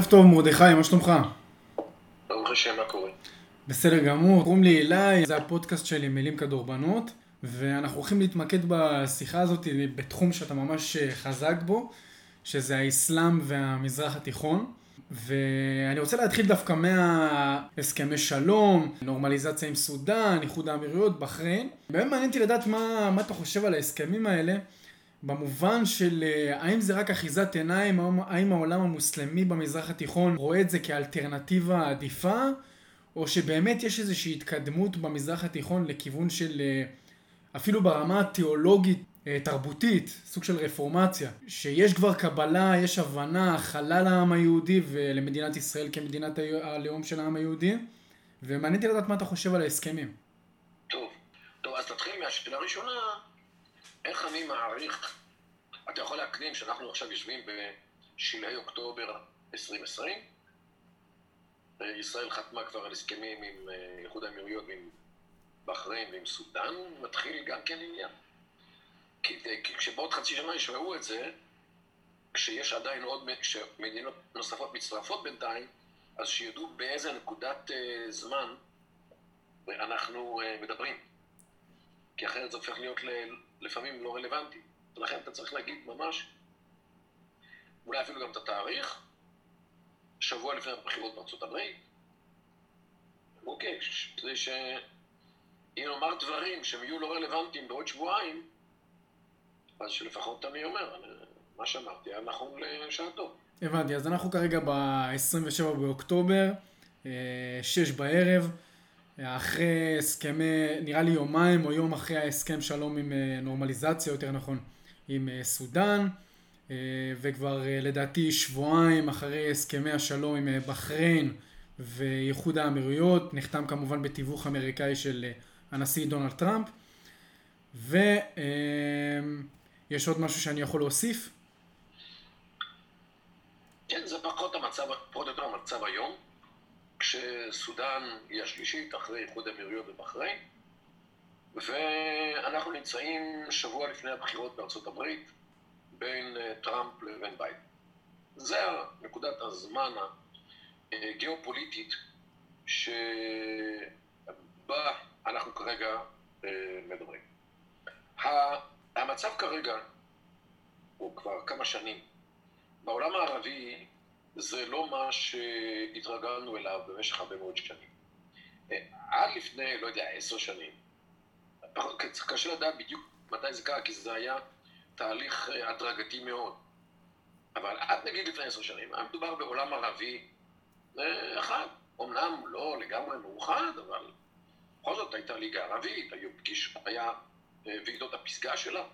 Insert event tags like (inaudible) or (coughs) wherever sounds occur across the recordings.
ערב טוב מרדכי, מה שלומך? ברוך השם, מה קורה? בסדר גמור, קוראים לי אלי, זה הפודקאסט שלי מילים כדורבנות, ואנחנו הולכים להתמקד בשיחה הזאת בתחום שאתה ממש אה, חזק בו, שזה האסלאם והמזרח התיכון. ואני רוצה להתחיל דווקא מהסכמי שלום, נורמליזציה עם סודאן, איחוד האמירויות, בחריין. באמת מעניין אותי לדעת מה, מה אתה חושב על ההסכמים האלה, במובן של אה, האם זה רק אחיזת עיניים, האם העולם המוסלמי במזרח התיכון רואה את זה כאלטרנטיבה עדיפה, או שבאמת יש איזושהי התקדמות במזרח התיכון לכיוון של אה, אפילו ברמה התיאולוגית אה, תרבותית, סוג של רפורמציה, שיש כבר קבלה, יש הבנה, הכלה לעם היהודי ולמדינת ישראל כמדינת הלאום של העם היהודי, ומעניין אותי לדעת מה אתה חושב על ההסכמים. טוב, טוב, אז תתחיל מהשאלה הראשונה, איך אני מעריך, אתה יכול להקדים שאנחנו עכשיו יושבים בשלהי אוקטובר 2020, ישראל חתמה כבר על הסכמים עם אה, איחוד האמירויות ועם בחריין ועם סודאן, מתחיל גם כן עניין. כי, כי כשבעוד חצי שנה ישמעו את זה, כשיש עדיין עוד, כשמדינות נוספות מצטרפות בינתיים, אז שידעו באיזה נקודת uh, זמן אנחנו uh, מדברים. כי אחרת זה הופך להיות ל, לפעמים לא רלוונטי. ולכן אתה צריך להגיד ממש, אולי אפילו גם את התאריך, שבוע לפני הבחירות בארצות הברית. אוקיי, כדי שאם נאמר דברים שהם יהיו לא רלוונטיים בעוד שבועיים, אז שלפחות אני אומר, מה שאמרתי היה נכון לשעתו. הבנתי, אז אנחנו כרגע ב-27 באוקטובר, 6 בערב, אחרי הסכמי, נראה לי יומיים או יום אחרי ההסכם שלום עם אה, נורמליזציה, יותר נכון, עם אה, סודאן, אה, וכבר לדעתי שבועיים אחרי הסכמי השלום עם בחריין ואיחוד האמירויות, נחתם כמובן בתיווך אמריקאי של הנשיא דונלד טראמפ, ו... יש עוד משהו שאני יכול להוסיף? כן, זה פחות המצב, פחות או יותר המצב היום, כשסודאן היא השלישית אחרי איחוד אמירויות ובחריין, ואנחנו נמצאים שבוע לפני הבחירות בארצות הברית בין אה, טראמפ לבין ביידן. זה נקודת הזמן הגיאופוליטית שבה אנחנו כרגע אה, מדברים. המצב כרגע, הוא כבר כמה שנים, בעולם הערבי זה לא מה שהתרגלנו אליו במשך הרבה מאוד שנים. עד לפני, לא יודע, עשר שנים, קשה לדעת בדיוק מתי זה קרה, כי זה היה תהליך אה, הדרגתי מאוד. אבל עד נגיד לפני עשר שנים, היה מדובר בעולם ערבי אה, אחד. אמנם לא לגמרי מאוחד, אבל בכל זאת הייתה ליגה ערבית, היו פגיש, היה ועידות הפסגה שלה,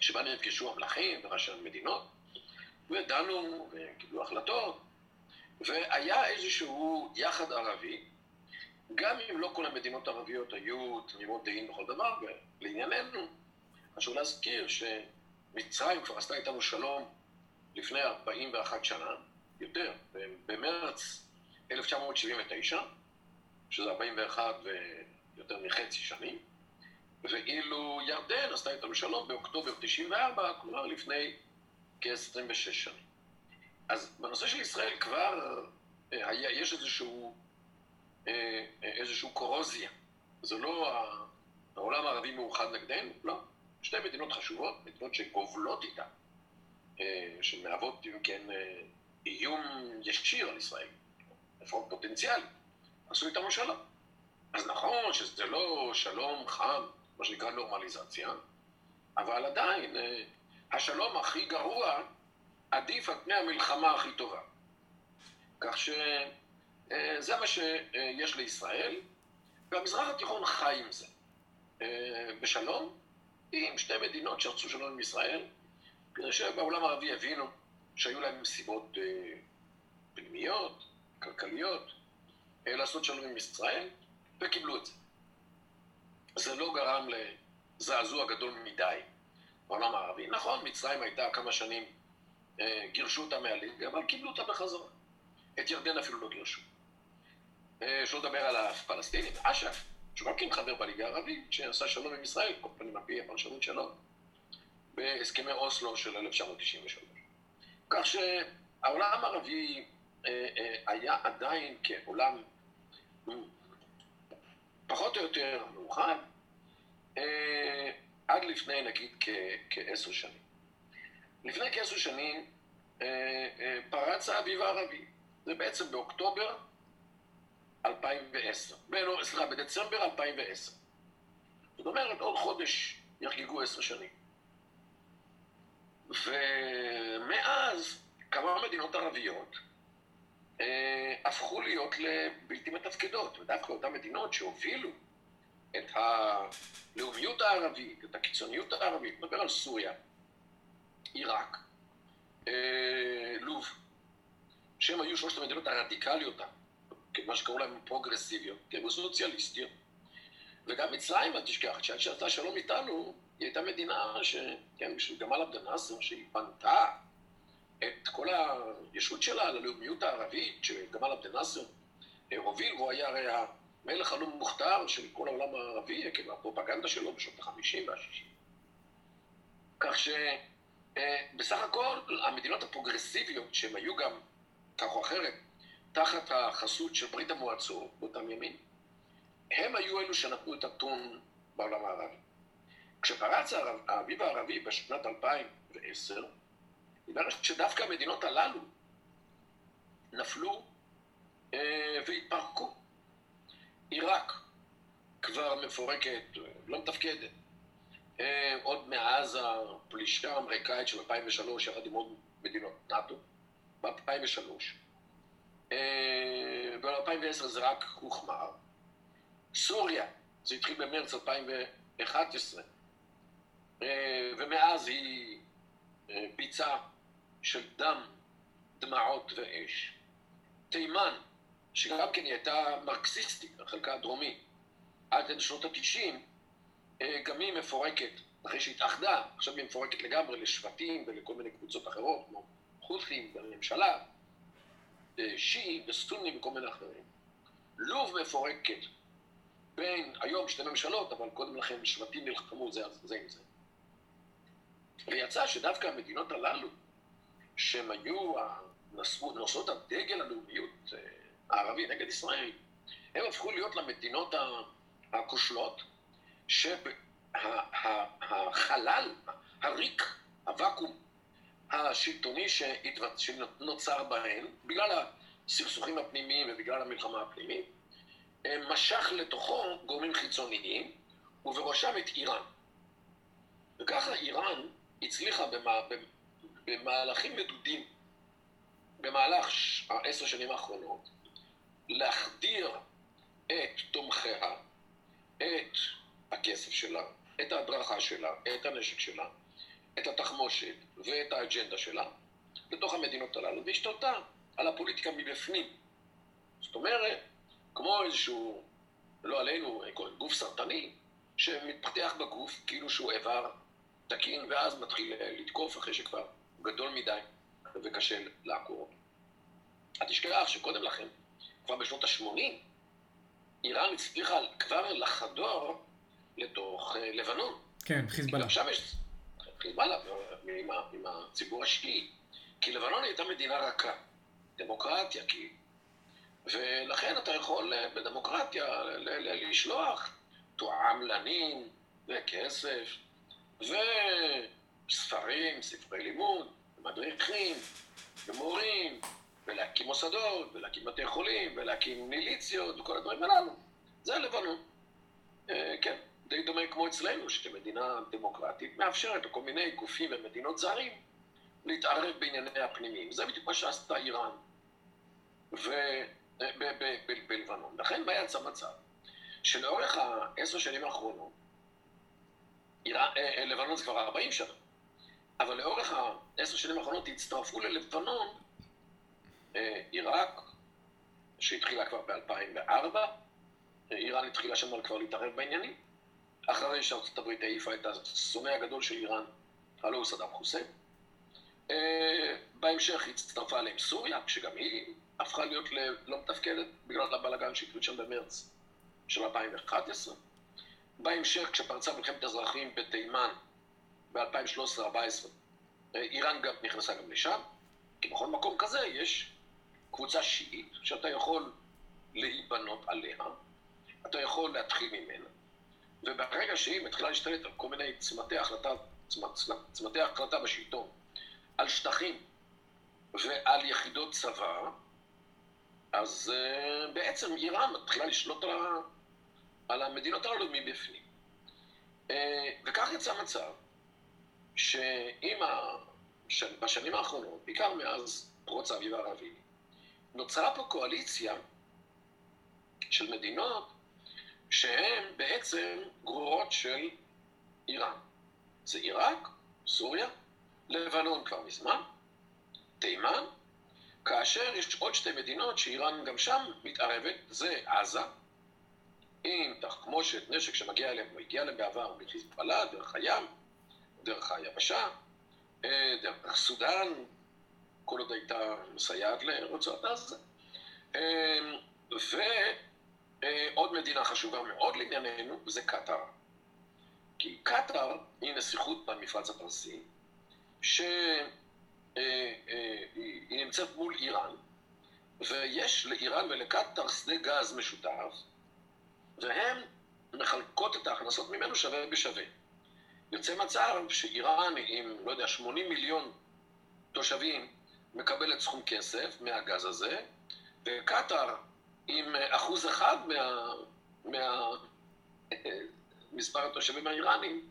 שבה נפגשו המלכים וראשי המדינות, ודנו וקיבלו החלטות, והיה איזשהו יחד ערבי, גם אם לא כל המדינות הערביות היו תמימות דעים בכל דבר, ולענייננו, חשוב להזכיר שמצרים כבר עשתה איתנו שלום לפני 41 שנה, יותר, במרץ 1979, שזה 41 ויותר מחצי שנים, ואילו ירדן עשתה איתנו שלום באוקטובר 94, כלומר לפני כ-26 שנים. אז בנושא של ישראל כבר אה, היה, יש איזשהו, אה, איזשהו קורוזיה. זה לא העולם הערבי מאוחד נגדנו, לא. שתי מדינות חשובות, מדינות שגובלות איתה, אה, שמהוות, אם כן, איום ישיר על ישראל, לפחות פוטנציאלי, עשו איתנו שלום. אז נכון שזה לא שלום חם, מה שנקרא נורמליזציה, אבל עדיין אה, השלום הכי גרוע עדיף על פני המלחמה הכי טובה. כך שזה אה, מה שיש לישראל, והמזרח התיכון חי עם זה. אה, בשלום, עם שתי מדינות שרצו שלום עם ישראל, כדי שבעולם הערבי יבינו שהיו להם סיבות פנימיות, כלכליות, לעשות שלום עם ישראל, וקיבלו את זה. זה לא גרם לזעזוע גדול מדי בעולם הערבי. נכון, מצרים הייתה כמה שנים, אה, גירשו אותה מהליגה, אבל קיבלו אותה בחזרה. את ירדן אפילו לא גירשו. אה, שלא לדבר על הפלסטינים, אש"ף, שהוא גם כן חבר בליגה הערבית, שעשה שלום עם ישראל, כל פנים על פי הפרשנות שלו, בהסכמי אוסלו של 1993. כך העולם הערבי היה עדיין כעולם פחות או יותר מאוחד, עד לפני נגיד כעשר שנים. לפני כעשר שנים פרץ האביב הערבי, זה בעצם באוקטובר 2010, סליחה, בדצמבר 2010. זאת אומרת, עוד חודש יחגגו עשר שנים. ומאז כמה מדינות ערביות אה, הפכו להיות לבלתי מתפקדות, ודווקא אותן מדינות שהובילו את הלאומיות הערבית, את הקיצוניות הערבית, נדבר על סוריה, עיראק, אה, לוב, שהם היו שלושת המדינות הרדיקליות, מה שקראו להם פרוגרסיביות, כי הם סוציאליסטיות. וגם מצרים, אל תשכח, כשעד שעשתה שלום איתנו, היא הייתה מדינה ש... כן, בשביל גמל עבד אל-נאצר, שהיא בנתה את כל הישות שלה ללאומיות הערבית, שגמל עבד אל-נאצר הוביל, והוא היה הרי המלך הלא מוכתר של כל העולם הערבי, עקב הפרופגנדה שלו בשנות ה-50 וה-60. כך שבסך אה, הכל, המדינות הפרוגרסיביות, שהן היו גם, כך או אחרת, תחת החסות של ברית המועצות באותם ימים, הם היו אלו שנתנו את הטון בעולם הערבי. כשפרץ האביב הערבי בשנת 2010, נראה שדווקא המדינות הללו נפלו אה, והתפרקו. עיראק כבר מפורקת, לא מתפקדת. אה, עוד מאז הפלישה האמריקאית של 2003, יחד עם עוד מדינות נאט"ו, ב-2003. אה, ב-2010 זה רק הוחמר. סוריה, זה התחיל במרץ 2011, אה, ומאז היא ביצה של דם, דמעות ואש. תימן, שגם כן היא הייתה מרקסיסטית, חלקה הדרומי, עד שנות התשעים, אה, גם היא מפורקת, אחרי שהתאחדה, עכשיו היא מפורקת לגמרי לשבטים ולכל מיני קבוצות אחרות, כמו חות'ים בממשלה, שיעים וסונים וכל מיני אחרים. לוב מפורקת בין, היום שתי ממשלות, אבל קודם לכן שבטים נלחמו זה, זה עם זה. ויצא שדווקא המדינות הללו, שהן היו נושאות הדגל הלאומיות אה, הערבי נגד ישראל, הם הפכו להיות למדינות הכושלות, שהחלל, הריק, הוואקום השלטוני שנוצר בהן, בגלל הסכסוכים הפנימיים ובגלל המלחמה הפנימית, משך לתוכו גורמים חיצוניים, ובראשם את איראן. וככה איראן הצליחה במה, במהלכים מדודים במהלך העשר שנים האחרונות להחדיר את תומכיה, את הכסף שלה, את ההדרכה שלה, את הנשק שלה, את התחמושת ואת האג'נדה שלה לתוך המדינות הללו, והשתלטה על הפוליטיקה מבפנים. זאת אומרת, כמו איזשהו, לא עלינו, גוף סרטני, שמתפתח בגוף כאילו שהוא איבר תקין, ואז מתחיל לתקוף אחרי שכבר גדול מדי וקשה לעקור. אל תשכח שקודם לכן, כבר בשנות ה-80, איראן הצליחה כבר לחדור לתוך אה, לבנון. כן, חיזבאללה. עכשיו יש חיזבאללה עם, עם הציבור השיעי. כי לבנון הייתה מדינה רכה, דמוקרטיה, כי... ולכן אתה יכול אה, בדמוקרטיה לשלוח תועמלנים וכסף וספרים, ספרי לימוד, מדריכים, ומורים, ולהקים מוסדות, ולהקים בתי חולים, ולהקים מיליציות, וכל הדברים הללו. זה לבנון. אה, כן, די דומה כמו אצלנו, שמדינה דמוקרטית מאפשרת לכל מיני גופים ומדינות זרים להתערב בענייני הפנימיים. זה בדיוק מה שעשתה איראן אה, בלבנון. לכן מה יצא מצב? שלאורך העשר שנים האחרונות אה, לבנון זה כבר 40 שנה, אבל לאורך העשר שנים האחרונות הצטרפו ללבנון עיראק, שהתחילה כבר ב-2004, איראן התחילה שם כבר להתערב בעניינים, אחרי שארצות הברית העיפה את השונא הגדול של איראן, הלוא הוא סדאם חוסיין. בהמשך הצטרפה אליהם סוריה, שגם היא הפכה להיות לא מתפקדת בגלל הבלאגן שהתחיל שם במרץ של 2011. בהמשך, כשפרצה מלחמת האזרחים בתימן ב-2013-2014, איראן גם נכנסה גם לשם, כי בכל מקום כזה יש קבוצה שיעית שאתה יכול להיבנות עליה, אתה יכול להתחיל ממנה, וברגע שהיא מתחילה להשתלט על כל מיני צמתי החלטה, צמתי החלטה בשלטון, על שטחים ועל יחידות צבא, אז uh, בעצם איראן מתחילה לשלוט על, ה, על המדינות הללו מבפנים. Uh, וכך יצא מצב שאם בשנים האחרונות, בעיקר מאז פרוץ האביב הערבי, נוצרה פה קואליציה של מדינות שהן בעצם גרורות של איראן. זה עיראק, סוריה, לבנון כבר מזמן, תימן, כאשר יש עוד שתי מדינות שאיראן גם שם מתערבת, זה עזה, עם תחמושת, נשק שמגיע אליהם, או הגיע אליהם בעבר מחיזבאללה, דרך הים, דרך היבשה, אה, דרך סודאן, כל עוד הייתה מסייעת לרצועת עזה. אה, ועוד מדינה חשובה מאוד לענייננו, זה קטאר. כי קטאר היא נסיכות במפרץ הפרסי, שהיא נמצאת מול איראן, ויש לאיראן ולקטאר שדה גז משותף, והן מחלקות את ההכנסות ממנו שווה בשווה. יוצא מצב שאיראן עם, לא יודע, 80 מיליון תושבים מקבלת סכום כסף מהגז הזה, וקטאר עם אחוז אחד מה... מה... מספר התושבים האיראנים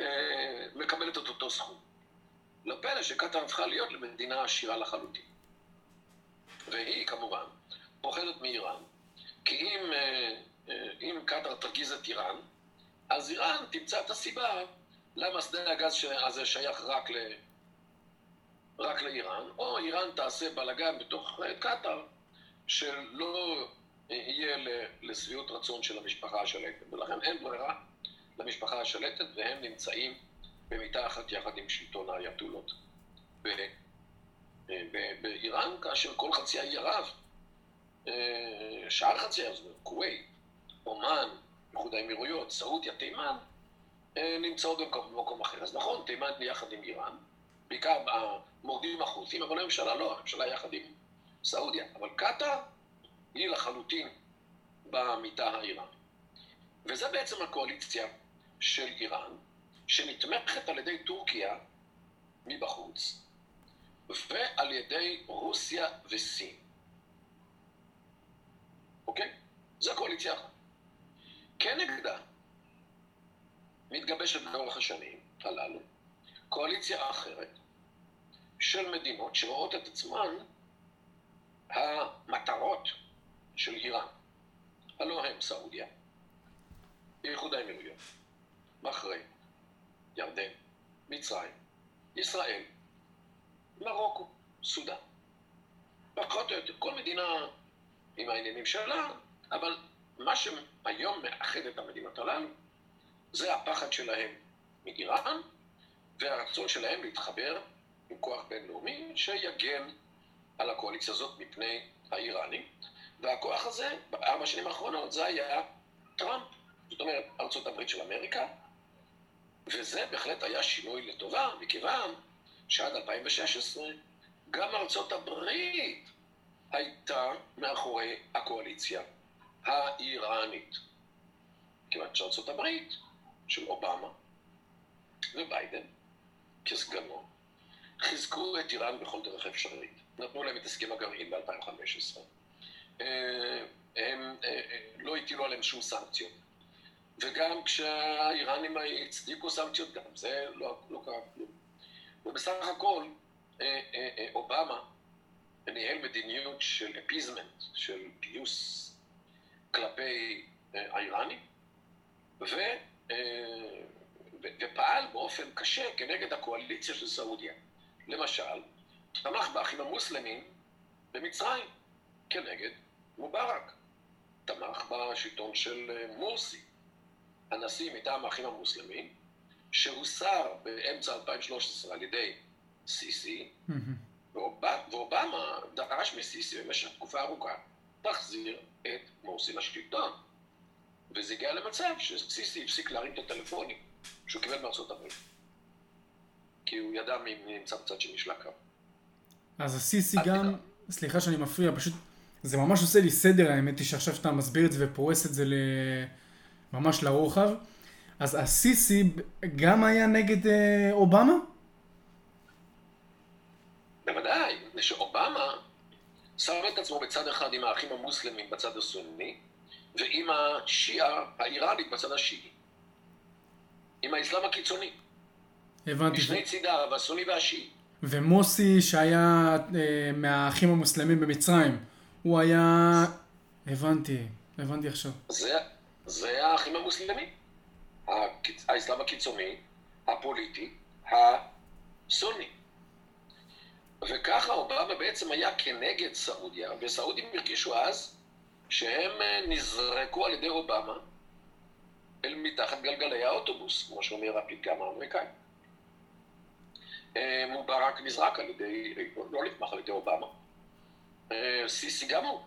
אה, מקבלת את אותו סכום. לא פלא שקטאר הפכה להיות למדינה עשירה לחלוטין. והיא כמובן פוחדת מאיראן, כי אם, אה, אה, אם קטאר תרגיז את איראן, אז איראן תמצא את הסיבה למה שדה הגז הזה שייך רק, ל... רק לאיראן, או איראן תעשה בלאגן בתוך קטאר, שלא יהיה לשביעות רצון של המשפחה השלטת. ולכן אין ברירה למשפחה השלטת, והם נמצאים במיטה אחת יחד עם שלטון האייתולות באיראן, כאשר כל חצי האי ערב, אה, שאר חצי האי ערב, כווית, אומן, איחוד האמירויות, סעודיה, תימן, אה, נמצאות במקום אחר. אז נכון, תימן יחד עם איראן, בעיקר המורדים החות'ים, אבל הממשלה לא, הממשלה יחד עם סעודיה. אבל קטאר היא לחלוטין במיטה האיראנית. וזה בעצם הקואליציה של איראן, שנתמכת על ידי טורקיה מבחוץ, ועל ידי רוסיה וסין. אוקיי? זו קואליציה אחת. כנגדה מתגבשת לאורך השנים הללו קואליציה אחרת של מדינות שרואות את עצמן המטרות של איראן. הלא הם סעודיה, איחוד האמירויות, בחריין, ירדן, מצרים, ישראל, מרוקו, סודאן. פחות או יותר, כל מדינה עם העניינים שלה, אבל מה שהיום מאחד את המדינות הללו זה הפחד שלהם מאיראן והרצון שלהם להתחבר עם כוח בינלאומי שיגן על הקואליציה הזאת מפני האיראנים. והכוח הזה, בארבע שנים האחרונות, זה היה טראמפ. זאת אומרת, ארצות הברית של אמריקה, וזה בהחלט היה שינוי לטובה, מכיוון שעד 2016 גם ארצות הברית הייתה מאחורי הקואליציה האיראנית. כיוון שארצות הברית של אובמה וביידן כסגנו חיזקו את איראן בכל דרך אפשרית. נתנו להם את הסכם הגרעין ב-2015. אה, הם אה, אה, לא הטילו עליהם שום סנקציות. וגם כשהאיראנים הצדיקו סנקציות, גם זה לא, לא קרה כלום. ובסך הכל, אובמה ניהל מדיניות של אפיזמנט, של פיוס כלפי האיראנים, ו, ופעל באופן קשה כנגד הקואליציה של סעודיה. למשל, תמך באחים המוסלמים במצרים כנגד מובארק. תמך בשלטון של אה, מורסי, הנשיא מטעם האחים המוסלמים, שהוסר באמצע 2013 על ידי סיסי, ואובמה דרש מסיסי במשך תקופה ארוכה, תחזיר את מורסי לשלטון. וזה הגיע למצב שסיסי הפסיק להרים את הטלפונים שהוא קיבל מארצות הברית. כי הוא ידע מי נמצא בצד של משלה קו. אז הסיסי גם, סליחה שאני מפריע, פשוט זה ממש עושה לי סדר, האמת היא שעכשיו שאתה מסביר את זה ופורס את זה ממש לרוחב. אז הסיסי גם היה נגד אה, אובמה? בוודאי, מפני שאובמה שם את עצמו בצד אחד עם האחים המוסלמים בצד הסוני, ועם השיעה האיראנית בצד השיעי. עם האסלאם הקיצוני. הבנתי. משני צידיו, הסוני והשיעי. ומוסי שהיה אה, מהאחים המוסלמים במצרים, הוא היה... הבנתי, הבנתי עכשיו. זה, זה האחים המוסלמים. האסלאם הקיצוני, הפוליטי, הסוני. וככה אובמה בעצם היה כנגד סעודיה, וסעודים הרגישו אז שהם אה, נזרקו על ידי אובמה אל מתחת גלגלי האוטובוס, כמו שאומר הפתגם האמריקאי. אה, מובארק נזרק על ידי, לא נתמך על ידי אובמה. אה, סיסי גם הוא.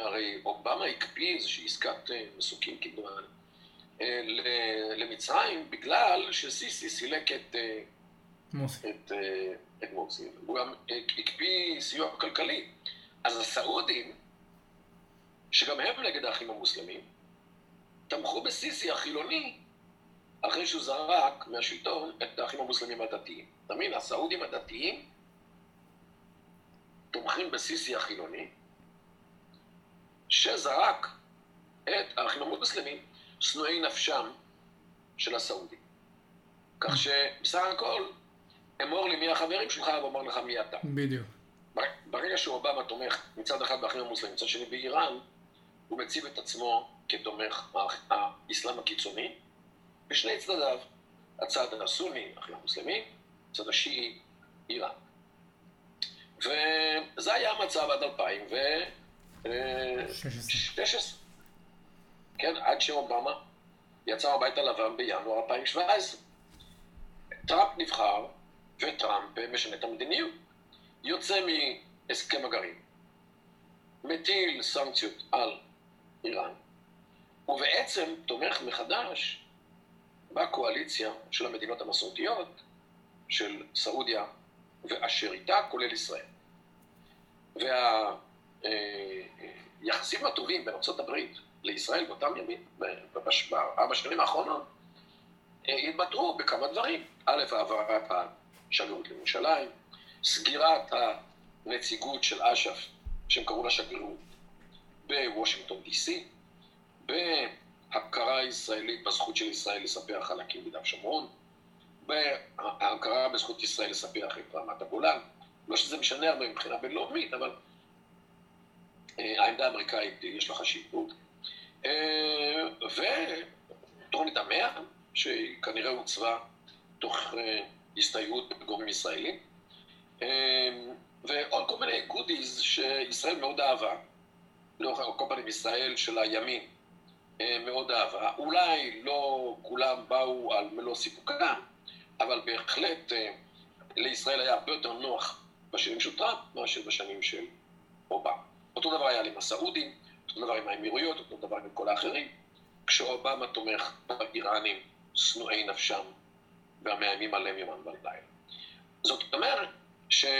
הרי אובמה הקפיא איזושהי עסקת מסוקים כמדומני למצרים בגלל שסיסי סילק את מוסי. את, את מוסי. הוא גם הקפיא סיוע כלכלי. אז הסעודים, שגם הם נגד האחים המוסלמים, תמכו בסיסי החילוני אחרי שהוא זרק מהשלטון את האחים המוסלמים הדתיים. אתה מבין? הסעודים הדתיים תומכים בסיסי החילוני, שזרק את האחים המוסלמים שנואי נפשם של הסעודים. כך שבסך הכל, אמור לי מי החברים שלך ואומר לך מי אתה. בדיוק. ברגע שאובמה תומך מצד אחד באחים המוסלמים, מצד שני באיראן, הוא מציב את עצמו כתומך האסלאם הקיצוני, בשני צדדיו, הצד הסוני, אחים המוסלמים, הצד השיעי, איראן. וזה היה המצב עד 2016. כן, עד שאובמה יצא הביתה לבן בינואר 2017. טראמפ נבחר, וטראמפ משנה את המדיניות. יוצא מהסכם הגרעין, מטיל סנקציות על איראן, ובעצם תומך מחדש בקואליציה של המדינות המסורתיות, של סעודיה ואשר איתה, כולל ישראל. והיחסים הטובים בין ארה"ב לישראל באותם ימים, בארבע שנים האחרונות, התבטאו בכמה דברים. א', העברת השגרירות לירושלים, סגירת הנציגות של אש"ף, שהם קראו לה שגרירות, בוושינגטון די.סי, בהכרה ישראלית בזכות של ישראל לספח חלקים ביהודה ושומרון, בהכרה בזכות ישראל לספח את רמת הגולן. לא שזה משנה הרבה מבחינה בינלאומית, אבל אה, העמדה האמריקאית יש לה חשיבות. אה, ותוכנית המאה, שכנראה עוצבה תוך אה, הסתייעות בגורמים ישראלים, ועוד כל מיני גודיז שישראל מאוד אהבה, לא כל פנים ישראל של הימין מאוד אהבה. אולי לא כולם באו על מלוא סיפוקם, אבל בהחלט לישראל היה הרבה יותר נוח בשנים של טראמפ מאשר בשנים של אובמה. אותו דבר היה עם הסעודים, אותו דבר עם האמירויות, אותו דבר עם כל האחרים, כשאובמה תומך באיראנים שנואי נפשם והמאיימים עליהם יומם ולילה. זאת אומרת שמה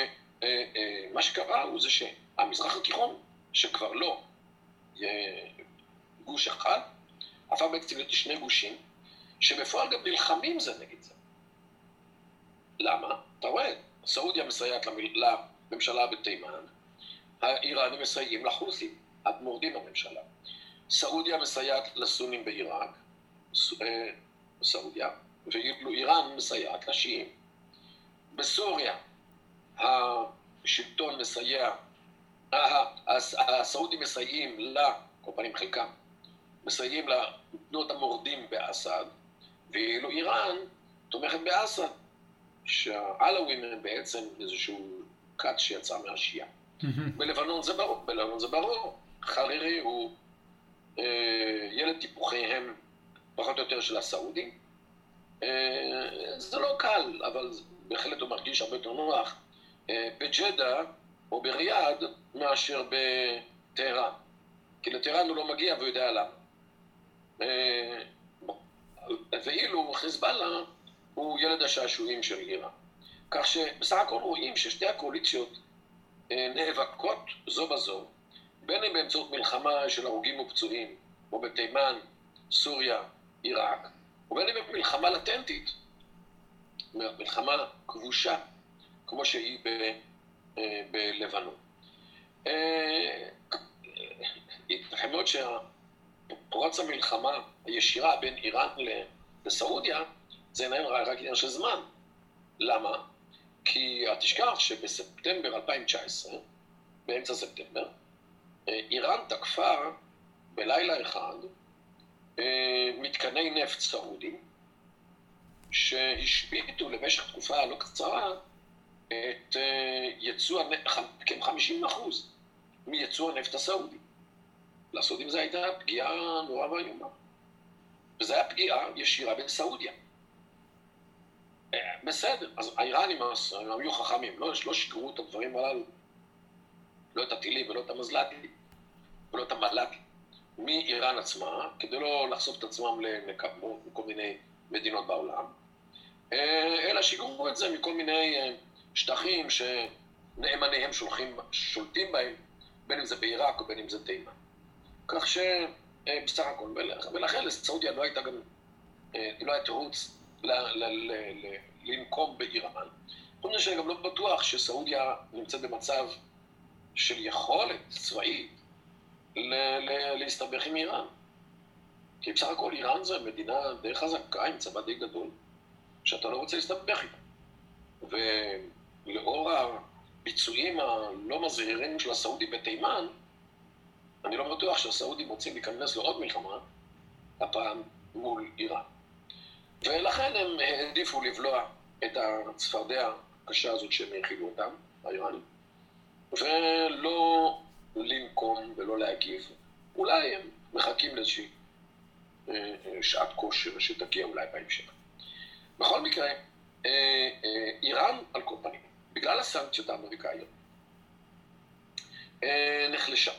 אה, אה, שקרה הוא זה שהמזרח התיכון, שכבר לא גוש אחד, הפך בעצם להיות שני גושים, שבפועל גם נלחמים זה נגד זה. למה? אתה רואה, סעודיה מסייעת לממשלה בתימן, האיראנים מסייעים לחות'ים, המורדים בממשלה. סעודיה מסייעת לסונים בעיראק, אה, סעודיה, ואילו איראן מסייעת לשיעים. בסוריה השלטון מסייע, הסעודים מסייעים לה, כל פנים חלקם, מסייעים לתנועות המורדים באסד, ואילו איראן תומכת באסד. שהעלווים הם בעצם איזשהו כת שיצא מהשיעה. בלבנון זה ברור, בלבנון זה ברור. חרירי הוא אה, ילד טיפוחיהם פחות או יותר של הסעודים. אה, זה לא קל, אבל בהחלט הוא מרגיש הרבה יותר נוח אה, בג'דה או בריאד מאשר בטהרן. כי לטהרן הוא לא מגיע והוא יודע למה. אה, ואילו חיזבאללה הוא ילד השעשועים של איראן. כך שבסך הכל רואים ששתי הקואליציות נאבקות זו בזו, בין אם באמצעות מלחמה של הרוגים ופצועים, כמו בתימן, סוריה, עיראק, ובין אם במלחמה לטנטית, מלחמה כבושה, כמו שהיא ב, אה, בלבנון. אה, ייתכן מאוד שפרוץ המלחמה הישירה בין איראן לסעודיה, זה איננו רק עניין של זמן. למה? כי אל תשכח שבספטמבר 2019, באמצע ספטמבר, אה, איראן תקפה בלילה אחד מתקני נפט סעודים, שהשביתו למשך תקופה לא קצרה את אה, יצוא, כ-50 אחוז מייצוא הנפט הסעודי. לסעודים זו הייתה פגיעה נורא ואיומה. וזו הייתה פגיעה ישירה בסעודיה. אה, בסדר, אז האיראנים היו חכמים, לא, לא שיקרו את הדברים הללו. לא את הטילים ולא את המזל"טים ולא את המל"טים. מאיראן עצמה, כדי לא לחשוף את עצמם לכל מיני מדינות בעולם, אה, אלא שיגרו את זה מכל מיני אה, שטחים שנאמניהם שולחים, שולטים בהם, בין אם זה בעיראק או בין אם זה תימן. כך שבסך הכל, ולכן לסעודיה לא הייתה גם, אה, לא היה תירוץ לנקום באיראן. חוץ מזה שאני גם לא בטוח שסעודיה נמצאת במצב של יכולת צבאית להסתבך עם איראן. כי בסך הכל איראן זה מדינה די חזקה עם צבא די גדול. שאתה לא רוצה להסתבך איתה. ולאור הביצועים הלא מזהירים של הסעודים בתימן, אני לא בטוח שהסעודים רוצים להיכנס לעוד מלחמה, הפעם מול איראן. ולכן הם העדיפו לבלוע את הצפרדע הקשה הזאת שהם האכילו אותם, האיראנים, ולא לנקום ולא להגיב. אולי הם מחכים לאיזושהי אה, אה, שעת כושר שתגיע אולי בהמשך. בכל מקרה, אה, איראן, על כל פנים, בגלל הסנקציות האמריקאיות, נחלשה.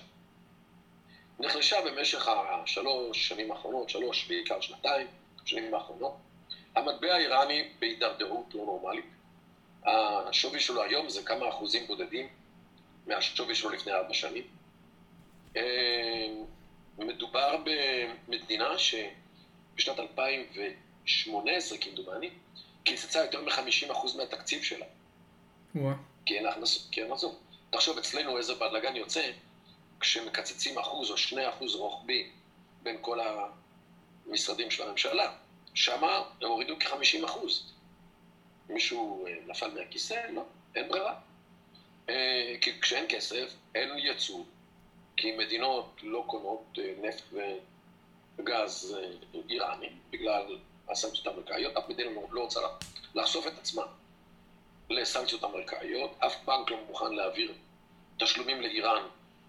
נחלשה במשך השלוש שנים האחרונות, שלוש, בעיקר שנתיים, שנים האחרונות. המטבע האיראני בהידרדרות לא נורמלית. השווי שלו היום זה כמה אחוזים בודדים מהשווי שלו לפני ארבע שנים. מדובר במדינה שבשנת 2000 18 כמדומני, קיצצה יותר מ-50% מהתקציב שלה. כי אין הכנסות. תחשוב אצלנו איזה בלאגן יוצא כשמקצצים אחוז או שני אחוז רוחבי בין כל המשרדים של הממשלה. שמה הם הורידו כ-50 אחוז. מישהו אה, נפל מהכיסא? לא, אין ברירה. אה, כי כשאין כסף, אין ייצוא, כי מדינות לא קונות אה, נפט וגז איראני, בגלל הסנקציות האמריקאיות, אף מדינה לא רוצה לחשוף את עצמה לסנקציות אמריקאיות, אף בנק לא מוכן להעביר תשלומים לאיראן,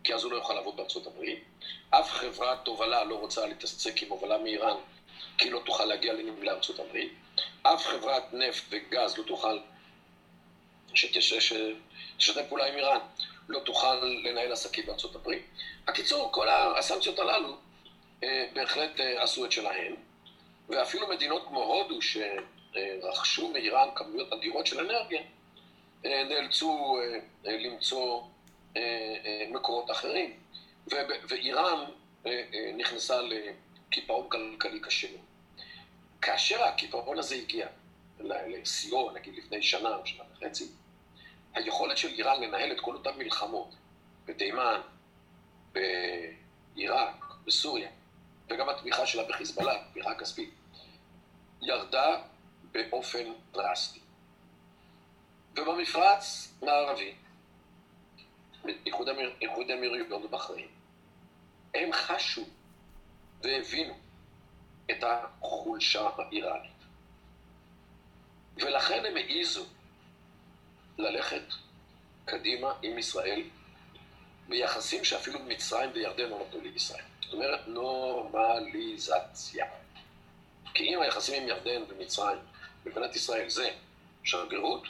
כי אז הוא לא יוכל לעבוד בארצות הברית, אף חברת תובלה לא רוצה להתעסק עם הובלה מאיראן, כי לא תוכל להגיע לנמלי ארצות הברית, אף חברת נפט וגז לא תוכל שתשתף פעולה עם איראן, לא תוכל לנהל עסקים בארצות הברית. הקיצור, כל הסנקציות הללו אה, בהחלט אה, עשו את שלהן. ואפילו מדינות כמו הודו, שרכשו מאיראן כמויות אדירות של אנרגיה, נאלצו אה, למצוא אה, מקורות אחרים. ואיראן אה, נכנסה לקיפאון כלכלי קשה. כאשר הקיפאון הזה הגיע לשיאו, נגיד לפני שנה או שנה וחצי, היכולת של איראן לנהל את כל אותן מלחמות בתימן, בעיראק, בסוריה, וגם התמיכה שלה בחיזבאללה, תמיכה כספית, ירדה באופן דרסטי. ובמפרץ מערבי, איחוד האמירויות ובחריין, הם חשו והבינו את החולשה האיראנית. ולכן הם העיזו ללכת קדימה עם ישראל ביחסים שאפילו מצרים וירדן לא נתנו לישראל. זאת אומרת, נורמליזציה. כי אם היחסים עם ירדן ומצרים במדינת ישראל זה שגרירות,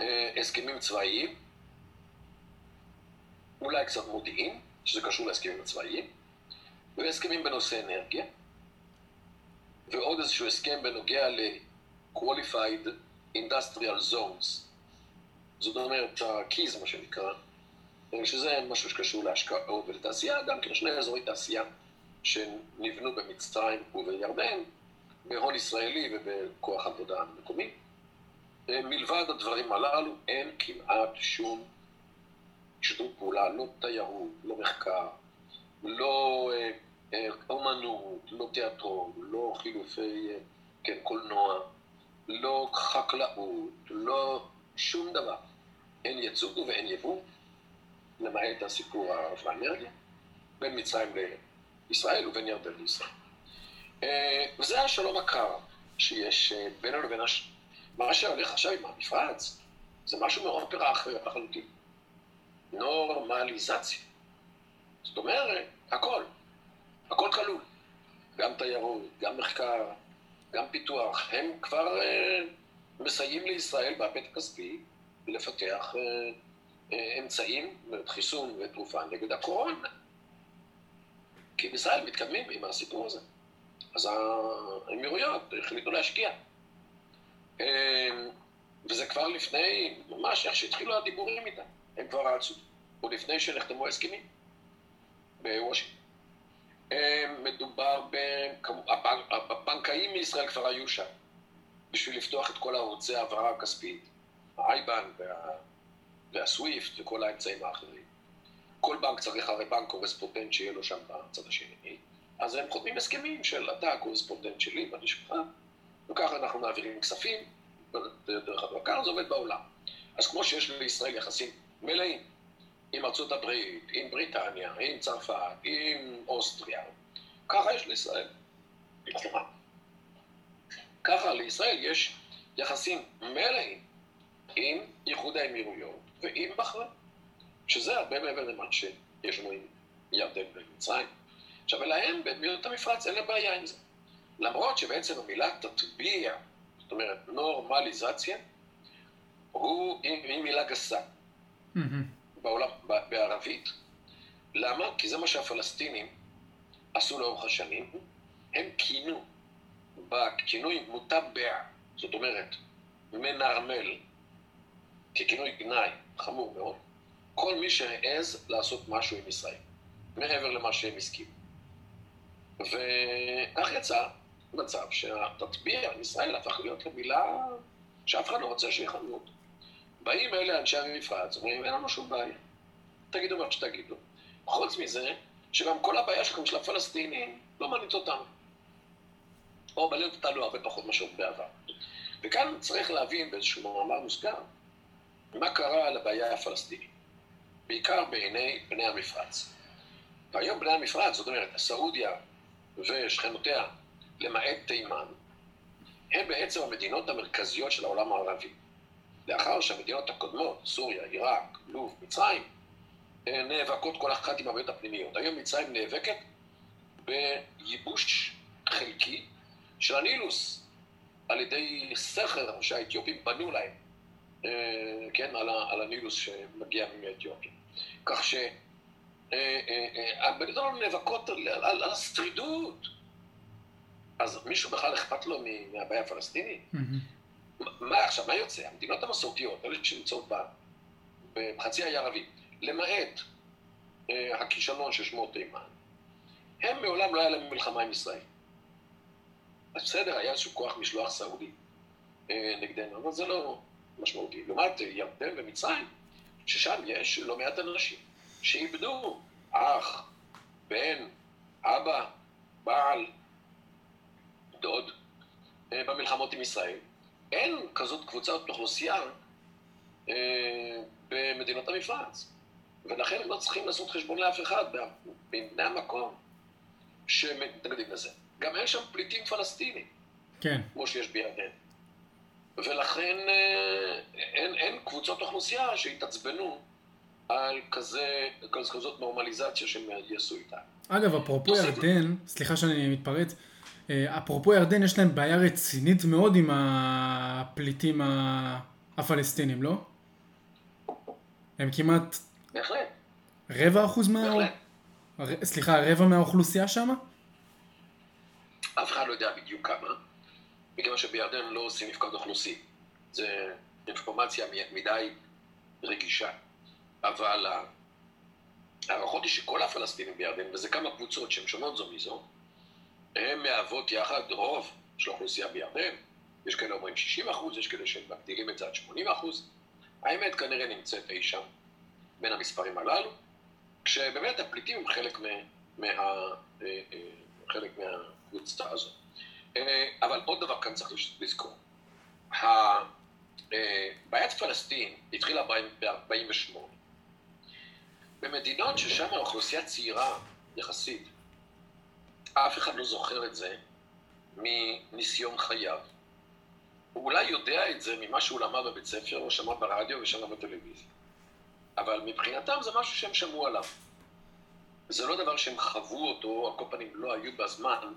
אה, הסכמים צבאיים, אולי קצת מודיעין, שזה קשור להסכמים הצבאיים, והסכמים בנושא אנרגיה, ועוד איזשהו הסכם בנוגע ל-qualified industrial zones, זאת אומרת, הקיז, מה שנקרא, שזה משהו שקשור להשקעות ולתעשייה, גם כן שני אזורי תעשייה שנבנו במצרים ובירדן, בהון ישראלי ובכוח עבודה מקומי. מלבד הדברים הללו, אין כמעט שום שיתוף פעולה, לא תיירות, לא מחקר, לא אה, אה, אומנות, לא תיאטרון, לא חילופי, אה, כן, קולנוע, לא חקלאות, לא שום דבר. אין יצוא ואין יבוא, למעט הסיפור של האנרגיה, בין מצרים לישראל ובין ירדן לישראל. וזה השלום הקר שיש בינינו לבין הש... מה שהולך עכשיו עם המפרץ, זה משהו מאופרה אחרת לחלוטין. נורמליזציה. זאת אומרת, הכל, הכל כלול. גם תיירות, גם מחקר, גם פיתוח. הם כבר אה, מסייעים לישראל בהיבט הכספי לפתח אה, אה, אמצעים, חיסון ותרופה נגד הקורונה. כי בישראל מתקדמים עם הסיפור הזה. אז האמירויות החליטו להשקיע. אה, וזה כבר לפני, ממש איך שהתחילו הדיבורים איתם. הם כבר רצו, עוד לפני שנחתמו ההסכמים בוושינגטון. מדובר הבנקאים מישראל כבר היו שם, בשביל לפתוח את כל ערוצי ההעברה הכספית, האייבן וה... והסוויפט וכל האמצעים האחרים. כל בנק צריך הרי בנק קורספונדנט שיהיה לו שם בצד השני, אז הם חותמים הסכמים של אתה הקורספונדנט שלי ואני שלך, וככה אנחנו מעבירים כספים דרך הדבר. ככה זה עובד בעולם. אז כמו שיש לישראל יחסים מלאים עם ארצות הברית, עם בריטניה, עם צרפת, עם אוסטריה. ככה יש לישראל. ככה לישראל יש יחסים מלאים עם איחוד האמירויות ועם בחריין, שזה הרבה מעבר למה שיש לנו עם ירדן ומצרים. עכשיו, ולהם, במדינות המפרץ, אין להם בעיה עם זה. למרות שבעצם המילה תטביע, זאת אומרת נורמליזציה, הוא, היא מילה גסה. בעולם, בערבית. למה? כי זה מה שהפלסטינים עשו לאורך השנים. הם כינו בכינוי מוטבע, זאת אומרת, מנרמל, ככינוי גנאי חמור מאוד, כל מי שהעז לעשות משהו עם ישראל, מעבר למה שהם הסכימו. וכך יצא מצב שהתטביע עם ישראל הפך להיות למילה שאף אחד לא רוצה שיכנו אותו. באים אלה אנשי המפרץ, אומרים, אין לנו שום בעיה. תגידו מה שתגידו. חוץ מזה, שגם כל הבעיה שלכם של הפלסטינים לא מעניינת אותנו. או מעניינת אותנו הרבה פחות מאשר בעבר. וכאן צריך להבין באיזשהו מאמר מוסגר, מה קרה לבעיה הפלסטינית. בעיקר בעיני בני המפרץ. והיום בני המפרץ, זאת אומרת, סעודיה ושכנותיה, למעט תימן, הן בעצם המדינות המרכזיות של העולם הערבי. לאחר שהמדינות הקודמות, סוריה, עיראק, לוב, מצרים, אה, נאבקות כל אחת עם הבעיות הפנימיות. היום מצרים נאבקת בייבוש חלקי של הנילוס על ידי סכר שהאתיופים בנו להם, אה, כן, על, הנילוס שמגיע מאתיופיה. כך שהמדינות אה, נאבקות על, על, על השרידות. אז מישהו בכלל אכפת לו מהבעיה הפלסטינית? מה עכשיו, מה יוצא? המדינות המסורתיות, אלה שנמצאות בחצי האי ערבי, למעט אה, הכישלון ששמו תימן, הם מעולם לא היה להם מלחמה עם ישראל. אז בסדר, היה איזשהו כוח משלוח סעודי אה, נגדנו, אבל זה לא משמעותי. לעומת ירדן ומצרים, ששם יש לא מעט אנשים שאיבדו אח, בן, אבא, בעל, דוד, אה, במלחמות עם ישראל. אין כזאת קבוצת אוכלוסייה אה, במדינות המפרץ. ולכן הם לא צריכים לעשות חשבון לאף אחד מבני המקום שמתנגדים לזה. גם אין שם פליטים פלסטינים, כן. כמו שיש בירדן. ולכן אה, אין, אין קבוצות אוכלוסייה שהתעצבנו על כזה, כזאת נורמליזציה שהם יעשו איתה. אגב, אפרופו ירדן, סליחה שאני מתפרץ, אפרופו ירדן, יש להם בעיה רצינית מאוד עם הפליטים הפלסטינים, לא? הם כמעט... בהחלט. רבע אחוז מה... בהחלט. סליחה, רבע מהאוכלוסייה שם? אף אחד לא יודע בדיוק כמה, מכיוון שבירדן לא עושים מפקד אוכלוסין. זה אינפורמציה מדי רגישה. אבל ההערכות היא שכל הפלסטינים בירדן, וזה כמה קבוצות שהן שונות זו מזו, הן מהוות יחד רוב של האוכלוסייה בירדן. יש כאלה אומרים 60 אחוז, יש כאלה שמגדילים את זה עד 80 אחוז. האמת כנראה נמצאת אי שם בין המספרים הללו, כשבאמת הפליטים הם חלק, מה, מה, אה, אה, חלק מהקבוצה הזאת. אה, אבל עוד דבר כאן צריך לזכור. בעיית פלסטין התחילה ב-48. במדינות ששם האוכלוסייה צעירה יחסית, אף אחד לא זוכר את זה מניסיון חייו. הוא אולי יודע את זה ממה שהוא למד בבית ספר, או שמע ברדיו ושמע בטלוויזיה. אבל מבחינתם זה משהו שהם שמעו עליו. זה לא דבר שהם חוו אותו, על כל פנים לא היו בזמן.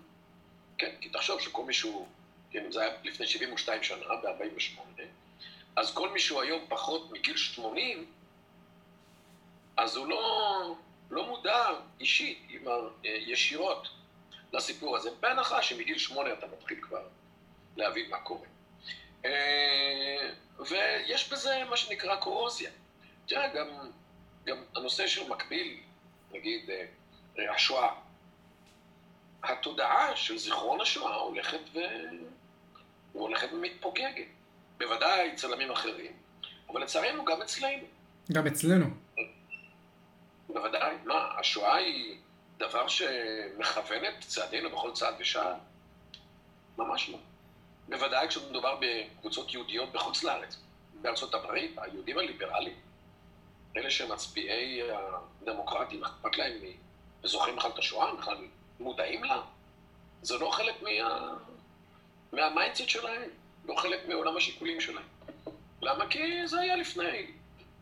כן, כי תחשוב שכל מישהו, כן, זה היה לפני 72 שנה, ב-48, אז כל מישהו היום פחות מגיל 80, אז הוא לא, לא מודע אישית, ישירות, לסיפור הזה. בהנחה שמגיל שמונה אתה מתחיל כבר להבין מה קורה. אה, ויש בזה מה שנקרא קורוזיה. תראה, גם, גם הנושא של מקביל, נגיד, אה, השואה. התודעה של זיכרון השואה הולכת ו... הולכת ומתפוגגת. בוודאי אצל עמים אחרים, אבל לצערנו גם אצלנו. גם אצלנו. בוודאי. מה, השואה היא דבר שמכוון את צעדינו בכל צעד ושעל? ממש לא. בוודאי כשמדובר בקבוצות יהודיות בחוץ לארץ. בארצות הברית, היהודים הליברליים, אלה שמצביעי הדמוקרטים, אכפת להם וזוכרים בכלל את השואה, בכלל מודעים לה. זה לא חלק מה... מה mindset שלהם, לא חלק מעולם השיקולים שלהם. למה? כי זה היה לפני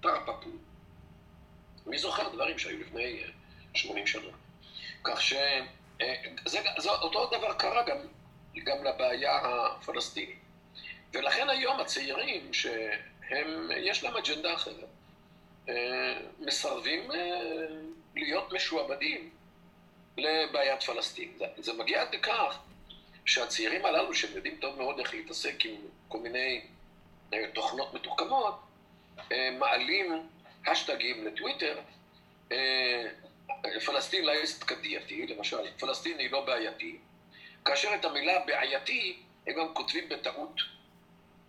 תרפפ"ו. מי זוכר דברים שהיו לפני 80 אה, שנה? כך ש... אה, דבר קרה גם, גם לבעיה הפלסטינית. ולכן היום הצעירים, שהם, יש להם אג'נדה אחרת, אה, מסרבים להיות משועבדים לבעיית פלסטין. זה, זה מגיע עד לכך שהצעירים הללו, שהם יודעים טוב מאוד איך להתעסק עם כל מיני תוכנות מתוחכמות, מעלים השטגים לטוויטר, אה, פלסטין לייסט קדייתי, למשל, פלסטין היא לא בעייתי, כאשר את המילה בעייתי הם גם כותבים בטעות,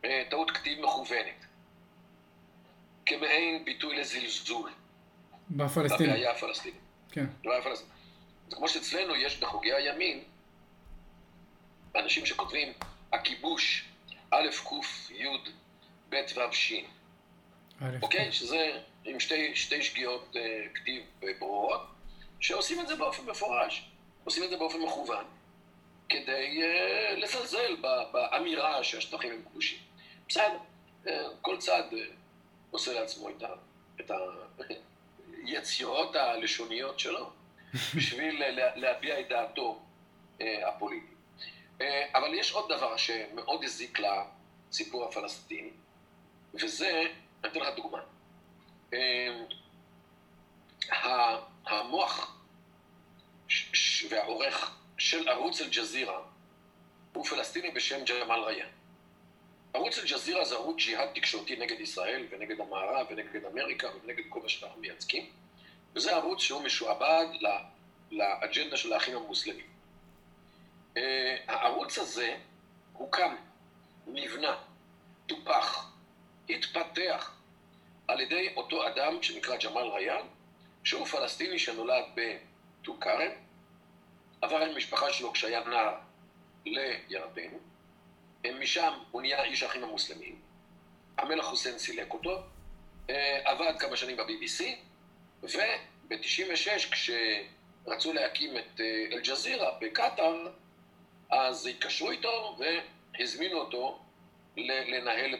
אה, טעות כתיב מכוונת, כמעין ביטוי לזלזול. בפלסטין. בבעיה הפלסטינית. כן. בבעיה הפלסטינית. זה כמו שאצלנו יש בחוגי הימין אנשים שכותבים הכיבוש א' ק' י' ב' ו' ש'. אוקיי? שזה עם שתי, שתי שגיאות uh, כתיב ברורות, שעושים את זה באופן מפורש, עושים את זה באופן מכוון, כדי uh, לזלזל באמירה שהשטחים הם כבושים. בסדר, uh, כל צד uh, עושה לעצמו את, את היצירות הלשוניות שלו, (laughs) בשביל להביע את דעתו uh, הפוליטית. Uh, אבל יש עוד דבר שמאוד הזיק לסיפור הפלסטיני, וזה, אני אתן לך דוגמה. אמ, המוח והעורך של ערוץ אל-ג'זירה הוא פלסטיני בשם ג'מאל ריאן. ערוץ אל-ג'זירה זה ערוץ ג'יהאד תקשורתי נגד ישראל ונגד המערב ונגד אמריקה ונגד כל מה שאנחנו מייצגים, וזה ערוץ שהוא משועבד לאג'נדה של האחים המוסלמים. אה, הערוץ הזה הוקם, נבנה, טופח, התפתח, על ידי אותו אדם שנקרא ג'מאל ריאן, שהוא פלסטיני שנולד בטול כרם, עבר עם המשפחה שלו כשהיה נער לירדן, משם הוא נהיה איש האחים המוסלמים, המלך חוסיין סילק אותו, אה, עבד כמה שנים ב-BBC, וב-96 כשרצו להקים את אה, אל-ג'זירה בקטאר, אז התקשרו איתו והזמינו אותו לנהל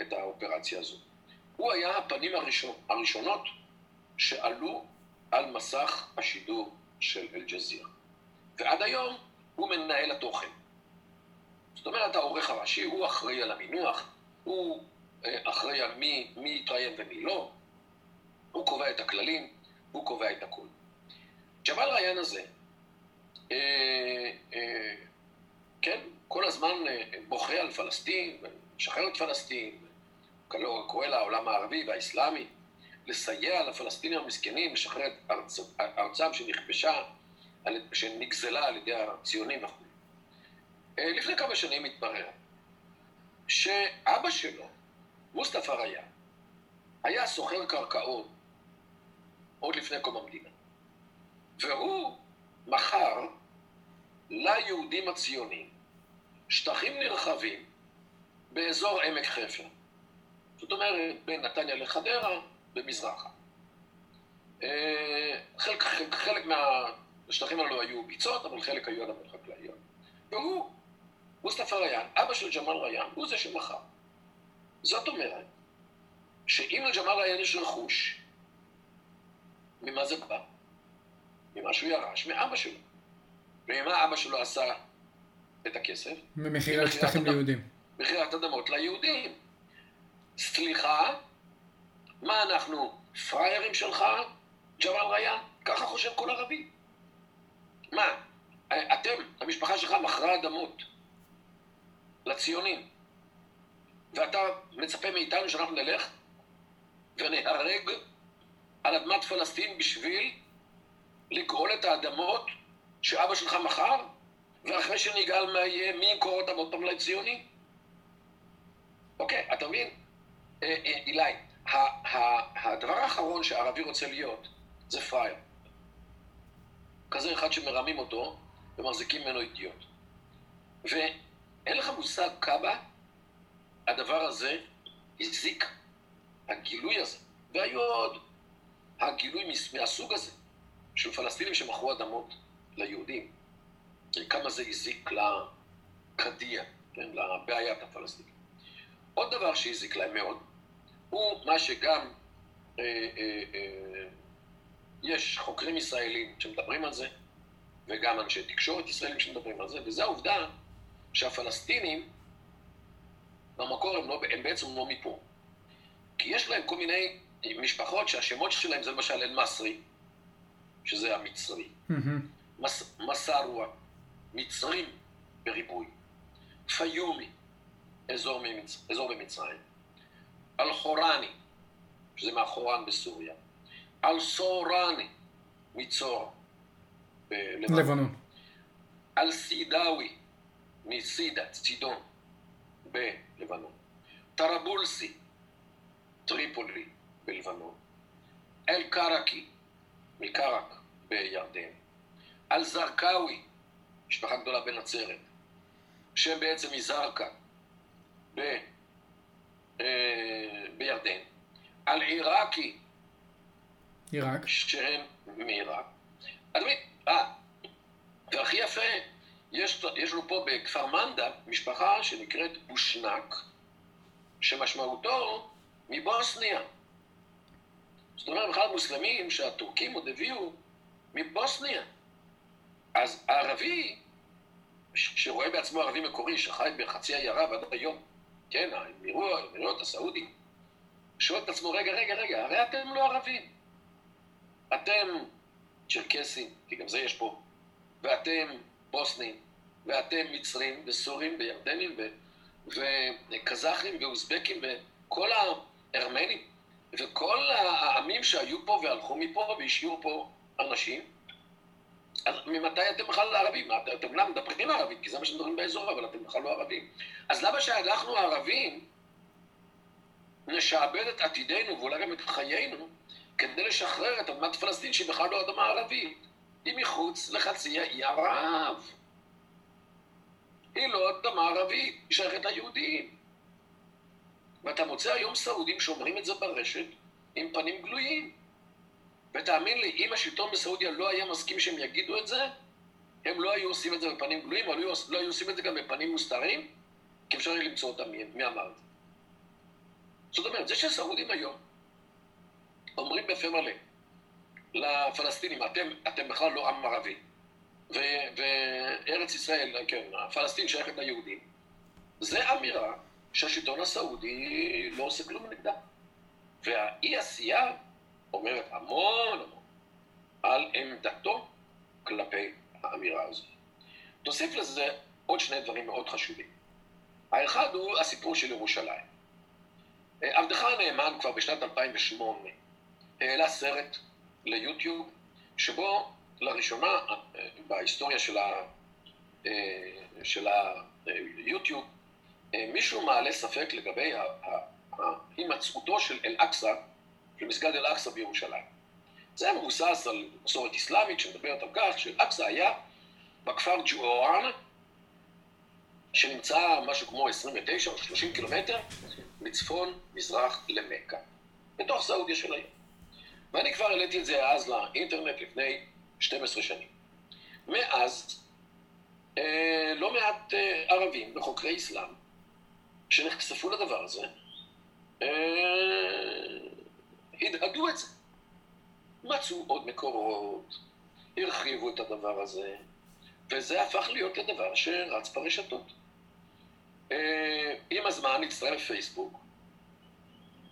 את האופרציה הזאת. הוא היה הפנים הראשון, הראשונות שעלו על מסך השידור של אל-ג'זירה. ועד היום הוא מנהל התוכן. זאת אומרת, העורך הראשי הוא אחראי על המינוח, הוא אה, אחראי על מי, מי יתראיין ומי לא, הוא קובע את הכללים, הוא קובע את הכול. ג'מאל ריין הזה, אה, אה, כן, כל הזמן אה, בוכה על פלסטין, משחרר את פלסטין, קורא לעולם הערבי והאסלאמי, לסייע לפלסטינים המסכנים לשחרר את ארצ... ארצם שנכבשה, שנגזלה על ידי הציונים וכו'. אה, לפני כמה שנים התברר שאבא שלו, מוסטפא ריאן, היה סוחר קרקעות עוד לפני קום המדינה. והוא מכר ליהודים הציונים שטחים נרחבים באזור עמק חפר. זאת אומרת, בין נתניה לחדרה, במזרחה. אה, חלק, חלק, חלק מהשטחים האלו היו ביצות, אבל חלק היו אדמות חקלאיות. והוא, מוסטפא ריאן, אבא של ג'מאל ריאן, הוא זה שמכר. זאת אומרת, שאם לג'מאל ריאן יש רכוש, ממה זה בא? ממה שהוא ירש מאבא שלו. וממה אבא שלו עשה את הכסף? ממכירת שטחים ליהודים. מכירת אדמות ליהודים. סליחה, מה אנחנו, פראיירים שלך, ג'מאל ריאן? ככה חושב כל ערבי. מה, אתם, המשפחה שלך מכרה אדמות לציונים, ואתה מצפה מאיתנו שאנחנו נלך ונהרג על אדמת פלסטין בשביל לגאול את האדמות שאבא שלך מכר, ואחרי שנגאל מה יהיה, מי ימכור אותם עוד פעם לציונים? אוקיי, אתה מבין? אה, אה, אילי, הדבר האחרון שהערבי רוצה להיות זה פראייר. כזה אחד שמרמים אותו ומחזיקים ממנו אידיוט. ואין לך מושג כמה הדבר הזה הזיק, הגילוי הזה. והיו עוד הגילוי מהסוג הזה של פלסטינים שמכרו אדמות ליהודים. כמה זה הזיק לקדיה, כן, לבעיית הפלסטינים. עוד דבר שהזיק להם מאוד, הוא מה שגם אה, אה, אה, יש חוקרים ישראלים שמדברים על זה, וגם אנשי תקשורת ישראלים שמדברים על זה, וזה העובדה שהפלסטינים במקור הם, לא, הם בעצם לא מפה. כי יש להם כל מיני משפחות שהשמות שלהם זה למשל אל-מסרי, שזה המצרי. מס, מסרווה, מצרים בריבוי, פיומי, אזור, ממצ... אזור במצרים, אל-חורני, שזה מאחורן בסוריה, אל-סורני, מצור בלבנון, אל-סידאווי, מסידה, צידון, בלבנון, טראבולסי, טריפולי, בלבנון, אל-קרקי, מקרק, בירדן, אל-זרקאווי, משפחה גדולה בנצרת, שם בעצם מזרקה, ב, אה, בירדן, על עיראקי, עיראק, שהם מעיראק. אדוני, אה, והכי יפה, יש, יש לנו פה בכפר מנדה משפחה שנקראת בושנק, שמשמעותו מבוסניה. זאת אומרת, בכלל מוסלמים שהטורקים עוד הביאו מבוסניה. אז הערבי, שרואה בעצמו ערבי מקורי, שחי בחצי האי ערב עד היום, כן, האמירויות, הסעודים, שואל את עצמו, רגע, רגע, רגע, הרי אתם לא ערבים. אתם צ'רקסים, כי גם זה יש פה, ואתם בוסנים, ואתם מצרים, וסורים, וירדנים, וקזחים, ואוזבקים, וכל הארמנים, וכל העמים שהיו פה והלכו מפה והשאירו פה אנשים, אז ממתי אתם בכלל ערבים? אתם אומנם מדברים ערבית, כי זה מה שמדברים באזור, אבל אתם בכלל לא ערבים. אז למה שאנחנו הערבים נשעבד את עתידנו ואולי גם את חיינו כדי לשחרר את אדמת פלסטין שהיא בכלל לא אדמה ערבית? היא מחוץ לחצי האי ערב. היא לא אדמה ערבית, היא שייכת ליהודים. ואתה מוצא היום סעודים שאומרים את זה ברשת עם פנים גלויים. ותאמין לי, אם השלטון בסעודיה לא היה מסכים שהם יגידו את זה, הם לא היו עושים את זה בפנים גלויים, אבל לא היו עושים את זה גם בפנים מוסתרים, כי אפשר יהיה למצוא אותם מי, אמר את זה. זאת אומרת, זה שהסעודים היום אומרים בפה מלא לפלסטינים, אתם, אתם בכלל לא עם ערבי, ו, וארץ ישראל, כן, הפלסטין שייכת ליהודים, זה אמירה שהשלטון הסעודי לא עושה כלום נגדה. והאי עשייה אומרת המון על עמדתו כלפי האמירה הזו. תוסיף לזה עוד שני דברים מאוד חשובים. האחד הוא הסיפור של ירושלים. עבדך הנאמן כבר בשנת 2008 העלה סרט ליוטיוב, שבו לראשונה בהיסטוריה של היוטיוב, מישהו מעלה ספק לגבי הימצאותו של אל-אקצא, של מסגד אל-אקצא בירושלים. זה מבוסס על מסורת אסלאמית שמדברת על כך שאל-אקצא היה בכפר ג'וארן, שנמצא משהו כמו 29 או 30 קילומטר מצפון מזרח למכה, בתוך סעודיה של היום. ואני כבר העליתי את זה אז לאינטרנט לפני 12 שנים. מאז, אה, לא מעט אה, ערבים וחוקרי אסלאם שנחשפו לדבר הזה, אה, הדהדו את זה. מצאו עוד מקורות, הרחיבו את הדבר הזה, וזה הפך להיות לדבר שרץ ברשתות. אה, עם הזמן הצטרף פייסבוק,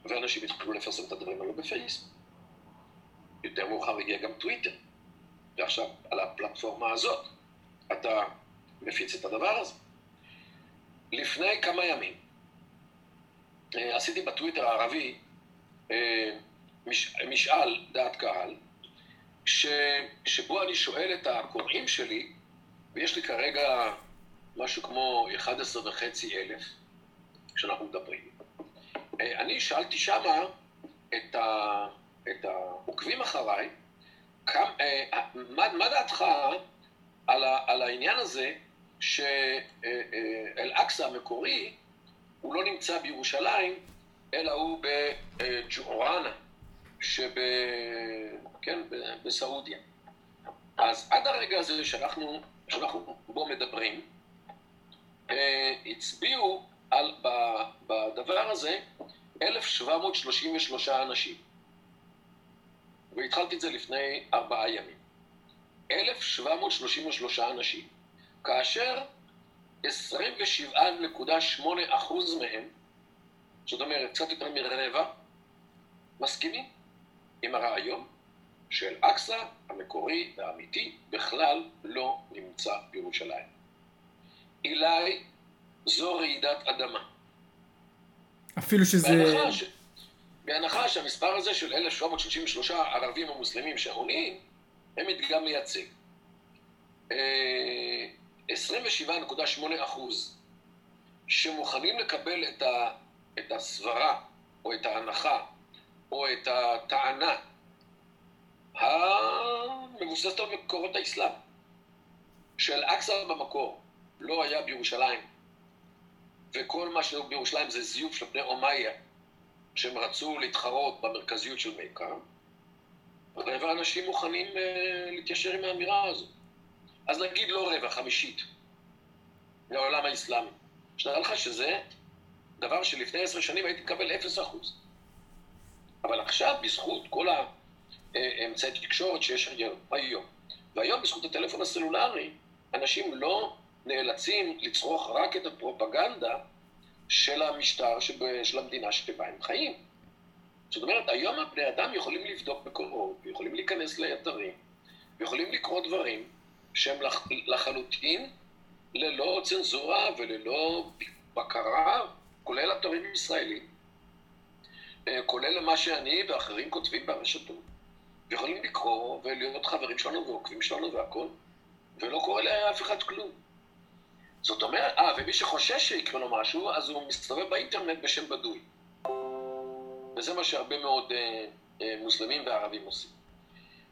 ואנשים התחילו לפרסם את הדברים האלו בפייסבוק. יותר מאוחר הגיע גם טוויטר, ועכשיו על הפלטפורמה הזאת אתה מפיץ את הדבר הזה. לפני כמה ימים אה, עשיתי בטוויטר הערבי אה, מש, משאל דעת קהל, ש, שבו אני שואל את הקוראים שלי, ויש לי כרגע משהו כמו 11 וחצי אלף כשאנחנו מדברים. אה, אני שאלתי שמה את, ה, את העוקבים אחריי, כמה, אה, מה, מה דעתך על, ה, על העניין הזה שאל-אקצא המקורי הוא לא נמצא בירושלים, אלא הוא בג'ורנה, שב... כן, בסעודיה. אז עד הרגע הזה שאנחנו, שאנחנו בו מדברים, אה, הצביעו על, בדבר הזה 1,733 אנשים. והתחלתי את זה לפני ארבעה ימים. 1,733 אנשים, כאשר 27.8 אחוז מהם, זאת אומרת, קצת יותר מרבע, מסכימים עם הרעיון של אקסא המקורי והאמיתי בכלל לא נמצא בירושלים. אילי זו רעידת אדמה. אפילו שזה... בהנחה, ש... בהנחה שהמספר הזה של 1,733 ערבים או מוסלמים שעונים, הם מדגם מייצג. 27.8 אה, אחוז שמוכנים לקבל את, ה... את הסברה או את ההנחה או את הטענה המבוססת על מקורות האסלאם, של אקצא במקור לא היה בירושלים, וכל מה שהוא בירושלים זה זיוף של בני אומיה, שהם רצו להתחרות במרכזיות של מכה, רבע אנשים מוכנים uh, להתיישר עם האמירה הזו. אז נגיד לא רבע, חמישית, מהעולם האסלאמי. שתדע לך שזה דבר שלפני עשר שנים הייתי מקבל אפס אחוז. אבל עכשיו, בזכות כל האמצעי תקשורת שיש היום, והיום בזכות הטלפון הסלולרי, אנשים לא נאלצים לצרוך רק את הפרופגנדה של המשטר שב, של המדינה שבה הם חיים. זאת אומרת, היום הבני אדם יכולים לבדוק מקורות, יכולים להיכנס לאתרים, ויכולים לקרוא דברים שהם לח, לחלוטין ללא צנזורה וללא בקרה, כולל אתרים ישראלים, כולל מה שאני ואחרים כותבים ברשתות, ויכולים לקרוא ולהיות חברים שלנו ועוקבים שלנו והכול, ולא קורה לאף אחד כלום. זאת אומרת, אה, ומי שחושש שיקרה לו משהו, אז הוא מסתובב באינטרנט בשם בדוי. וזה מה שהרבה מאוד אה, אה, מוסלמים וערבים עושים.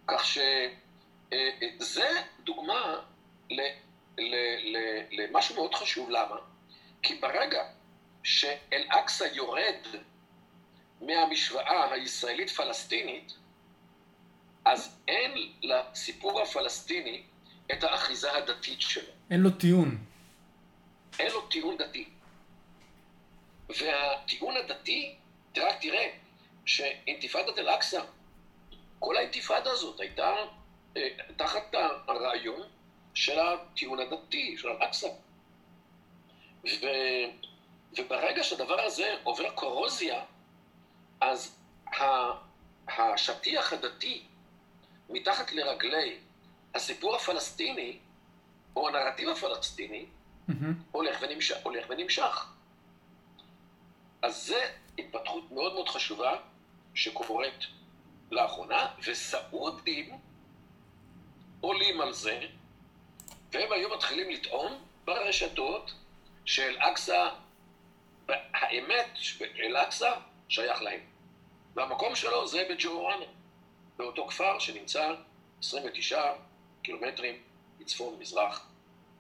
כך שזה אה, דוגמה ל, ל, ל, למשהו מאוד חשוב, למה? כי ברגע שאל-אקצא יורד מהמשוואה הישראלית-פלסטינית, אז אין לסיפור הפלסטיני את האחיזה הדתית שלו. אין לו טיעון. אין לו טיעון דתי. והטיעון הדתי, רק תראה, שאינתיפאדת אל-אקצא, כל האינתיפאדה הזאת הייתה אה, תחת הרעיון של הטיעון הדתי, של אל-אקצא. ו... וברגע שהדבר הזה עובר קורוזיה, אז השטיח הדתי מתחת לרגלי הסיפור הפלסטיני, או הנרטיב הפלסטיני, mm-hmm. הולך, ונמשך, הולך ונמשך. אז התפתחות התפתחות מאוד מאוד חשובה שקורית לאחרונה, וסעודים עולים על זה, והם היו מתחילים לטעון ברשתות שאל-אקצא, האמת שאל-אקצא שייך להם. והמקום שלו זה בג'ורנה, באותו כפר שנמצא 29 קילומטרים מצפון-מזרח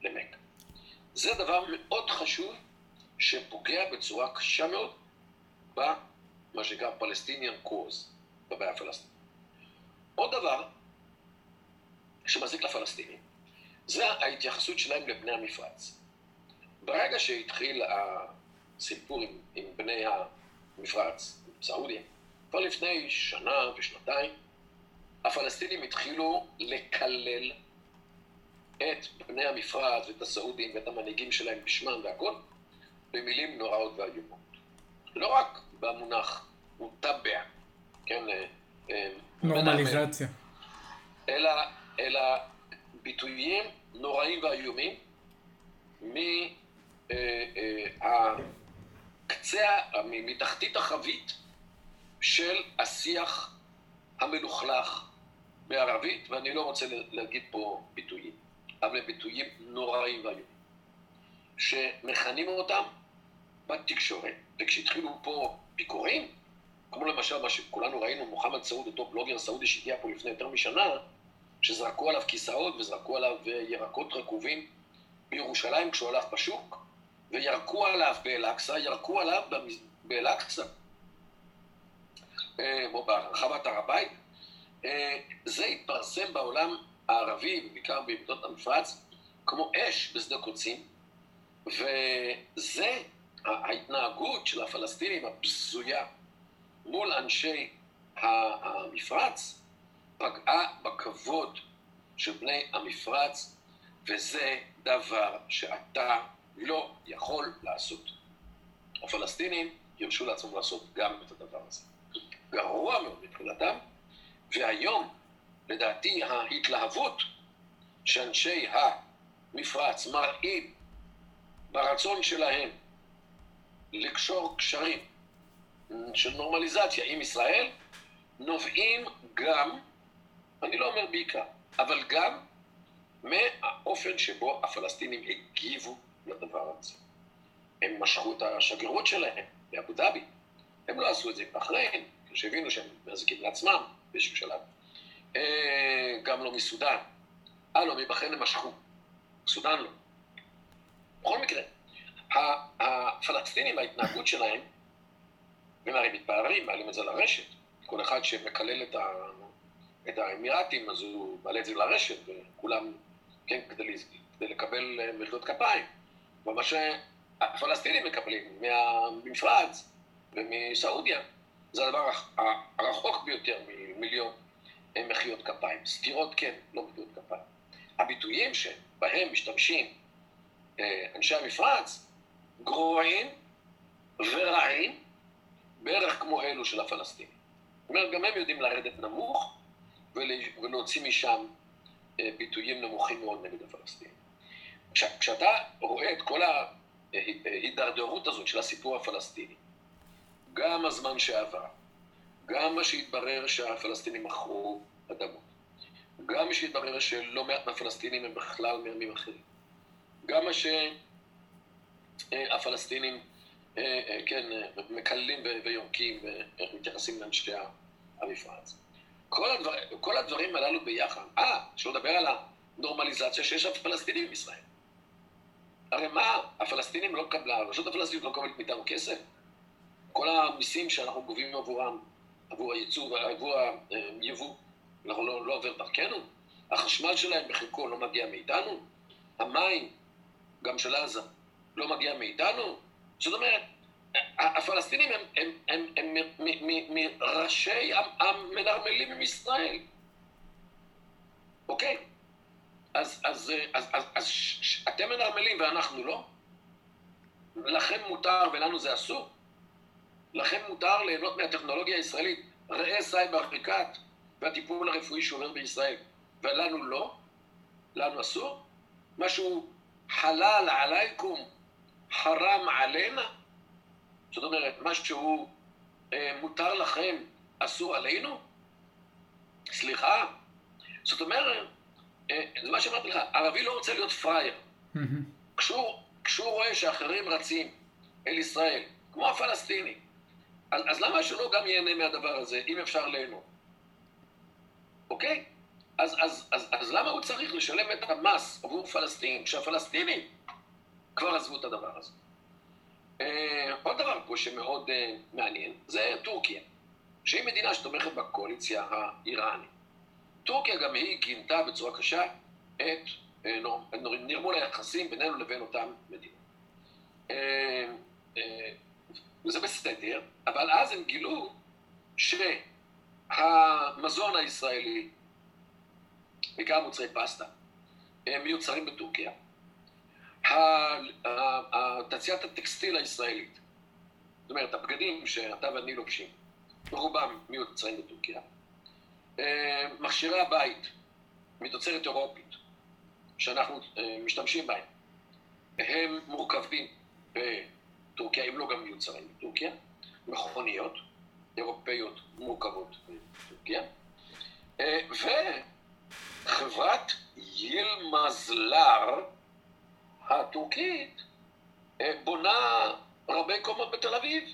למכה. זה דבר מאוד חשוב שפוגע בצורה קשה מאוד במה שנקרא פלסטיניאן קוז, בבעיה הפלסטינית. עוד דבר שמזיק לפלסטינים, זה ההתייחסות שלהם לבני המפרץ. ברגע שהתחיל הסיפור עם, עם בני המפרץ, סעודיה, כבר לפני שנה ושנתיים, הפלסטינים התחילו לקלל את בני המפרץ ואת הסעודים ואת המנהיגים שלהם בשמם והכל, במילים נוראות ואיומות. לא רק במונח מוטבע, כן, אה, אה, נורמליזציה, אלא, אלא ביטויים נוראים ואיומים מהקצה, אה, מתחתית החבית של השיח המלוכלך בערבית, ואני לא רוצה להגיד פה ביטויים, אבל ביטויים נוראים ואיומים, שמכנים אותם בתקשורת. וכשהתחילו פה ביקורים, כמו למשל מה שכולנו ראינו, מוחמד סעוד, אותו בלוגר סעודי שהגיע פה לפני יותר משנה, שזרקו עליו כיסאות וזרקו עליו ירקות רקובים בירושלים כשהוא הלך בשוק, וירקו עליו באל-אקצא, ירקו עליו באל-אקצא, אה, או ברחבת הר הבית. אה, זה התפרסם בעולם הערבי, בעיקר בעמדות המפרץ, כמו אש בשדה קוצים, וזה ההתנהגות של הפלסטינים הבזויה מול אנשי המפרץ פגעה בכבוד של בני המפרץ, וזה דבר שאתה לא יכול לעשות. הפלסטינים ירשו לעצמם לעשות גם את הדבר הזה. גרוע מאוד מבחינתם, והיום, לדעתי, ההתלהבות שאנשי המפרץ מראים ברצון שלהם לקשור קשרים של נורמליזציה עם ישראל, נובעים גם, אני לא אומר בעיקר, אבל גם מהאופן שבו הפלסטינים הגיבו לדבר הזה. הם משכו את השגרירות שלהם באבו דאבי. הם לא עשו את זה עם בחריין, כשהבינו שהם מזיקים לעצמם באיזשהו שלב. אה, גם לא מסודאן. אה, לא, מבחריין הם משכו. סודאן לא. בכל מקרה, הפלסטינים, ההתנהגות שלהם, הם הרי מתפארים, מעלים את זה לרשת. כל אחד שמקלל את, ה, את האמירתים, אז הוא מעלה את זה לרשת, וכולם, כן, כדי, כדי לקבל אה, מחיאות כפיים. ומה שהפלסטינים מקבלים מהמפרץ ומסעודיה, זה הדבר הרחוק ביותר ממיליון מחיאות כפיים. סתירות כן, לא מחיאות כפיים. הביטויים שבהם משתמשים אה, אנשי המפרץ, גרועים ורעים בערך כמו אלו של הפלסטינים. זאת אומרת, גם הם יודעים לרדת נמוך ולהוציא משם אה, ביטויים נמוכים מאוד נגד הפלסטינים. עכשיו, כשאתה רואה את כל ההידרדרות הזאת של הסיפור הפלסטיני, גם הזמן שעבר, גם מה שהתברר שהפלסטינים מכרו אדמות, גם מה שהתברר שלא מעט מהפלסטינים הם בכלל מעמים אחרים, גם מה שהפלסטינים אה, אה, כן, מקללים ויורקים ומתייחסים לאנשי המפרץ. כל, הדבר, כל הדברים הללו ביחד, אה, שלא לדבר על הנורמליזציה שיש לפלסטינים בישראל. הרי מה, הפלסטינים לא קבלה, הרשות הפלסטינית לא מקבלת מאיתנו כסף? כל המיסים שאנחנו גובים עבורם, עבור הייצוא ועבור היבוא, אנחנו לא, לא עובר דרכנו? החשמל שלהם בחלקו לא מגיע מאיתנו? המים, גם של עזה, לא מגיע מאיתנו? זאת אומרת, הפלסטינים הם, הם, הם, הם, הם מראשי המנרמלים עם ישראל, אוקיי? אז, אז, אז, אז, אז ש, אתם מנרמלים ואנחנו לא? לכם מותר ולנו זה אסור? לכם מותר ליהנות מהטכנולוגיה הישראלית, ראה סייבר אפריקט והטיפול הרפואי שעובר בישראל, ולנו לא? לנו אסור? משהו חלל עלייקום, חרם עלינה? זאת אומרת, משהו אה, מותר לכם, אסור עלינו? סליחה? זאת אומרת, אה, זה מה שאמרתי לך, ערבי לא רוצה להיות פראייר. כשהוא, כשהוא רואה שאחרים רצים אל ישראל, כמו הפלסטיני, אז, למה שלא גם ייהנה מהדבר הזה, אם אפשר ליהנות? אוקיי? אז, אז, אז, אז למה הוא צריך לשלם את המס עבור פלסטינים, כשהפלסטינים כבר עזבו את הדבר הזה? אה, עוד דבר פה שמאוד אה, מעניין, זה טורקיה, שהיא מדינה שתומכת בקואליציה האיראנית. טורקיה גם היא גינתה בצורה קשה את אה, נרמול היחסים בינינו לבין אותן מדינות. אה, אה, וזה בסדר, אבל אז הם גילו שהמזון הישראלי, בעיקר מוצרי פסטה, הם מיוצרים בטורקיה. תעשיית הטקסטיל הישראלית, זאת אומרת, הבגדים שאתה ואני לובשים, רובם מיוצרים בטורקיה. מכשירי הבית מתוצרת אירופית, שאנחנו משתמשים בהם, הם מורכבים בטורקיה, אם לא גם מיוצרים בטורקיה, מכוניות אירופאיות מורכבות בטורקיה, וחברת ילמזלר הטורקית בונה רבי קומות בתל אביב,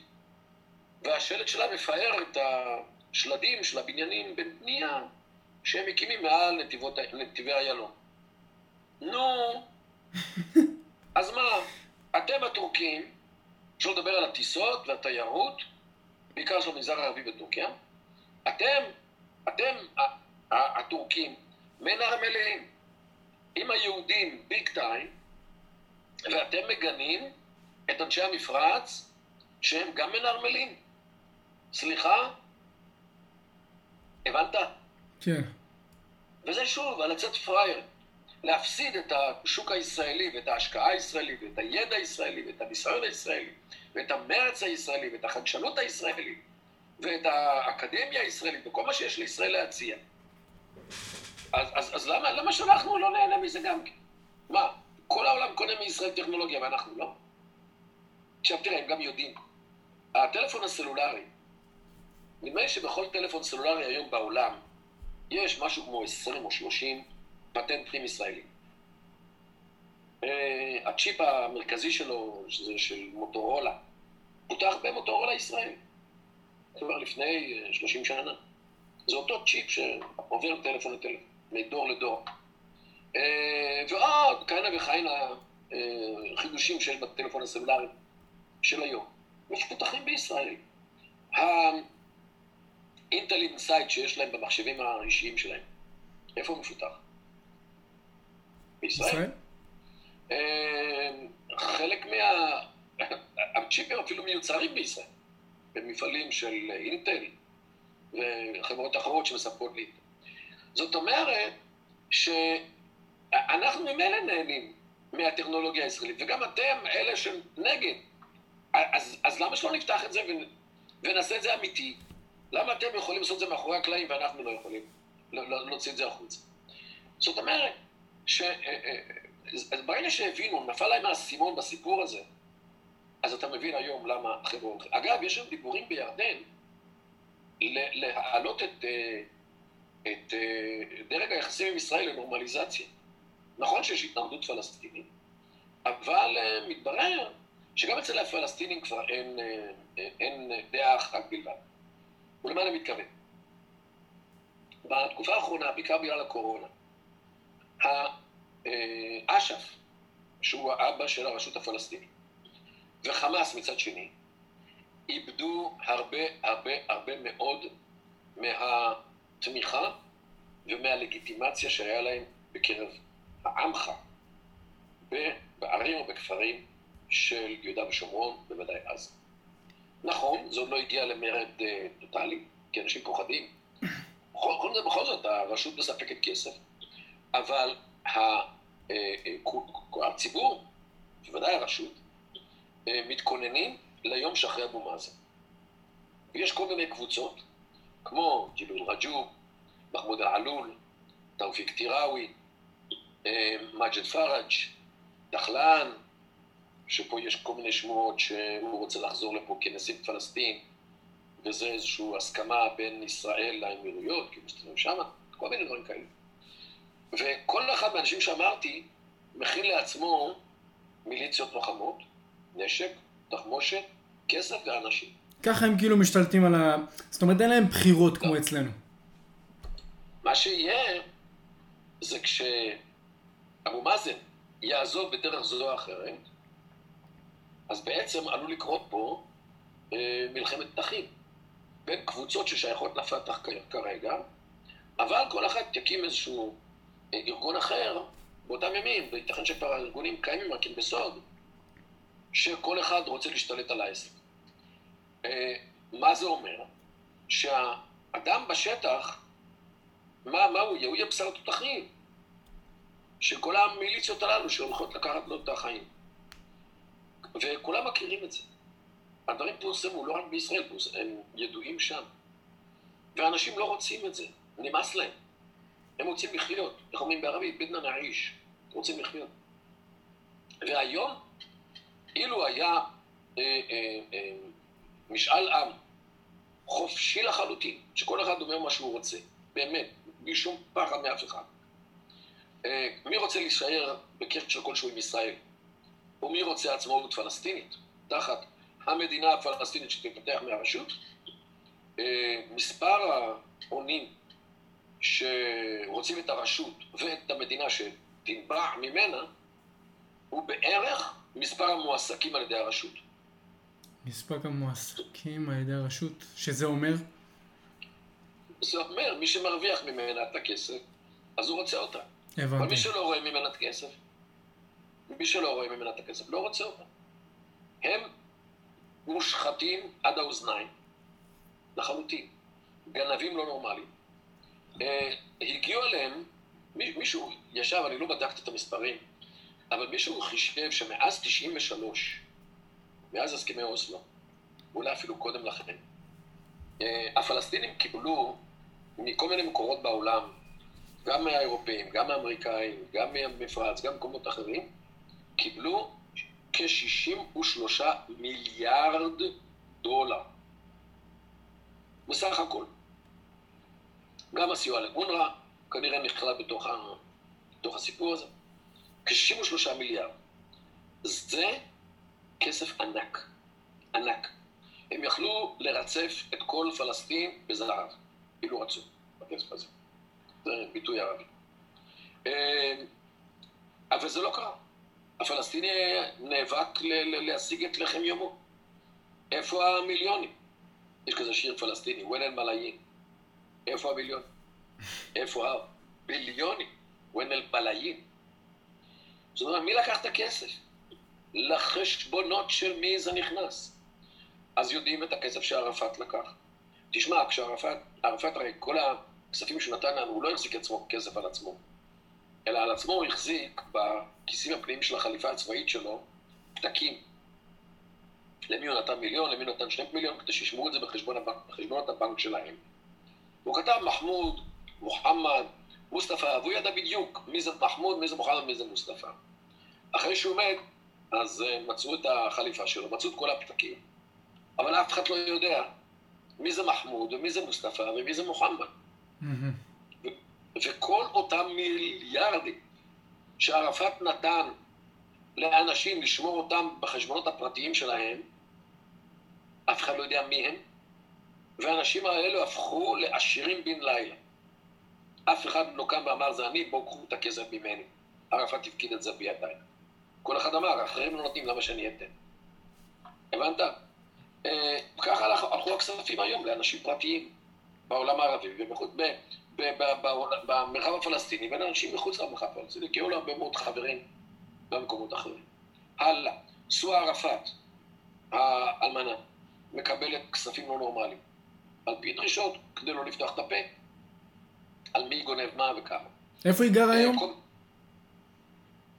והשלט שלה מפאר את השלדים של הבניינים בבנייה שהם מקימים מעל נתיבות, נתיבי איילון. נו, אז מה, אתם הטורקים, אפשר לדבר על הטיסות והתיירות, בעיקר של המגזר הערבי בטורקיה, אתם, אתם הטורקים, מנרמלים עם היהודים ביג טיים, ואתם מגנים את אנשי המפרץ שהם גם מנרמלים. סליחה? הבנת? כן. וזה שוב, על לצאת פראייר. להפסיד את השוק הישראלי ואת ההשקעה הישראלית ואת הידע הישראלי ואת הניסיון הישראלי ואת המרץ הישראלי ואת החדשנות הישראלית ואת האקדמיה הישראלית וכל מה שיש לישראל להציע. אז, אז, אז למה, למה שאנחנו לא נהנה מזה גם כן? מה, כל העולם קונה מישראל טכנולוגיה ואנחנו לא? עכשיו תראה, הם גם יודעים. הטלפון הסלולרי, נדמה לי שבכל טלפון סלולרי היום בעולם יש משהו כמו 20 או 30 פטנטים ישראלים. אה, הצ'יפ המרכזי שלו, שזה של מוטורולה, פותח במוטורולה ישראל. כבר לפני 30 אה, שנה. זה אותו צ'יפ שעובר טלפון לטלפון, מדור לדור. אה, ועוד כהנה וכהנה חידושים שיש בטלפון הסלולרי של היום. מפותחים בישראל. ה Intel Inside שיש להם במחשבים האישיים שלהם, איפה הוא מפותח? בישראל. אה, חלק מה... הצ'יפים אפילו מיוצרים בישראל, במפעלים של אינטל וחברות אחרות שמספקות לי. זאת אומרת שאנחנו ממילא נהנים מהטכנולוגיה הישראלית, וגם אתם אלה שנגד. אז, אז למה שלא נפתח את זה ונעשה את זה אמיתי? למה אתם יכולים לעשות את זה מאחורי הקלעים ואנחנו לא יכולים להוציא את זה החוצה? זאת אומרת, ש... אה, אה, אז ברגע שהבינו, נפל להם האסימון בסיפור הזה, אז אתה מבין היום למה החברות... אגב, יש שם דיבורים בירדן להעלות את, אה, את דרג היחסים עם ישראל לנורמליזציה. נכון שיש התנגדות פלסטינית, אבל מתברר שגם אצל הפלסטינים כבר אין, אין דעה אחת בלבד. ולמה אני מתכוון? בתקופה האחרונה, בעיקר בגלל הקורונה, אש"ף, שהוא האבא של הרשות הפלסטינית, וחמאס מצד שני, איבדו הרבה הרבה הרבה מאוד מהתמיכה ומהלגיטימציה שהיה להם בקרב העמך בערים ובכפרים של יהודה ושומרון, בוודאי אז. נכון, זה עוד לא הגיע למרד אה, טוטאלי, כי אנשים פוחדים. בכל, בכל זאת, הרשות מספקת כסף. אבל אה, אה, הציבור, בוודאי הרשות, אה, מתכוננים ליום שאחרי אבו מאזן. ויש כל מיני קבוצות, כמו ג'יבריל רג'וב, מחמוד אלעלול, תאופיק טיראוי, מג'ד פראג', דחלן, שפה יש כל מיני שמועות שהוא רוצה לחזור לפה כנשיא פלסטין, וזה איזושהי הסכמה בין ישראל לאמירויות, כי מסתובבים שמה, כל מיני דברים כאלה. וכל אחד מהאנשים שאמרתי, מכין לעצמו מיליציות לוחמות, נשק, תחמושת, כסף ואנשים. ככה הם כאילו משתלטים על ה... זאת אומרת, אין להם בחירות כמו לא. אצלנו. מה שיהיה, זה כשאבו מאזן יעזוב בדרך זו או אחרת, אז בעצם עלול לקרות פה אה, מלחמת פתחים בין קבוצות ששייכות לפתח כרגע, אבל כל אחד יקים איזשהו ארגון אחר באותם ימים, וייתכן שכבר הארגונים קיימים רק בסוד, שכל אחד רוצה להשתלט על העסק. אה, מה זה אומר? שהאדם בשטח, מה, מה הוא יהיה? הוא יהיה בשר תותחים של כל המיליציות הללו שהולכות לקחת לו את החיים. וכולם מכירים את זה. הדברים פורסמו, לא רק בישראל, פורס- הם ידועים שם. ואנשים לא רוצים את זה, נמאס להם. הם רוצים לחיות, איך אומרים בערבית? בדנה נעיש, רוצים לחיות. והיום, אילו היה אה, אה, אה, משאל עם חופשי לחלוטין, שכל אחד אומר מה שהוא רוצה, באמת, בלי שום פחד מאף אחד. אה, מי רוצה להישאר בקשר כלשהו עם ישראל? ומי רוצה עצמאות פלסטינית, תחת המדינה הפלסטינית שתתפתח מהרשות? אה, מספר העונים שרוצים את הרשות ואת המדינה שתנבע ממנה, הוא בערך מספר המועסקים על ידי הרשות. מספק המועסקים על ידי הרשות, שזה אומר? זה אומר, מי שמרוויח ממנה את הכסף, אז הוא רוצה אותה. אבל הבנתי. מי שלא רואה ממנה את הכסף, מי שלא רואה ממנה את הכסף, לא רוצה אותה. הם מושחתים עד האוזניים, לחלוטין. גנבים לא נורמליים. אה, הגיעו אליהם, מי- מישהו ישב, אני לא בדקתי את המספרים, אבל מישהו חישב שמאז 93, מאז הסכמי אוסלו, אולי אפילו קודם לכן, אה, הפלסטינים קיבלו מכל מיני מקורות בעולם, גם מהאירופאים, גם מהאמריקאים, גם מהמפרץ, גם ממקומות אחרים, קיבלו כ-63 מיליארד דולר. בסך הכל. גם הסיוע לאונר"א כנראה נכלל בתוך. בתוך הסיפור הזה. כ-63 מיליארד. זה כסף ענק. ענק. הם יכלו לרצף את כל פלסטין בזהב, אילו רצו, בכסף הזה. זה ביטוי ערבי. אה, אבל זה לא קרה. הפלסטיני נאבק להשיג את לחם יומו. איפה המיליונים? יש כזה שיר פלסטיני, ון אל מלאיין. איפה המיליונים? איפה הביליונים? ון אל מלאיין. זאת אומרת, מי לקח את הכסף? לחשבונות של מי זה נכנס. אז יודעים את הכסף שערפאת לקח. תשמע, כשערפאת, ערפאת הרי כל הכספים שהוא נתן לנו, הוא לא החזיק עצמו כסף על עצמו, אלא על עצמו הוא החזיק בכיסים הפנימיים של החליפה הצבאית שלו פתקים. למי הוא נתן מיליון, למי הוא נתן שני מיליון, כדי שישמרו את זה בחשבונות הבנק שלהם. הוא כתב מחמוד, מוחמד, מוסטפא, והוא ידע בדיוק מי זה מחמוד, מי זה מוחמד, מי זה מוסטפא. אחרי שהוא מת, אז אה, מצאו את החליפה שלו, מצאו את כל הפתקים, אבל אף אחד לא יודע מי זה מחמוד, ומי זה מוסטפא, ומי זה מוחמד. מהמם. וכל אותם מיליארדים שערפאת נתן לאנשים לשמור אותם בחשבונות הפרטיים שלהם, אף אחד לא יודע מי הם, והאנשים האלו הפכו לעשירים בן לילה. אף אחד לא קם ואמר, זה אני, בואו קחו את הכסף ממני. ערפאת הפקיד את זה בידיי. כל אחד אמר, אחרים לא נותנים, למה שאני אתן? הבנת? אה, ככה הלכו הכספים היום לאנשים פרטיים בעולם הערבי ובחוץ, ב, ב, ב, ב, במרחב הפלסטיני בין אנשים מחוץ למרחב הפלסטיני, כי היו לו הרבה מאוד חברים במקומות אחרים. הלאה, סואה ערפאת, האלמנה, מקבלת כספים לא נורמליים, על פי דרישות, כדי לא לפתוח את הפה, על מי גונב מה וכמה. איפה היא גרה היום? כל-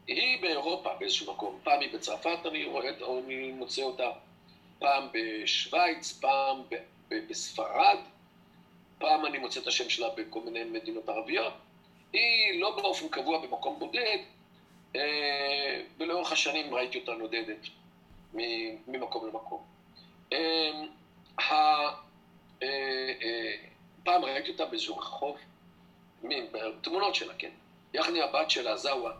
היא באירופה באיזשהו מקום, פעם היא בצרפת אני רואה, או אני מוצא אותה, פעם בשוויץ, פעם ב- ב- בספרד, פעם אני מוצא את השם שלה בכל מיני מדינות ערביות. היא לא באופן קבוע במקום בודד, אה, ולאורך השנים ראיתי אותה נודדת ממקום למקום. אה, פעם ראיתי אותה באיזשהו רחוב, תמונות שלה, כן. יחד עם הבת שלה, זאווה,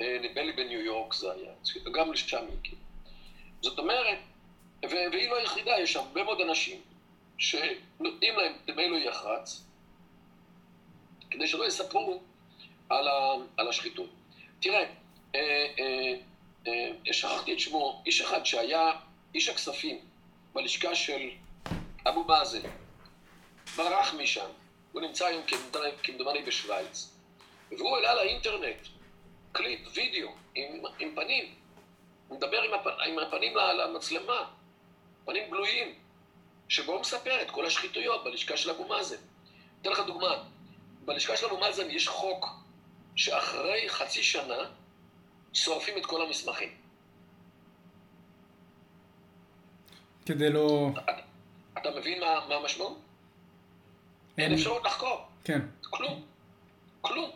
אה, נדמה לי בניו יורק זה היה, גם לשם היא הגיעה. זאת אומרת, והיא לא היחידה, יש הרבה מאוד אנשים שנותנים להם דמי לא יחרץ, כדי שלא יספרו על, ה, על השחיתות. תראה, אה, אה, אה, שכחתי את שמו, איש אחד שהיה איש הכספים בלשכה של אבו מאזן, ברח משם, הוא נמצא היום כמדומני בשוויץ, והוא העלה לאינטרנט קליפ, וידאו, עם, עם פנים, הוא מדבר עם, הפ, עם הפנים למצלמה, פנים גלויים, שבו הוא מספר את כל השחיתויות בלשכה של אבו מאזן. אתן לך דוגמה, בלשכה של אבו מאזן יש חוק שאחרי חצי שנה שורפים את כל המסמכים. כדי לא... אתה, מבין מה, מה המשמעות? אין אפשרות לחקור. כן. כלום. כלום.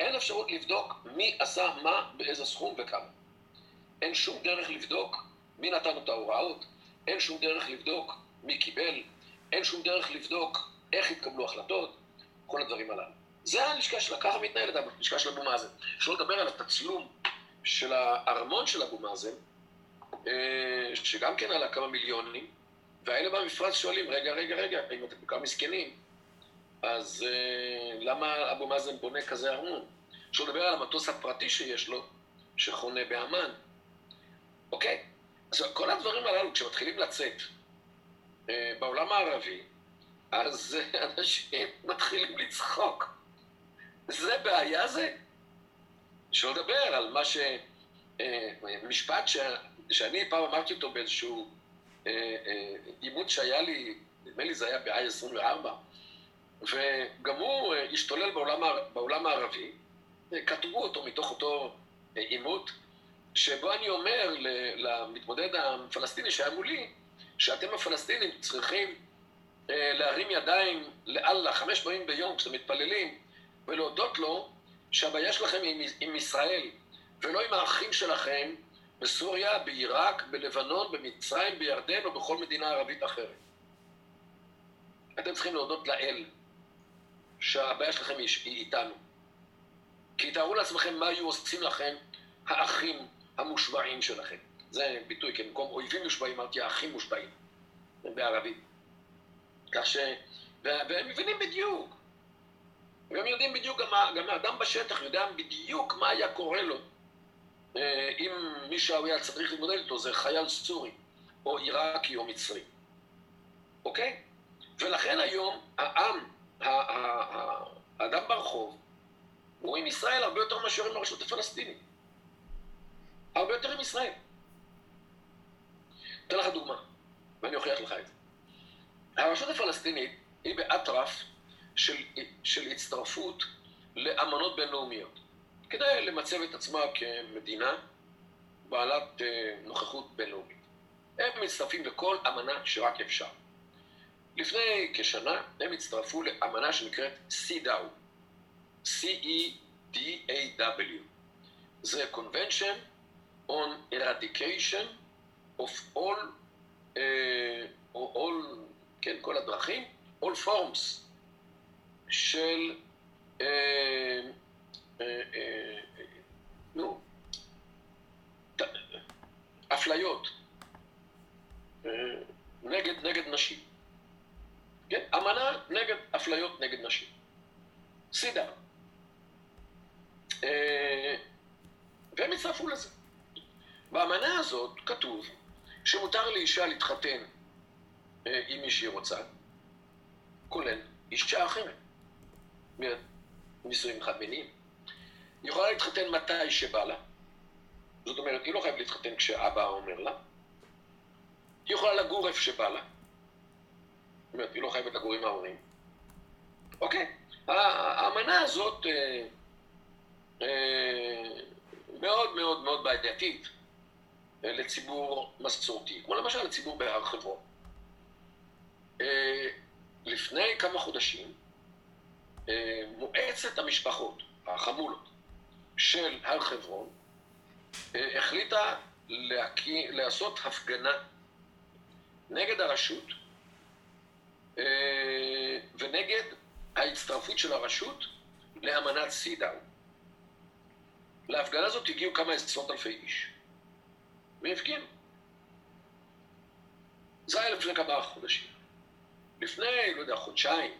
אין אפשרות לבדוק מי עשה מה, באיזה סכום וכמה. אין שום דרך לבדוק מי נתן את ההוראות, אין שום דרך לבדוק מי קיבל, אין שום דרך לבדוק איך התקבלו החלטות, כל הדברים הללו. זה הלשכה שלה, ככה מתנהלת הלשכה של אבו מאזן. אפשר לדבר על התצלום של הארמון של אבו מאזן, אה, שגם כן עלה כמה מיליונים, והאלה במפרץ שואלים, רגע, רגע, רגע, אם אתם כל מסכנים, אז uh, למה אבו מאזן בונה כזה ארמון? אפשר לדבר על המטוס הפרטי שיש לו, שחונה באמ"ן. אוקיי? אז כל הדברים הללו, כשמתחילים לצאת uh, בעולם הערבי, אז uh, (laughs) אנשים מתחילים לצחוק. זה בעיה זה? אפשר לדבר על מה ש... Uh, משפט ש... שאני פעם אמרתי אותו באיזשהו עימות uh, uh, שהיה לי, נדמה לי זה היה ב-I-24, וגם הוא אה, השתולל בעולם, בעולם הערבי, אה, כתבו אותו מתוך אותו אה, עימות, שבו אני אומר למתמודד הפלסטיני שהיה מולי, שאתם הפלסטינים צריכים להרים ידיים לאללה חמש פעמים ביום כשאתם מתפללים, ולהודות לו שהבעיה שלכם היא עם ישראל, ולא עם האחים שלכם בסוריה, בעיראק, בלבנון, במצרים, בירדן או בכל מדינה ערבית אחרת. אתם צריכים להודות לאל. שהבעיה שלכם היא איתנו. כי תארו לעצמכם מה היו עושים לכם האחים המושבעים שלכם. זה ביטוי, כי במקום אויבים מושבעים, אמרתי האחים מושבעים, בערבית. כך ש... והם מבינים בדיוק. והם יודעים בדיוק, גם, האדם בשטח יודע בדיוק מה היה קורה לו אם מישהו היה צריך להתמודד איתו, זה חייל סורי, או עיראקי או מצרי. אוקיי? ולכן היום העם האדם ברחוב הוא עם ישראל הרבה יותר מאשר עם הרשות הפלסטינית. הרבה יותר עם ישראל. אתן לך דוגמה, ואני אוכיח לך את זה. הרשות הפלסטינית היא באטרף של, של הצטרפות לאמנות בינלאומיות, כדי למצב את עצמה כמדינה בעלת אה, נוכחות בינלאומית. הם מצטרפים לכל אמנה שרק אפשר. לפני כשנה הם הצטרפו לאמנה שנקראת CEDAW, C-E-D-A-W. זה Convention on Eradication of all, uh, all, כן, כל הדרכים, all forms של, uh, נו, אפליות uh, נגד, נגד נשים. כן? אמנה נגד אפליות נגד נשים. סידה. אה, והם הצטרפו לזה. באמנה הזאת כתוב שמותר לאישה להתחתן אה, עם מי שהיא רוצה, כולל אישה אחרת, נישואים חד מיניים. היא יכולה להתחתן מתי שבא לה, זאת אומרת, היא לא חייבת להתחתן כשאבא אומר לה, היא יכולה לגור איפה שבא לה, זאת אומרת, היא לא חייבת לגור עם ההורים. אוקיי, האמנה הזאת אה, אה, מאוד מאוד מאוד בעייתית אה, לציבור מסורתי, כמו למשל לציבור בהר חברון. אה, לפני כמה חודשים, אה, מועצת המשפחות, החמולות, של הר חברון, אה, החליטה להקי, לעשות הפגנה נגד הרשות נגד ההצטרפות של הרשות לאמנת סידאו. להפגנה הזאת הגיעו כמה עשרות אלפי איש, והפגינו. זה היה לפני כמה חודשים. לפני, לא יודע, חודשיים,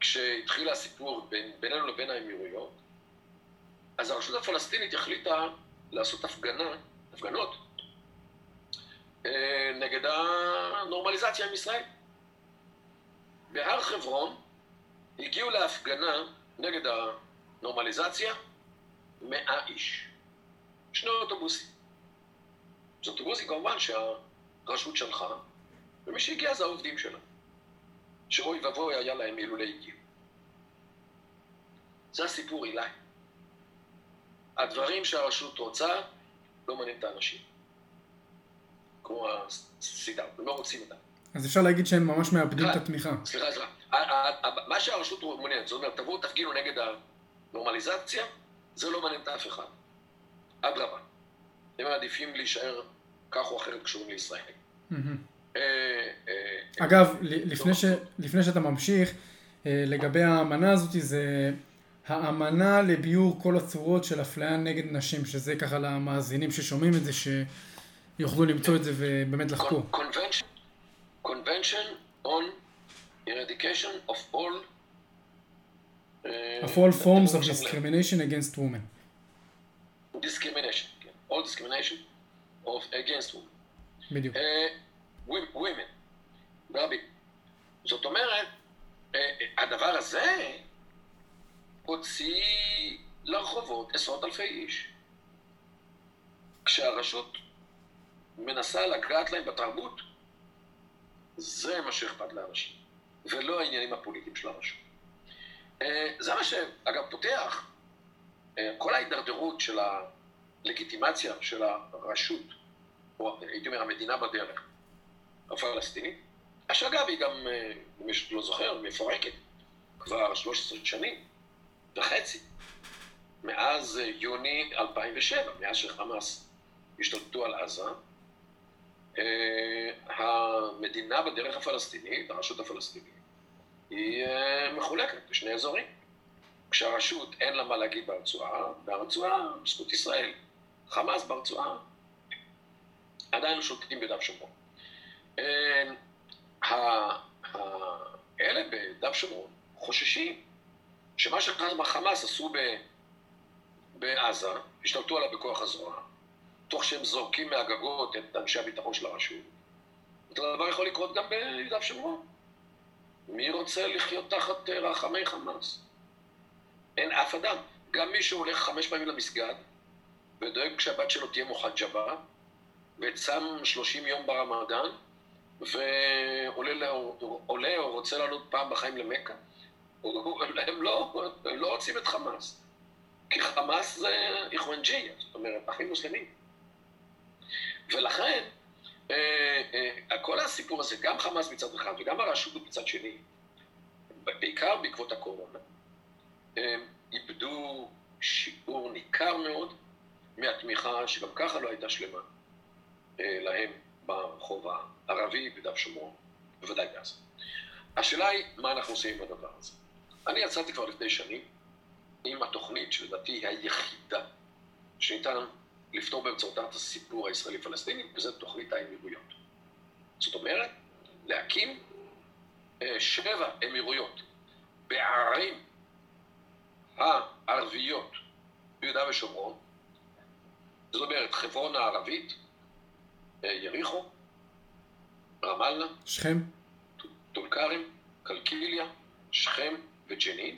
כשהתחיל הסיפור בין, בינינו לבין האמירויות, אז הרשות הפלסטינית החליטה לעשות הפגנה, הפגנות, אה, נגד הנורמליזציה עם ישראל. בהר חברון הגיעו להפגנה נגד הנורמליזציה מאה איש. שני אוטובוסים. זה אוטובוסים כמובן שהרשות שלחה, ומי שהגיע זה העובדים שלה. שאוי ואבוי היה להם אילולא הגיעו. זה הסיפור אילי. הדברים שהרשות רוצה לא מעניין את האנשים. כמו הסידה, הם לא רוצים אותם. אז אפשר להגיד שהם ממש מאבדים את התמיכה. סליחה, סליחה. מה שהרשות מעוניינת, זאת אומרת, תבואו תפגינו נגד הנורמליזציה, זה לא מעניין את אף אחד. אדרבה. הם מעדיפים להישאר כך או אחרת קשורים לישראל. אה, אה, אגב, לפני שאתה ממשיך, אה, לגבי האמנה הזאת, זה האמנה לביור כל הצורות של אפליה נגד נשים, שזה ככה למאזינים ששומעים את זה, שיוכלו למצוא את זה ובאמת לחקור. Convention on eradication of all of all forms of discrimination against women. discrimination, כן. all discrimination of against women. בדיוק. women, רבי. זאת אומרת, הדבר הזה הוציא לרחובות עשרות אלפי איש. כשהרשות מנסה לגעת להם בתרבות, זה מה שאכפת לאנשים, ולא העניינים הפוליטיים של הרשות. זה מה שאגב פותח כל ההידרדרות של הלגיטימציה של הרשות, או הייתי אומר המדינה בדרך, הפלסטינית, שאגב היא גם, מי שלא זוכר, מפורקת כבר 13 שנים וחצי, מאז יוני 2007, מאז שחמאס השתלטו על עזה, המדינה בדרך הפלסטינית, הרשות הפלסטינית, היא מחולקת לשני אזורים. כשהרשות אין לה מה להגיד ברצועה, והרצועה בזכות ישראל. חמאס ברצועה עדיין שולטים בדף שומרון. האלה בדף שומרון חוששים שמה שחמאס עשו בעזה, השתלטו עליו בכוח הזרוע, תוך שהם זורקים מהגגות את אנשי הביטחון של הרשות. אותו דבר יכול לקרות גם ביהודה ושומרון. מי רוצה לחיות תחת רחמי חמאס? אין אף אדם. גם מי שהולך חמש פעמים למסגד, ודואג שהבת שלו תהיה מוחג'בה, וצם שלושים יום ברמדאן, ועולה או רוצה לעלות פעם בחיים למכה, הם לא, הם לא רוצים את חמאס. כי חמאס זה איחואנג'יה, זאת אומרת, אחים מוסלמים. ולכן, אה, אה, כל הסיפור הזה, גם חמאס מצד אחד וגם הרשות מצד שני, בעיקר בעקבות הקורונה, הם איבדו שיעור ניכר מאוד מהתמיכה שגם ככה לא הייתה שלמה אה, להם ברחוב הערבי בדף שומרון, בוודאי בעזה. השאלה היא, מה אנחנו עושים עם הדבר הזה? אני יצאתי כבר לפני שנים עם התוכנית שלדעתי היא היחידה שניתן לפתור באמצעותה את הסיפור הישראלי-פלסטיני, וזו תוכנית האמירויות. זאת אומרת, להקים אה, שבע אמירויות בערים הערביות ביהודה ושומרון, זאת אומרת, חברון הערבית, אה, יריחו, רמאללה, שכם, טול כרם, קלקיליה, שכם וג'נין.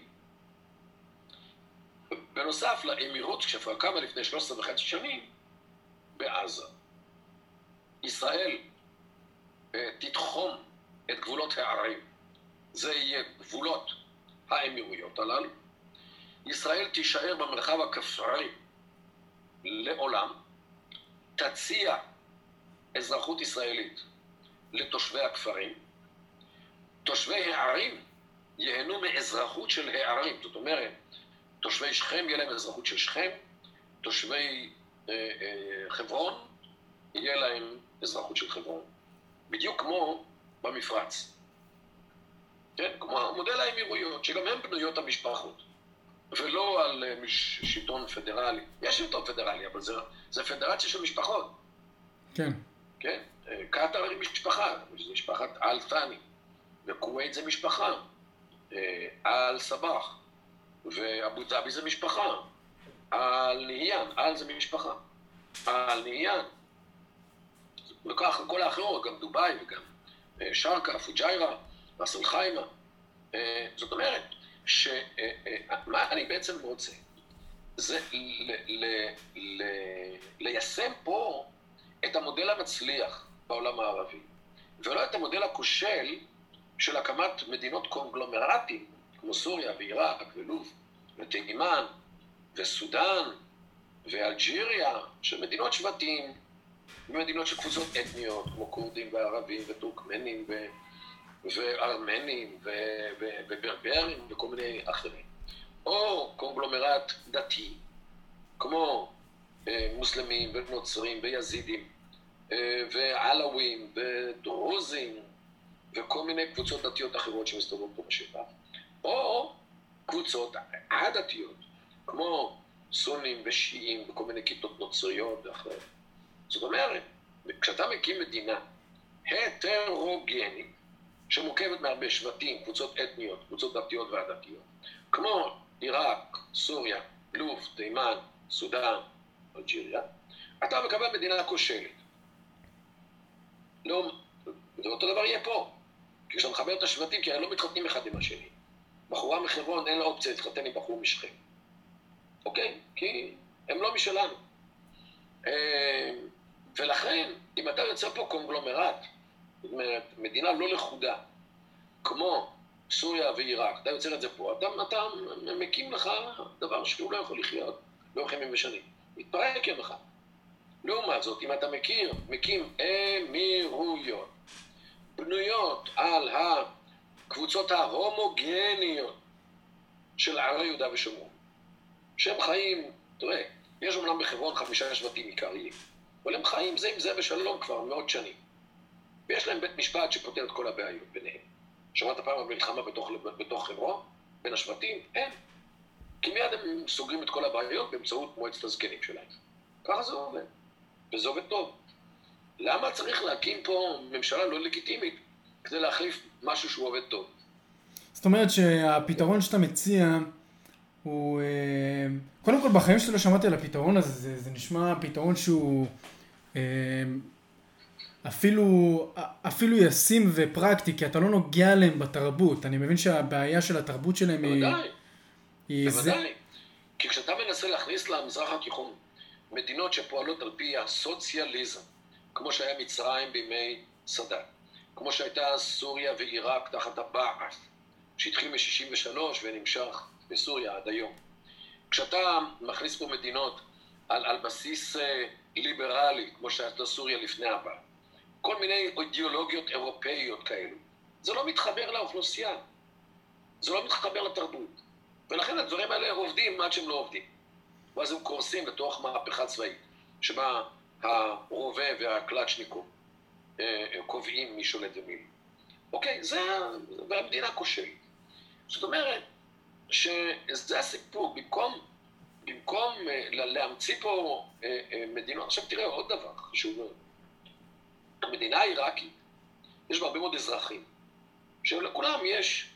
בנוסף לאמירות שכבר קמה לפני 13 וחצי שנים בעזה. ישראל אה, תתחום את גבולות הערים. זה יהיה גבולות האמירויות הללו. ישראל תישאר במרחב הכפרי לעולם, תציע אזרחות ישראלית לתושבי הכפרים. תושבי הערים ייהנו מאזרחות של הערים, זאת אומרת, תושבי שכם יהיה להם אזרחות של שכם, תושבי אה, אה, חברון יהיה להם אזרחות של חברון. בדיוק כמו במפרץ. כן? כמו מודל האמירויות, שגם הן בנויות על משפחות, ולא על אה, שלטון פדרלי. יש שלטון פדרלי, אבל זה, זה פדרציה של משפחות. כן. כן? אה, קטאר היא משפחה, זו משפחת אל ת'אני, וכווית זה משפחה, אה, אל סבח, ואבו דאבי זה משפחה, אל נהיין, אל זה משפחה, אל נהיין. וכך כל האחרות, גם דובאי וגם שרקה, פוג'יירה, ראסל חיימה. זאת אומרת, שמה אני בעצם רוצה? זה ל, ל, ל, ליישם פה את המודל המצליח בעולם הערבי, ולא את המודל הכושל של הקמת מדינות קונגלומרטים, כמו סוריה ועיראק ולוב ותימן וסודאן ואלג'יריה, של מדינות שבטים, ומדינות של קבוצות אתניות, כמו כורדים וערבים וטורקמנים ו... וארמנים וברברים וכל מיני אחרים. או קונגלומרט דתי, כמו אה, מוסלמים ונוצרים ויזידים אה, ועלווים ודרוזים וכל מיני קבוצות דתיות אחרות שמסתובבות פה בשטח, או קבוצות א-דתיות, כמו סונים ושיעים וכל מיני כיתות נוצריות ואחרות. זאת אומרת, כשאתה מקים מדינה הטרוגנית, שמורכבת מהרבה שבטים, קבוצות אתניות, קבוצות דתיות ועדתיות, כמו עיראק, סוריה, לוב, תימן, סודאן, אלג'יריה, אתה מקבל מדינה כושלת. לא, ואותו דבר יהיה פה. כשאתה מחבר את השבטים, כי הם לא מתחתנים אחד עם השני. בחורה מחברון אין לה אופציה להתחתן עם בחור משכם. אוקיי? כי הם לא משלנו. אה, ולכן, אם אתה יוצר פה קונגלומרט, זאת אומרת, מדינה לא לכודה, כמו סוריה ועיראק, אתה יוצר את זה פה, אתה, אתה מקים לך דבר שהוא לא יכול לחיות לאורך ימים ושנים. מתפרק יום אחד. לעומת זאת, אם אתה מכיר, מקים אמירויות, בנויות על הקבוצות ההומוגניות של ערי יהודה ושומרון, שהם חיים, תראה, יש אומנם בחברון חמישה שבטים עיקריים, אבל הם חיים זה עם זה בשלום כבר מאות שנים. ויש להם בית משפט שפותר את כל הבעיות ביניהם. שמעת פעם על מלחמה בתוך, בתוך חברון? בין השבטים? אין. כי מיד הם סוגרים את כל הבעיות באמצעות מועצת הזקנים שלהם. ככה זה עובד. וזה עובד טוב. למה צריך להקים פה ממשלה לא לגיטימית כדי להחליף משהו שהוא עובד טוב? זאת אומרת שהפתרון שאתה מציע הוא... אה, קודם כל בחיים שלי לא שמעתי על הפתרון הזה, זה, זה נשמע פתרון שהוא אה, אפילו, אפילו ישים ופרקטי, כי אתה לא נוגע להם בתרבות. אני מבין שהבעיה של התרבות שלהם היא... בוודאי, בוודאי. כי כשאתה מנסה להכניס למזרח התיכון מדינות שפועלות על פי הסוציאליזם, כמו שהיה מצרים בימי סאדאת, כמו שהייתה סוריה ועיראק תחת הבעת', שהתחיל מ-63 ונמשך בסוריה עד היום. כשאתה מכניס פה מדינות על, על בסיס אה, ליברלי, כמו שהייתה סוריה לפני הבעת', כל מיני אידיאולוגיות אירופאיות כאלו. זה לא מתחבר לאוכלוסייה, זה לא מתחבר לתרבות. ולכן הדברים האלה עובדים עד שהם לא עובדים. ואז הם קורסים לתוך מהפכה צבאית, שבה הרובה והקלצ'ניקו אה, קובעים מי שולט ומי. אוקיי, זה, והמדינה כושלת. זאת אומרת, שזה הסיפור, במקום, במקום אה, להמציא פה אה, מדינות, עכשיו תראה עוד דבר חשוב מאוד. המדינה העיראקית, יש בה הרבה מאוד אזרחים, שלכולם יש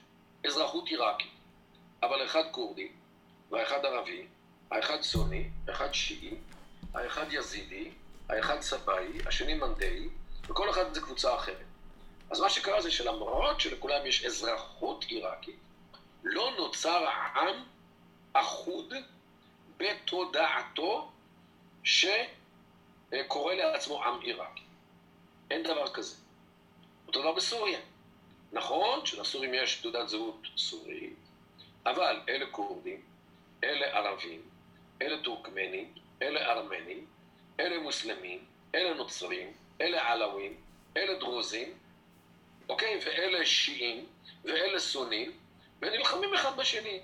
אזרחות עיראקית, אבל האחד כורדי, והאחד ערבי, האחד סוני, האחד שיעי, האחד יזידי, האחד סבאי, השני מנדאי, וכל אחד זה קבוצה אחרת. אז מה שקרה זה שלמרות שלכולם יש אזרחות עיראקית, לא נוצר עם אחוד בתודעתו שקורא לעצמו עם עיראקי. אין דבר כזה. אותו דבר בסוריה. נכון שלסורים יש תעודת זהות סורית, אבל אלה כורדים, אלה ערבים, אלה טורקמנים, אלה ארמנים, אלה מוסלמים, אלה נוצרים, אלה עלווים, אלה דרוזים, אוקיי? ואלה שיעים, ואלה סונים, ונלחמים אחד בשני.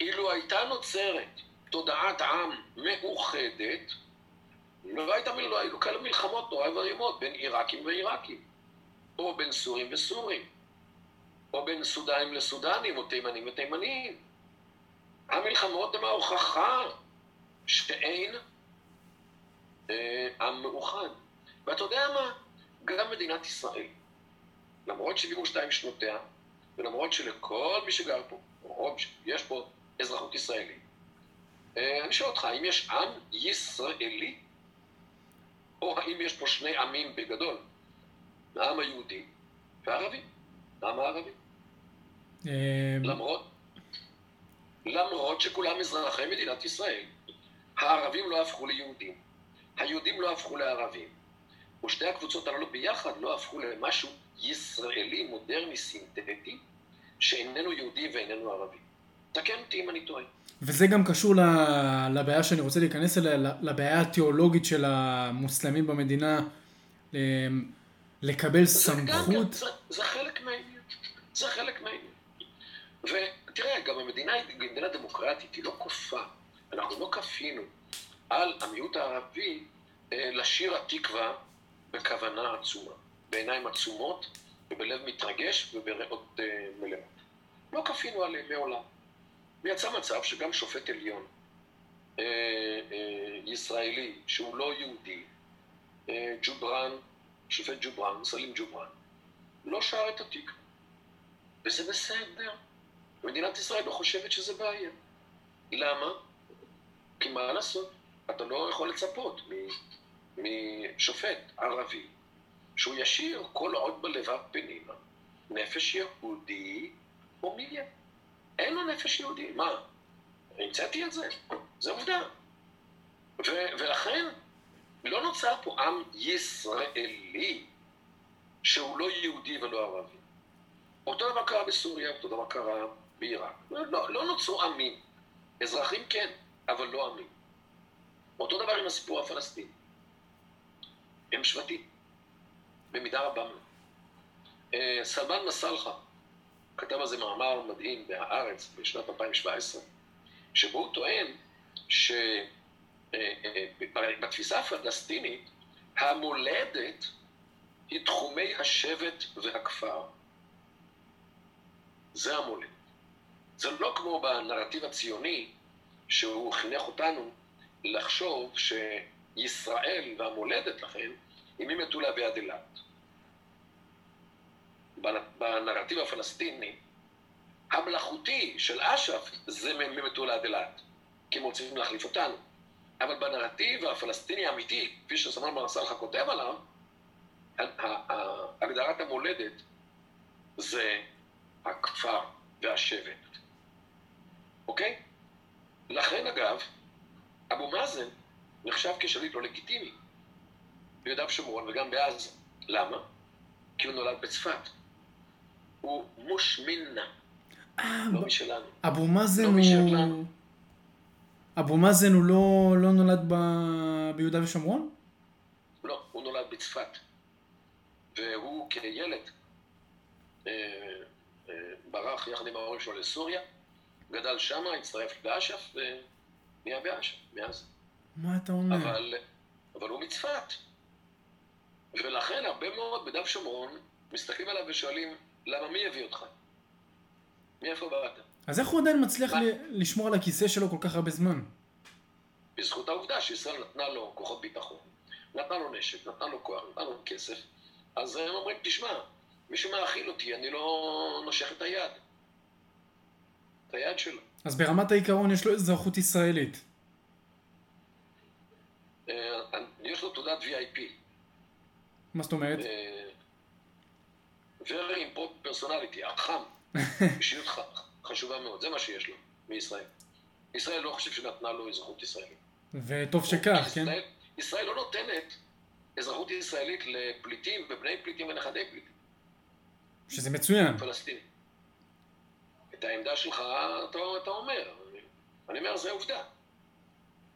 אילו הייתה נוצרת תודעת עם מאוחדת, לא, הייתה, לא היו כאלה מלחמות נורא ואיומות בין עיראקים ועיראקים, או בין סורים וסורים, או בין סודנים לסודנים, או תימנים לתימנים. המלחמות הן ההוכחה שאין עם מאוחד. ואתה יודע מה? גם מדינת ישראל, למרות 72 שנותיה, ולמרות שלכל מי שגר פה, או יש פה אזרחות ישראלית, אה, אני שואל אותך, האם יש עם ישראלי? או האם יש פה שני עמים בגדול? העם היהודי והערבי. העם הערבי. אה, למרות, למרות שכולם אזרחי מדינת ישראל. הערבים לא הפכו ליהודים, היהודים לא הפכו לערבים, ושתי הקבוצות הללו ביחד לא הפכו למשהו ישראלי, מודרני, סינתטי, שאיננו יהודי ואיננו ערבי. תקן אותי אם אני טועה. וזה גם קשור לבעיה שאני רוצה להיכנס אליה, לבעיה התיאולוגית של המוסלמים במדינה, לקבל סמכות. זה, זה חלק מהעניין. זה חלק מהעניין. ותראה, גם המדינה היא מדינה דמוקרטית, היא לא כופה. אנחנו לא כפינו על המיעוט הערבי אה, לשיר התקווה בכוונה עצומה, בעיניים עצומות ובלב מתרגש ובריאות אה, מלאות. לא כפינו עליהם מעולם. ויצא מצב שגם שופט עליון אה, אה, ישראלי, שהוא לא יהודי, אה, ג'ובראן, שופט ג'ובראן, סלים ג'ובראן, לא שר את התיק. וזה בסדר. מדינת ישראל לא חושבת שזה בעיה. למה? כי מה לעשות? אתה לא יכול לצפות משופט ערבי שהוא ישיר כל עוד בלבב פנימה נפש יהודי הומיליה. אין לו נפש יהודי. מה? המצאתי את זה? זה עובדה. ו- ולכן לא נוצר פה עם ישראלי שהוא לא יהודי ולא ערבי. אותו דבר קרה בסוריה, אותו דבר קרה בעיראק. לא, לא, לא נוצרו עמים. אזרחים כן, אבל לא עמים. אותו דבר עם הסיפור הפלסטיני. הם שבטים, במידה רבה מאוד. אה, סלמן מסלחה כתב על זה מאמר מדהים בהארץ בשנת 2017, שבו הוא טוען שבתפיסה אה, אה, הפלסטינית המולדת היא תחומי השבט והכפר. זה המולדת. זה לא כמו בנרטיב הציוני, שהוא חינך אותנו לחשוב שישראל והמולדת לכן היא ממטולה ועד אילת. בנרטיב הפלסטיני, המלאכותי של אש"ף זה ממטולה עד אילת, כי הם רוצים להחליף אותנו. אבל בנרטיב הפלסטיני האמיתי, כפי שסמל מרסלחה כותב עליו, הגדרת המולדת זה הכפר והשבט. אוקיי? לכן אגב, אבו מאזן נחשב כשליט לא לגיטימי ביהודה ושומרון וגם בעזה. למה? כי הוא נולד בצפת. הוא מושמינה, אה, לא משלנו. אבו מאזן לא הוא... אבו מאזן הוא לא, לא נולד ב... ביהודה ושומרון? לא, הוא נולד בצפת. והוא כילד אה, אה, ברח יחד עם ההורים שלו לסוריה, גדל שמה, הצטרף לאש"ף ונהיה באש"ף מאז. מה אתה אומר? אבל, אבל הוא מצפת. ולכן הרבה מאוד בדף שומרון מסתכלים עליו ושואלים, למה מי הביא אותך? מאיפה באת? אז איך הוא עדיין מצליח ל- לשמור על הכיסא שלו כל כך הרבה זמן? בזכות העובדה שישראל נתנה לו כוחות ביטחון, נתנה לו נשק, נתנה לו כוח, נתנה לו כסף, אז הם אומרים, תשמע, מישהו מאכיל אותי, אני לא נושך את היד. את היד שלו. אז ברמת העיקרון יש לו אזרחות ישראלית. אה, יש לו תעודת VIP. מה זאת אומרת? אה, very important personality, החם. (laughs) אישיות חשובה מאוד, זה מה שיש לו מישראל. ישראל לא חושב שנתנה לו אזרחות ישראלית. וטוב שכך, כן? ישראל לא נותנת אזרחות ישראלית לפליטים ובני פליטים ונכדי פליטים. שזה מצוין. פלסטינים. את העמדה שלך אתה, אתה אומר. אני אומר, זה עובדה.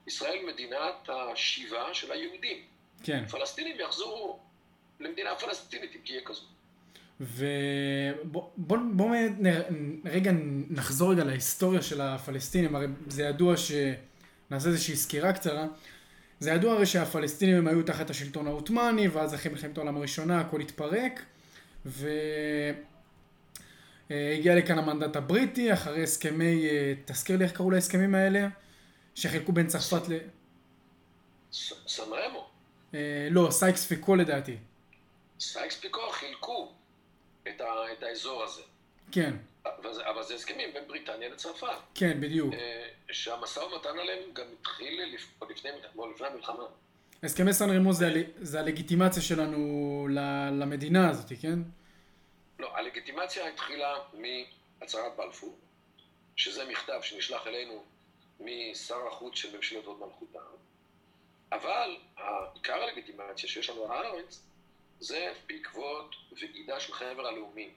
ישראל מדינת השיבה של היהודים. כן. פלסטינים יחזרו למדינה פלסטינית אם תהיה כזו. ובוא בוא, בוא רגע נחזור רגע להיסטוריה של הפלסטינים, הרי זה ידוע ש... נעשה איזושהי סקירה קצרה. זה ידוע הרי שהפלסטינים הם היו תחת השלטון העות'מאני, ואז אחרי מלחמת העולם הראשונה הכל התפרק, ו... אה, הגיע לכאן המנדט הבריטי, אחרי הסכמי, אה, תזכיר לי איך קראו להסכמים האלה, שחילקו בין צרפת ל... סן רמו. אה, לא, סייקס פיקו לדעתי. סייקס פיקו חילקו את, ה, את האזור הזה. כן. אבל זה, אבל זה הסכמים בין בריטניה לצרפת. כן, בדיוק. שהמשא ומתן עליהם גם התחיל לפני, לפני המלחמה. הסכמי סן רמו זה הלגיטימציה שלנו למדינה הזאת, כן? לא, הלגיטימציה התחילה מהצהרת בלפור, שזה מכתב שנשלח אלינו משר החוץ של ממשלת הוד מלכותה, אבל עיקר הלגיטימציה שיש לנו על הארץ זה בעקבות ועידה של חבר הלאומים,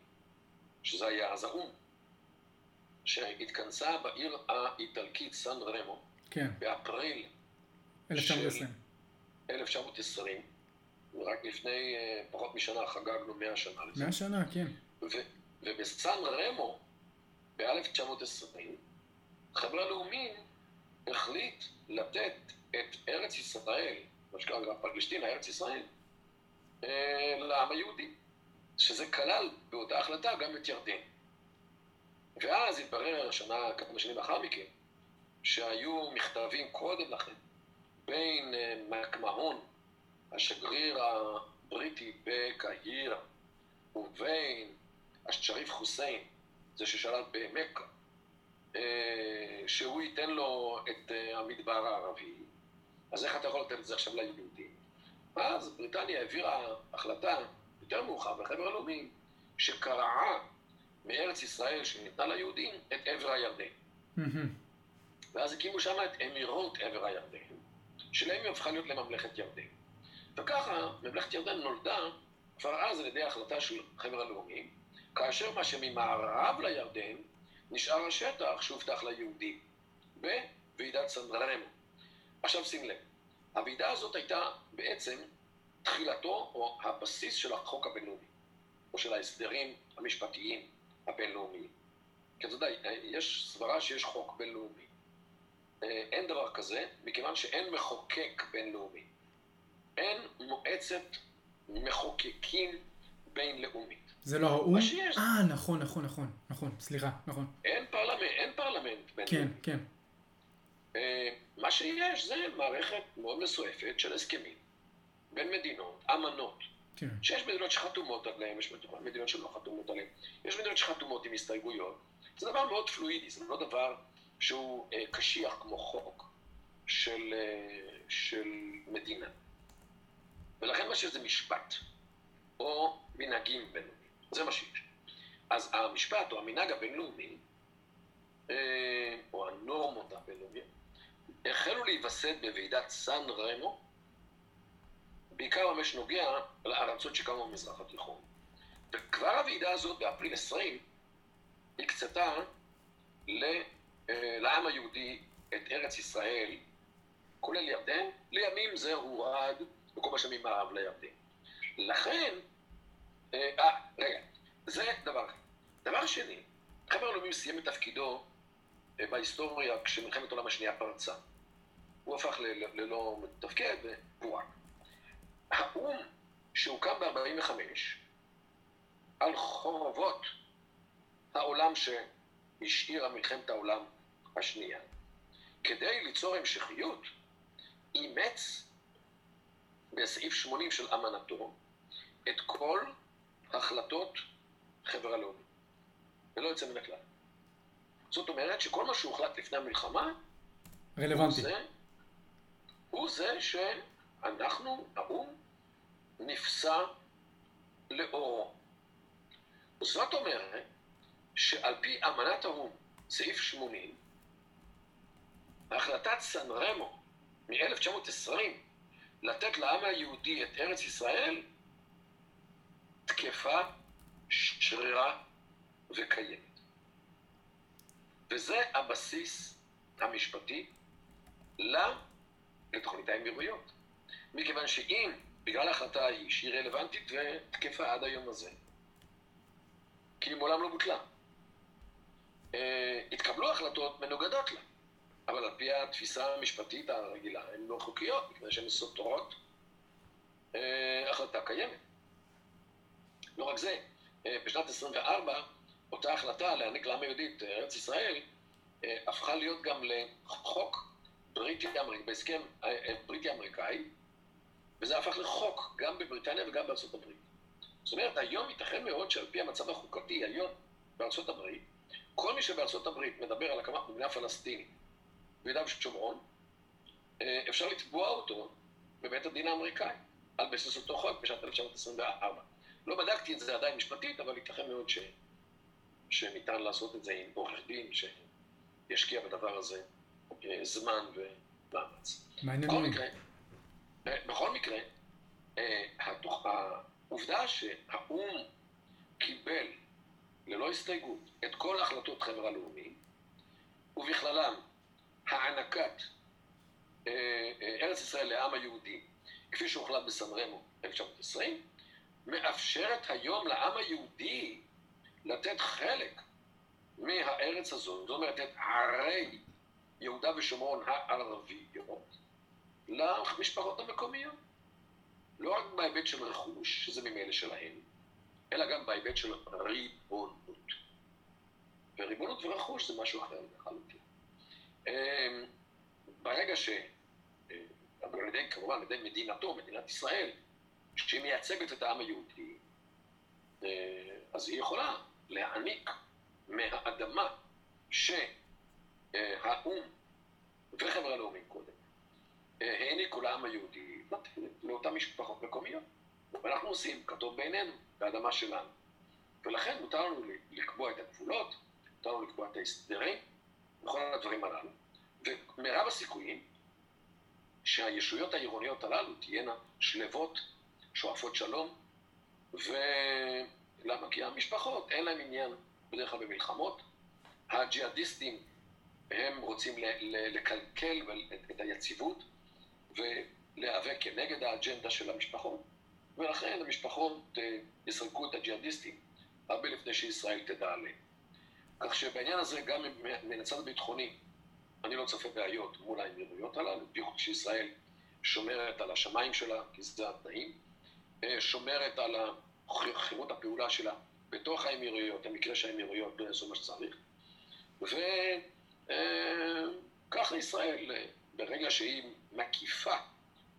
שזה היה אז האו"ם, שהתכנסה בעיר האיטלקית סן רמו, כן. באפריל 1920. 1920, ורק לפני אה, פחות משנה חגגנו 100 שנה לזה. 100 שנה, כן. ובסן רמו, ב-1920, חבר הלאומים החליט לתת את ארץ ישראל, מה שקרה פלגשתינה, ארץ ישראל, אה, לעם היהודי, שזה כלל באותה החלטה גם את ירדן. ואז התברר שנה, כמה שנים לאחר מכן, שהיו מכתבים קודם לכן בין אה, מקמהון, השגריר הבריטי בקהיר, ובין השריף חוסיין, זה ששלט במכה, אה, שהוא ייתן לו את אה, המדבר הערבי, אז איך אתה יכול לתת את זה עכשיו ליהודים? אז בריטניה העבירה החלטה יותר מאוחר בחבר הלאומים, שקרעה מארץ ישראל שניתנה ליהודים את עבר הירדן. ואז הקימו שם את אמירות עבר הירדן, שלהם היא הפכה להיות לממלכת ירדן. וככה ממלכת ירדן נולדה כבר אז על ידי החלטה של חבר הלאומים, כאשר מה שממערב לירדן נשאר השטח שהובטח ליהודים בוועידת סנדרמו. עכשיו שים לב, הוועידה הזאת הייתה בעצם תחילתו או הבסיס של החוק הבינלאומי, או של ההסדרים המשפטיים הבינלאומיים. כי אתה יודע, יש סברה שיש חוק בינלאומי. אה, אין דבר כזה, מכיוון שאין מחוקק בינלאומי. אין מועצת מחוקקים בינלאומית. זה לא האו"ם? אה, נכון, נכון, נכון, נכון, סליחה, נכון. אין פרלמנט, אין פרלמנט בינלאומי. כן, כן. אה, מה שיש זה מערכת מאוד מסועפת של הסכמים בין מדינות, אמנות. כן. שיש מדינות שחתומות עליהן, יש מדינות שלא חתומות עליהן, יש מדינות שחתומות עם הסתייגויות. זה דבר מאוד פלואידי, זה לא דבר שהוא אה, קשיח כמו חוק של, אה, של מדינה. ולכן מה שיש זה משפט, או מנהגים בינלאומיים, זה מה שיש. אז המשפט או המנהג הבינלאומי, אה, או הנורמות הבינלאומיות, החלו להיווסד בוועידת סן רמו, בעיקר במה שנוגע לארצות שקמו במזרח התיכון. וכבר הוועידה הזאת, באפריל 20, הקצתה לעם היהודי את ארץ ישראל, כולל ירדן, לימים זה הורד וכל מה שממערב לירדן. לכן, אה, אה, רגע, זה דבר אחד. דבר שני, חבר הלאומים סיים את תפקידו אה, בהיסטוריה כשמלחמת העולם השנייה פרצה. הוא הפך ללא מתפקד ופורק. האו"ם שהוקם ב-45 על חורבות העולם שהשאירה מלחמת העולם השנייה, כדי ליצור המשכיות, אימץ בסעיף 80 של אמנתו את כל החלטות חבר הלאומי, ולא יוצא מן הכלל. זאת אומרת שכל מה שהוחלט לפני המלחמה, רלוונטי. הוא זה, הוא זה שאנחנו, האו"ם, נפסע לאורו. זאת אומרת שעל פי אמנת האו"ם, סעיף 80, החלטת סן רמו מ-1920 לתת לעם היהודי את ארץ ישראל תקפה, שרירה וקיימת. וזה הבסיס המשפטי לתוכנית האמירויות. מכיוון שאם, בגלל ההחלטה ההיא, שהיא רלוונטית ותקפה עד היום הזה, כי היא מעולם לא בוטלה, אה, התקבלו החלטות מנוגדות לה. אבל על פי התפיסה המשפטית הרגילה, הן לא חוקיות, מפני שהן סותרות אה, החלטה קיימת. לא רק זה, אה, בשנת 24, אותה החלטה להעניק לעם היהודי את ארץ ישראל, הפכה להיות גם לחוק בריטי אמריקאי, בהסכם בריטי אמריקאי, וזה הפך לחוק גם בבריטניה וגם בארצות הברית. זאת אומרת, היום ייתכן מאוד שעל פי המצב החוקתי היום בארצות הברית, כל מי שבארצות הברית מדבר על הקמת מדינה פלסטינית ביהודה ושומרון, אפשר לתבוע אותו בבית הדין האמריקאי, על בסיס אותו חוק בשנת 1924. לא בדקתי את זה עדיין משפטית, אבל ייתכן מאוד ש... שניתן לעשות את זה עם עורך דין שישקיע בדבר הזה אה, זמן ומאמץ. מעניין בכל מקרה, אה, בכל מקרה, אה, העובדה שהאו"ם קיבל ללא הסתייגות את כל החלטות חבר הלאומי, ובכללם הענקת ארץ ישראל לעם היהודי, כפי שהוחלט בסן רמו 1920, מאפשרת היום לעם היהודי לתת חלק מהארץ הזאת, זאת אומרת, את ערי יהודה ושומרון הערביות, למשפחות המקומיות. לא רק בהיבט של רכוש, שזה ממילא שלהם, אלא גם בהיבט של ריבונות. וריבונות ורכוש זה משהו אחר לחלוטין. אמ, ברגע ש... אה, על ידי, כמובן, על ידי מדינתו, מדינת ישראל, שהיא מייצגת את העם היהודי, אה, אז היא יכולה להעניק מהאדמה שהאו"ם וחבר הלאומים קודם אה, העניקו לעם היהודי לאותן משפחות מקומיות. ואנחנו עושים כתוב בעינינו, באדמה שלנו. ולכן מותר לנו לקבוע את הגבולות, מותר לנו לקבוע את ההסדרים, וכל הדברים הללו. ומרב הסיכויים שהישויות העירוניות הללו תהיינה שלוות, שואפות שלום, ולמה? כי המשפחות אין להם עניין בדרך כלל במלחמות. הג'יהאדיסטים הם רוצים לקלקל את היציבות ולהיאבק כנגד האג'נדה של המשפחות, ולכן המשפחות אה, יסלקו את הג'יהאדיסטים הרבה לפני שישראל תדע עליהם. כך שבעניין הזה, גם מן הצד הביטחוני, אני לא צופה בעיות מול האמירויות הללו, בייחוד שישראל שומרת על השמיים שלה, כי זה התנאים, אה, שומרת על חירות הפעולה שלה בתוך האמירויות, במקרה שהאמירויות לא יעשו מה שצריך. וככה ישראל, ברגע שהיא מקיפה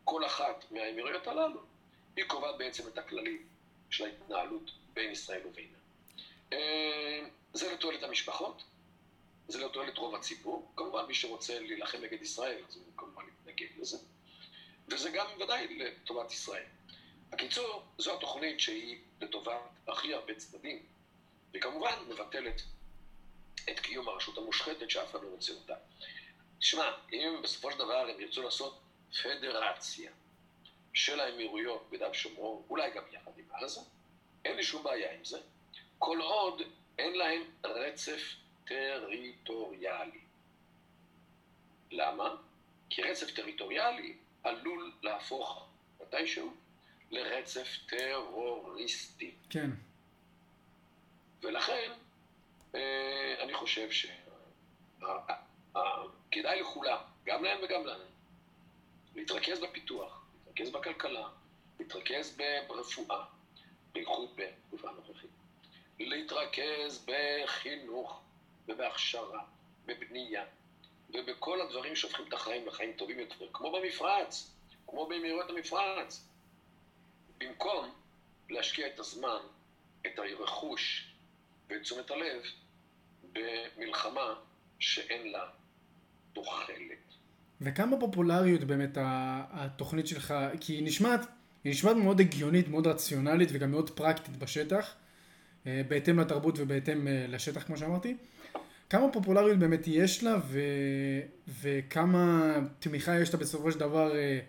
כל אחת מהאמירויות הללו, היא קובעת בעצם את הכללים של ההתנהלות בין ישראל ובינה. זה לתועלת המשפחות, זה לתועלת רוב הציבור. כמובן, מי שרוצה להילחם נגד ישראל, אז הוא כמובן יתנגד לזה. וזה גם ודאי לטובת ישראל. בקיצור, זו התוכנית שהיא לטובת הכי הרבה צדדים, וכמובן מבטלת את קיום הרשות המושחתת שאף אחד לא רוצה אותה. תשמע, אם בסופו של דבר הם ירצו לעשות פדרציה של האמירויות ביהודה ושומרון, אולי גם יחד עם עזה, אין לי שום בעיה עם זה, כל עוד אין להם רצף טריטוריאלי. למה? כי רצף טריטוריאלי עלול להפוך מתישהו לרצף טרוריסטי. כן. ולכן, אה, אני חושב שכדאי לכולם, גם להם וגם לנו, להתרכז בפיתוח, להתרכז בכלכלה, להתרכז ברפואה, בייחוד הנוכחית, להתרכז בחינוך ובהכשרה, בבנייה, ובכל הדברים שהופכים את החיים לחיים טובים יותר, כמו במפרץ, כמו במהירויות המפרץ. במקום להשקיע את הזמן, את הרכוש ואת תשומת הלב במלחמה שאין לה תוחלת. וכמה פופולריות באמת התוכנית שלך, כי היא נשמעת, היא נשמעת מאוד הגיונית, מאוד רציונלית וגם מאוד פרקטית בשטח, בהתאם לתרבות ובהתאם אה, לשטח כמו שאמרתי. כמה פופולריות באמת יש לה ו... וכמה תמיכה יש לה בסופו של דבר אה,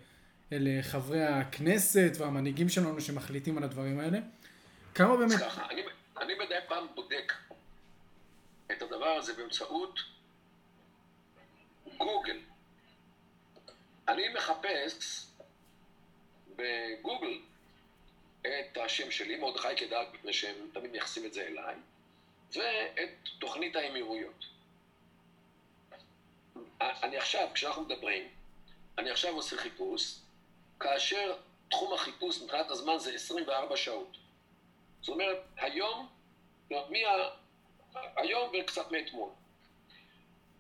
אלה חברי הכנסת והמנהיגים שלנו שמחליטים על הדברים האלה. כמה באמת... ככה, אני, אני מדי פעם בודק את הדבר הזה באמצעות גוגל. אני מחפש בגוגל את השם שלי, מרדכי קדק, מפני שהם תמיד מייחסים את זה אליי, ואת תוכנית האמירויות. אני עכשיו, כשאנחנו מדברים, אני עכשיו עושה חיפוש, כאשר תחום החיפוש מבחינת הזמן זה 24 שעות. זאת אומרת, היום, לא, היום וקצת מאתמול.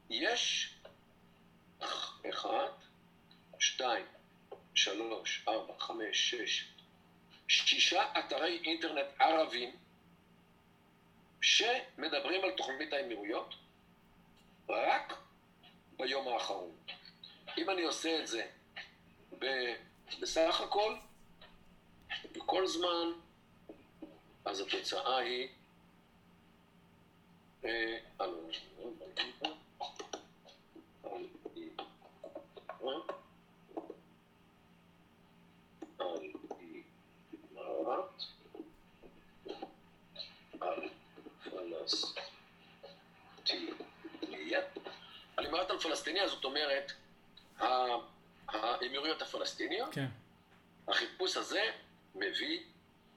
יש אחד, שתיים, שלוש, ארבע, חמש, שש, שישה אתרי אינטרנט ערבים שמדברים על תוכנית האמירויות רק ביום האחרון. אם אני עושה את זה בסך הכל, בכל זמן, אז התוצאה היא... אה, על פלסטיניה, זאת אומרת, האמירויות הפלסטיניות, כן. החיפוש הזה מביא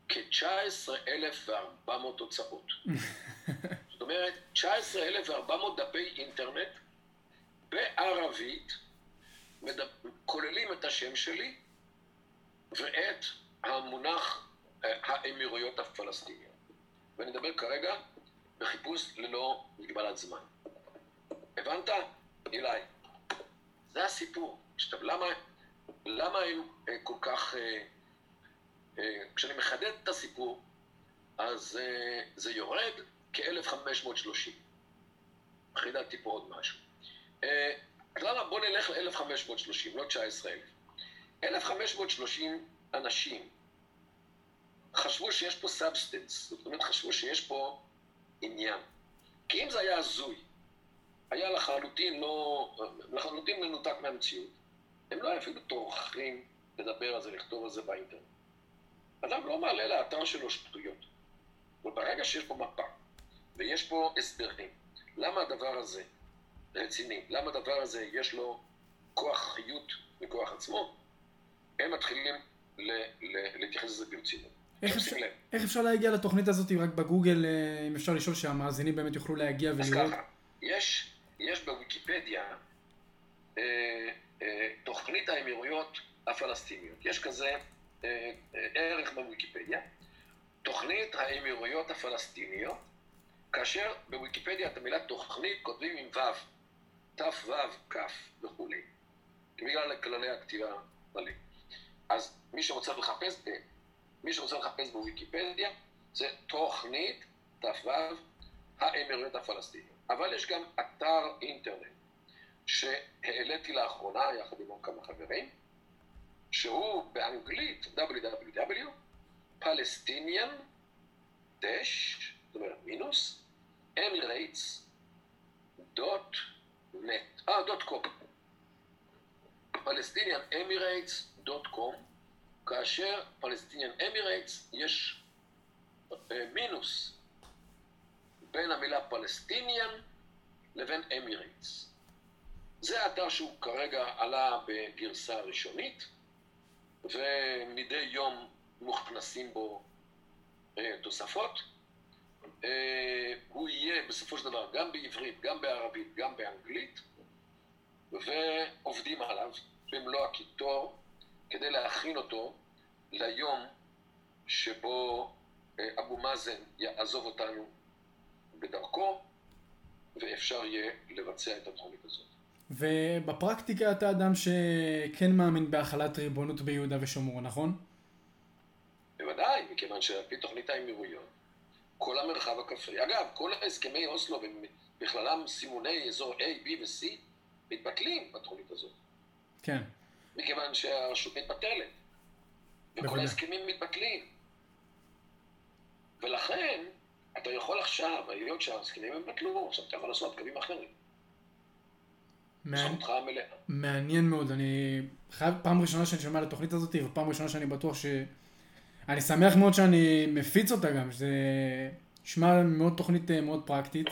כ-19,400 תוצאות. (laughs) זאת אומרת, 19,400 דפי אינטרנט בערבית, כוללים את השם שלי ואת המונח אה, האמירויות הפלסטיניות. ואני מדבר כרגע בחיפוש ללא מגבלת זמן. הבנת? אילי. זה הסיפור. עכשיו, למה, למה הם אה, כל כך... אה, אה, כשאני מחדד את הסיפור, אז זה יורד כ-1530. חידדתי פה עוד משהו. אז למה? בוא נלך ל-1530, לא 19,000. 1530 אנשים חשבו שיש פה substance, זאת אומרת, חשבו שיש פה עניין. כי אם זה היה הזוי, היה לחלוטין לא, לחלוטין מנותק מהמציאות. הם לא אפילו טורחים לדבר על זה, לכתוב על זה באינטרנט. אדם לא מעלה לאתר שלו שטויות. וברגע שיש פה מפה, ויש פה הסברים, למה הדבר הזה רציני, למה הדבר הזה יש לו כוח חיות מכוח עצמו, הם מתחילים להתייחס לזה ברצינות. איך אפשר, איך אפשר להגיע לתוכנית הזאת רק בגוגל, אה, אם אפשר לשאול שהמאזינים באמת יוכלו להגיע ולראות? אז ככה, יש יש בוויקיפדיה אה, אה, תוכנית האמירויות הפלסטיניות. יש כזה אה, אה, ערך בוויקיפדיה, תוכנית האמירויות הפלסטיניות, כאשר בוויקיפדיה את המילה תוכנית כותבים עם ו', תו, כ' וכולי, בגלל כללי הכתיבה מלא. אז מי שרוצה לחפש, מי שרוצה לחפש בוויקיפדיה זה תוכנית תו, האמירויות הפלסטיניות. אבל יש גם אתר אינטרנט שהעליתי לאחרונה יחד עם עוד כמה חברים, שהוא באנגלית www, Palestinian dash, זאת אומרת מינוס, emirates dot net, אה, dot com. Palestinian Emirates dot com, כאשר Palestinian Emirates יש אה, מינוס בין המילה Palestinian לבין Emirates. זה אתר שהוא כרגע עלה בגרסה ראשונית, ומדי יום מוכנסים בו אה, תוספות. אה, הוא יהיה בסופו של דבר גם בעברית, גם בערבית, גם באנגלית, ועובדים עליו במלוא הקיטור כדי להכין אותו ליום שבו אה, אבו מאזן יעזוב אותנו בדרכו, ואפשר יהיה לבצע את התוכנית הזאת. ובפרקטיקה אתה אדם שכן מאמין בהחלת ריבונות ביהודה ושומרון, נכון? בוודאי, מכיוון שעל פי תוכנית האמירויות, כל המרחב הכפרי, אגב, כל הסכמי אוסלו, בכללם סימוני אזור A, B ו-C, מתבטלים בתוכנית הזאת. כן. מכיוון שהרשות מתבטלת. וכל ההסכמים מתבטלים. ולכן, אתה יכול עכשיו, היות שהזקנים הם בטלו, עכשיו אתה יכול לעשות קווים אחרים. המלאה. מעניין מאוד, אני חייב, פעם ראשונה שאני שומע על התוכנית הזאת, ופעם ראשונה שאני בטוח ש... אני שמח מאוד שאני מפיץ אותה גם, שזה נשמע מאוד תוכנית אה, מאוד פרקטית.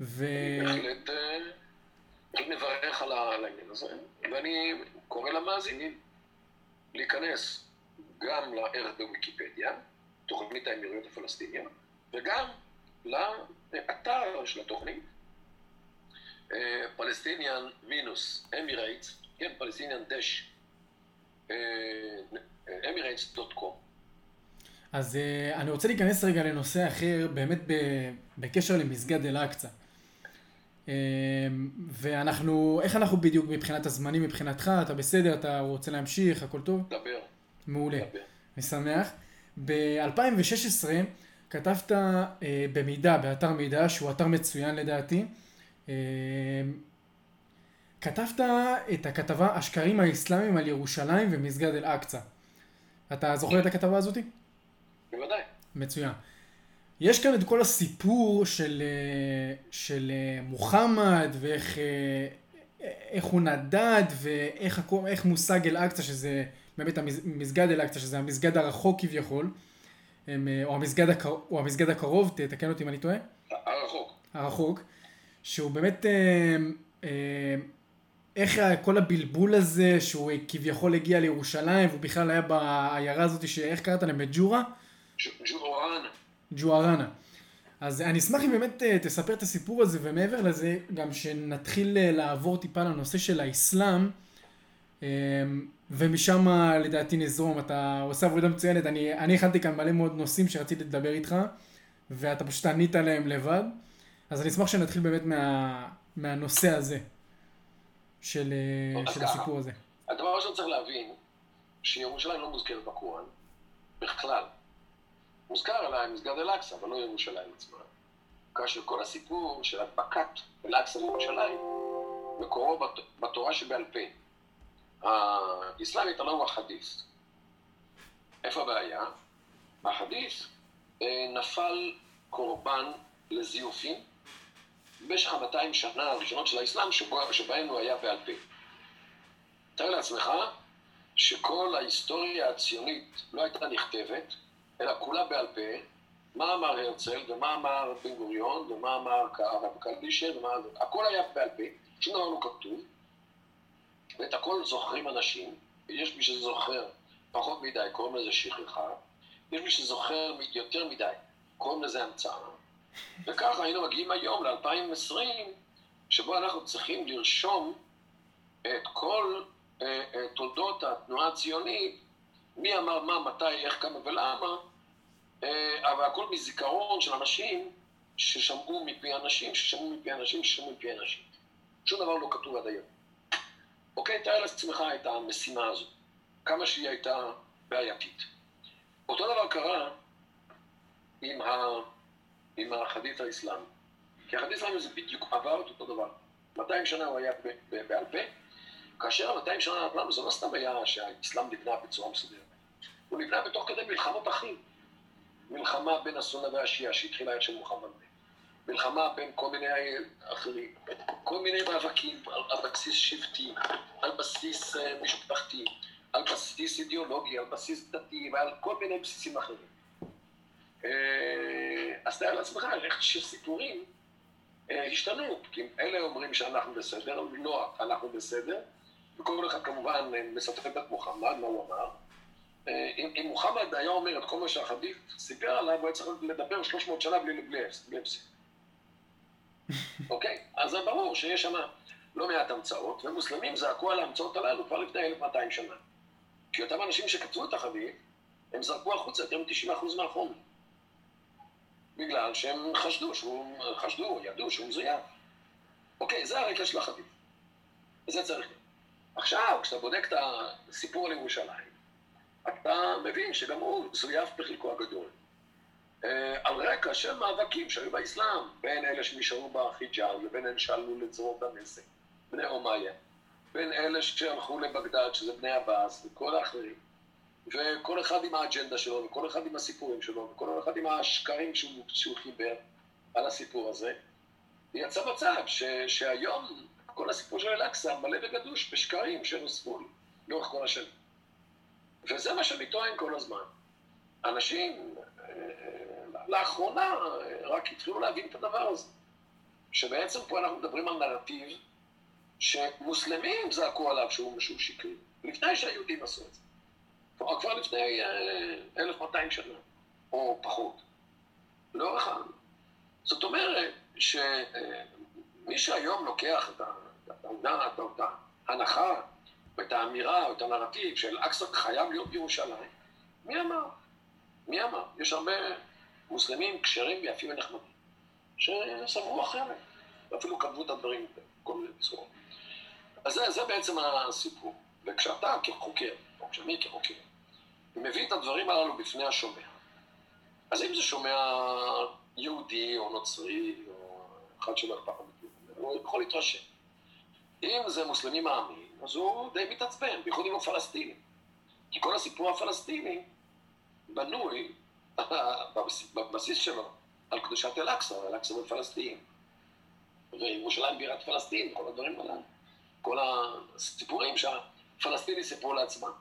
ו... בהחלט אה, מברך על העניין הזה, ואני קורא למאזינים להיכנס גם לערך בוויקיפדיה, תוכנית האמירויות הפלסטיניות, וגם לאתר של התוכנית, פלסטיניאן מינוס אמירייטס, כן, פלסטיניאן דש אמירייטס דוט קום. אז אני רוצה להיכנס רגע לנושא אחר, באמת בקשר למסגד אל-אקצא. ואנחנו, איך אנחנו בדיוק מבחינת הזמנים, מבחינתך, אתה בסדר, אתה רוצה להמשיך, הכל טוב? דבר. מעולה. דבר. אני שמח. ב-2016 כתבת uh, במידע, באתר מידע, שהוא אתר מצוין לדעתי, uh, כתבת את הכתבה השקרים האסלאמיים על ירושלים ומסגד אל-אקצא. אתה זוכר את הכתבה הזאתי? בוודאי. מצוין. יש כאן את כל הסיפור של, אה, של אה, מוחמד ואיך אה, איך הוא נדד ואיך איך מושג אל-אקצא שזה באמת המסגד אל-אקצא שזה המסגד הרחוק כביכול הם, או, המסגד הקר, או המסגד הקרוב, תתקן אותי אם אני טועה, הרחוק. הרחוק, שהוא באמת אה, אה, איך כל הבלבול הזה שהוא כביכול הגיע לירושלים והוא בכלל היה בעיירה הזאת שאיך קראת להם? בג'ורה? ג'- ג'ורן. ג'וארנה. אז אני אשמח אם באמת אה, תספר את הסיפור הזה, ומעבר לזה, גם שנתחיל אה, לעבור טיפה לנושא של האסלאם, אה, ומשם לדעתי נזרום. אתה עושה עבודה מצוינת, אני, אני הכנתי כאן מלא מאוד נושאים שרציתי לדבר איתך, ואתה פשוט ענית עליהם לבד. אז אני אשמח שנתחיל באמת מה, מהנושא הזה, של, של ככה. הסיפור הזה. הדבר הראשון צריך להבין, שירושלים לא מוזכרת בקוראן, בכלל. מוזכר עליה מסגד אל-אקצא, אבל לא ירושלים עצמה. כאשר כל הסיפור של הדבקת אל-אקצא לירושלים, מקורו בת- בתורה שבעל פה. האסלאמית הלא הוא החדיס. איפה הבעיה? החדיס אה, נפל קורבן לזיופים במשך ה-200 שנה הראשונות של האסלאם, שבהן הוא היה בעל פה. תאר לעצמך שכל ההיסטוריה הציונית לא הייתה נכתבת, אלא כולה בעל פה, מה אמר הרצל, ומה אמר בן גוריון, ומה אמר הרב קלדישר, ומה... הכל היה בעל פה, שום דבר לא כתוב, ואת הכל זוכרים אנשים, יש מי שזוכר פחות מדי, קוראים לזה שכחה, יש מי שזוכר יותר מדי, קוראים לזה המצאה, וככה היינו מגיעים היום ל-2020, שבו אנחנו צריכים לרשום את כל אה, אה, תולדות התנועה הציונית, מי אמר מה, מתי, איך, כמה ולמה, אה, אבל הכל מזיכרון של אנשים ששמעו מפי אנשים, ששמעו מפי אנשים, ששמעו מפי אנשים. שום דבר לא כתוב עד היום. אוקיי, תאר לעצמך את המשימה הזו, כמה שהיא הייתה בעייתית. אותו דבר קרה עם, ה... עם החדית האסלאמי. כי החדית האסלאמי זה בדיוק עבר את אותו דבר. 200 שנה הוא היה בעל פה, כאשר ה-200 שנה עברנו, זה לא סתם היה שהאסלאם נבנה בצורה מסודרת. הוא נבנה בתוך כדי מלחמות אחים. מלחמה בין הסונה והשיעה שהתחילה איך של מוחמד. מלחמה בין כל מיני אחרים. כל מיני מאבקים על, על בסיס שבטי, על בסיס אה, משפחתי, על בסיס אידיאולוגי, על בסיס דתי ועל כל מיני בסיסים אחרים. אה, אז תאר לעצמך איך שסיפורים אה, השתנו, כי אלה אומרים שאנחנו בסדר, לא, אנחנו בסדר, וכל אחד כמובן מספר את מוחמד, מה הוא אמר. אם, מוחמד היה אומר את כל מה שהחדיף סיפר עליו, הוא היה צריך לדבר 300 שנה בלי בלי הפס- בלי הפסיק. אוקיי? אז זה ברור שיש שם לא מעט המצאות, ומוסלמים זעקו על ההמצאות הללו כבר לפני 1200 שנה. כי אותם אנשים שכתבו את החדיף, הם זרקו החוצה יותר מ-90% מהחומר. בגלל שהם חשדו, שהוא, חשדו, ידעו שהוא מזויף. אוקיי, זה הרקע של החדיף. וזה צריך להיות. עכשיו, כשאתה בודק את הסיפור על ירושלים, אתה מבין שגם הוא זויף בחלקו הגדול. אה, על רקע של מאבקים שהיו באסלאם, בין אלה שנשארו בחיג'אז לבין אלה שעלו לזרוע דמשק, בני אומיה, בין אלה שהלכו לבגדד, שזה בני עבאס, וכל האחרים. וכל אחד עם האג'נדה שלו, וכל אחד עם הסיפורים שלו, וכל אחד עם השקרים שהוא, שהוא חיבר על הסיפור הזה. יצא מצב ש, שהיום כל הסיפור של אל-אקצא מלא וגדוש בשקרים שנוספו לאורך כל השנים. וזה מה שאני טוען כל הזמן. אנשים לאחרונה אה, רק התחילו להבין את הדבר הזה. שבעצם פה אנחנו מדברים על נרטיב שמוסלמים זעקו עליו שהוא שהוא שקרי, לפני שהיהודים עשו את זה. כבר כבר לפני אה, 1200 שנה, או פחות. לאורך ה... זאת אומרת שמי שהיום לוקח את ה- את העובדה, את ההנחה, את האמירה, או את הנרטיב של אקצא חייב להיות בירושלים, מי אמר? מי אמר? יש הרבה מוסלמים כשרים ויפים ונחמדים, שסברו אחרת, ואפילו כתבו את הדברים בכל מיני צורות. אז זה, זה בעצם הסיפור. וכשאתה כחוקר, או כשאני כחוקר, מביא את הדברים הללו בפני השומע, אז אם זה שומע יהודי או נוצרי, או אחד שלא אכפת לו, הוא יכול להתרשם. אם זה מוסלמי מאמין, אז הוא די מתעצבן, בייחוד אם הוא פלסטיני. כי כל הסיפור הפלסטיני בנוי בבסיס שלו על קדושת אל-אקצא, אל-אקצא בפלסטין. וירושלים בירת פלסטין, כל הדברים הללו. כל הסיפורים שהפלסטינים סיפרו לעצמם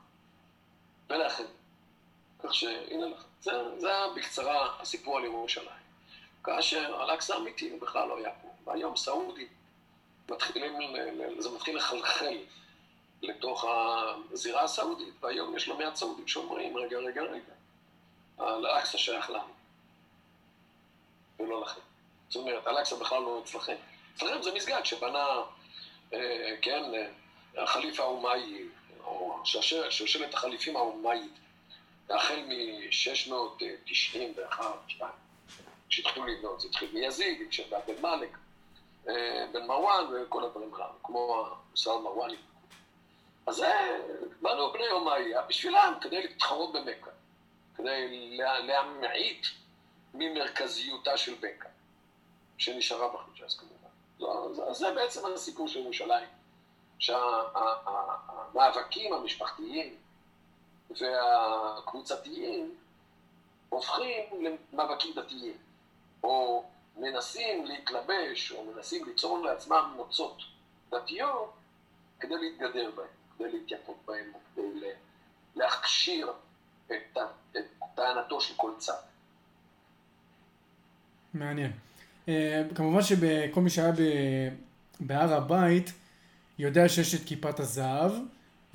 ולאחרים. כך שהנה לך, זה, זה בקצרה הסיפור על ירושלים. כאשר אל-אקצא האמיתי הוא בכלל לא היה פה. והיום סעודים מתחילים, זה מתחיל לחלחל לתוך הזירה הסעודית, והיום יש לא מעט סעודים שאומרים, רגע, רגע, רגע, אל-אקצא שייך לנו, ולא לכם. זאת אומרת, אל-אקצא בכלל לא אצלכם. אצלכם זה מסגד שבנה, אה, כן, אה, החליף האומאי, או שושלת החליפים האומאית, החל מ-691, 2, כשהתחילו לבנות, זה התחיל מיזיד, כשבא בן מאלק, אה, בן מרואן וכל הדברים הללו, כמו המוסר מרואני. אז באנו בני אומיה בשבילם, כדי להתחרות במכה, כדי להמעיט ממרכזיותה של בקה, שנשארה בחודשס כמובן. אז זה בעצם הסיפור של ירושלים, שהמאבקים המשפחתיים והקבוצתיים הופכים למאבקים דתיים, או מנסים להתלבש, או מנסים ליצור לעצמם נוצות דתיות כדי להתגדר בהם, כדי להתייפות בהם, כדי להכשיר את, את טענתו של כל צד. מעניין. אה, כמובן שכל מי שהיה בהר הבית יודע שיש את כיפת הזהב